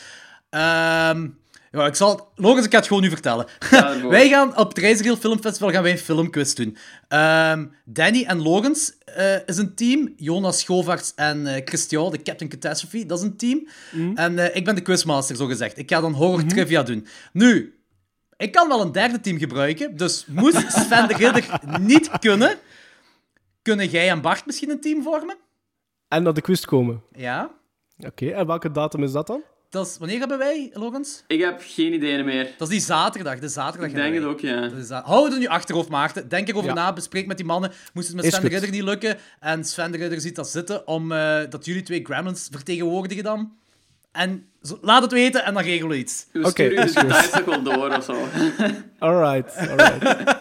[SPEAKER 3] ehm, ja, ik zal. Logans, ik ga het gewoon nu vertellen. Wij gaan op het Filmfestival gaan wij een filmquiz doen. Ehm, Danny en Logans eh, is een team. Jonas Schovaerts en eh Christian, de Captain Catastrophe, dat is een team.
[SPEAKER 4] Mhm.
[SPEAKER 3] En eh, ik ben de quizmaster, zo gezegd. Ik ga dan horror trivia doen. Nu, ik kan wel een derde team gebruiken. Dus moest Sven de Ridder niet kunnen, kunnen jij en Bart misschien een team vormen?
[SPEAKER 4] En naar de quiz komen.
[SPEAKER 3] Ja.
[SPEAKER 4] Oké, en welke datum is dat dan?
[SPEAKER 3] Dat is, wanneer hebben wij, Logans?
[SPEAKER 5] Ik heb geen idee meer.
[SPEAKER 3] Dat is die zaterdag. De zaterdag
[SPEAKER 5] Ik denk het
[SPEAKER 3] wij.
[SPEAKER 5] ook, ja.
[SPEAKER 3] Dat is Hou het in je achterhoofd, Maarten. Denk erover
[SPEAKER 4] Ja.
[SPEAKER 3] na. Bespreek met die mannen. Moest het met
[SPEAKER 4] Is
[SPEAKER 3] Sven de. Ridder niet lukken en Sven de Ridder ziet dat zitten, om, eh, dat jullie twee Gremlins vertegenwoordigen dan. En zo- laat het weten en dan regelen we iets.
[SPEAKER 4] Oké,
[SPEAKER 5] je
[SPEAKER 4] is goed.
[SPEAKER 5] door of zo.
[SPEAKER 4] Alright, alright.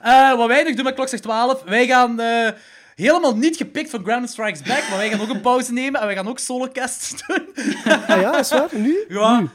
[SPEAKER 3] Eh, wat wij nog doen met Klokslag 12, wij gaan eh, helemaal niet gepikt van Gremlin Strikes Back, maar wij gaan ook een pauze nemen en wij gaan ook solocasts doen.
[SPEAKER 4] ah ja, is waar? Nu?
[SPEAKER 3] Ja, nu,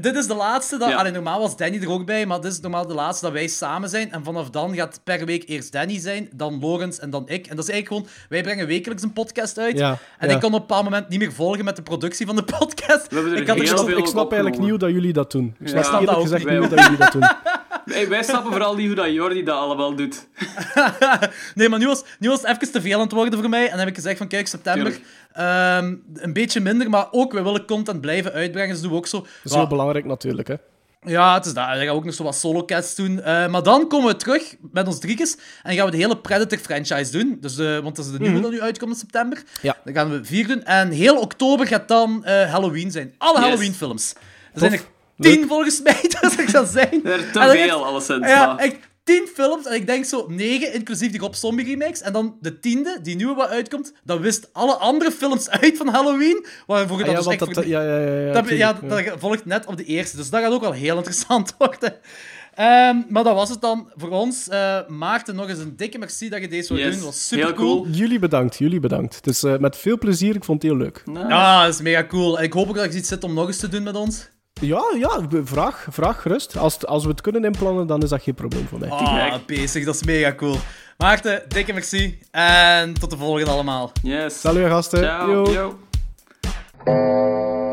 [SPEAKER 3] dit is de laatste. Dat,
[SPEAKER 5] Ja.
[SPEAKER 3] allee, normaal was Danny er ook bij, maar dit is normaal de laatste dat wij samen zijn. En vanaf dan gaat per week eerst Danny zijn, dan Logans en dan ik. En dat is eigenlijk gewoon, wij brengen wekelijks een podcast uit.
[SPEAKER 4] Ja,
[SPEAKER 3] en
[SPEAKER 4] ja.
[SPEAKER 3] ik kon op een bepaald moment niet meer volgen met de productie van de podcast. Ik had
[SPEAKER 4] Ik snap, ik eigenlijk niet hoe dat jullie dat doen. Ik snap
[SPEAKER 5] Ja.
[SPEAKER 3] snap dat
[SPEAKER 4] eerlijk
[SPEAKER 3] ook
[SPEAKER 4] gezegd
[SPEAKER 5] niet
[SPEAKER 4] hoe dat jullie dat doen.
[SPEAKER 5] Hey, wij snappen vooral niet hoe dat Jordi dat allemaal doet.
[SPEAKER 3] Nee, maar nu was, nu was het even te veel aan het worden voor mij. En dan heb ik gezegd van, kijk, september, ehm, een beetje minder, maar ook, we willen content blijven uitbrengen, dus doen we ook zo.
[SPEAKER 4] Dat is heel belangrijk natuurlijk. Hè.
[SPEAKER 3] Ja, het is dat. Dan gaan we ook nog zo wat solo-cats doen. Eh, maar dan komen we terug met ons driekes en gaan we de hele Predator-franchise doen. Dus de, want dat is de nieuwe dat nu uitkomt in september.
[SPEAKER 4] Ja.
[SPEAKER 3] Dan gaan we vier doen. En heel oktober gaat dan eh, Halloween zijn. Alle
[SPEAKER 5] Yes.
[SPEAKER 3] Halloween-films. Er zijn er. Tien
[SPEAKER 4] Leuk.
[SPEAKER 3] volgens mij, dat ik dat zijn.
[SPEAKER 5] Er te
[SPEAKER 3] dan
[SPEAKER 5] veel,
[SPEAKER 3] echt-
[SPEAKER 5] alleszins.
[SPEAKER 3] Ja,
[SPEAKER 5] maar-
[SPEAKER 3] echt tien films. En ik denk zo negen, inclusief die Rob Zombie remakes. En dan de tiende, die nieuwe wat uitkomt, dat wist alle andere films uit van Halloween. Waarvoor je
[SPEAKER 4] Ah,
[SPEAKER 3] dat
[SPEAKER 4] ja,
[SPEAKER 3] dus echt
[SPEAKER 4] dat,
[SPEAKER 3] voor-
[SPEAKER 4] ja, ja, ja, ja,
[SPEAKER 3] dat, ja, dat volgt net op de eerste. Dus dat gaat ook wel heel interessant worden. Ehm, maar dat was het dan voor ons. Eh, Maarten, nog eens een dikke merci dat je deze zou
[SPEAKER 5] Yes.
[SPEAKER 3] doen. Dat was super
[SPEAKER 5] Heel
[SPEAKER 3] cool.
[SPEAKER 5] cool.
[SPEAKER 4] Jullie bedankt, jullie bedankt. Dus eh, met veel plezier, ik vond het heel leuk.
[SPEAKER 5] Nice.
[SPEAKER 3] Ja, dat is mega cool. En ik hoop ook dat je iets zit om nog eens te doen met ons.
[SPEAKER 4] Ja, ja, vraag, vraag gerust. Als, als we het kunnen inplannen, dan is dat geen probleem voor mij.
[SPEAKER 3] Ah, bezig. Dat is mega cool. Maarten, dikke merci. En tot de volgende allemaal.
[SPEAKER 5] Yes.
[SPEAKER 4] Salut gasten.
[SPEAKER 5] Ciao.
[SPEAKER 4] Yo.
[SPEAKER 5] Yo.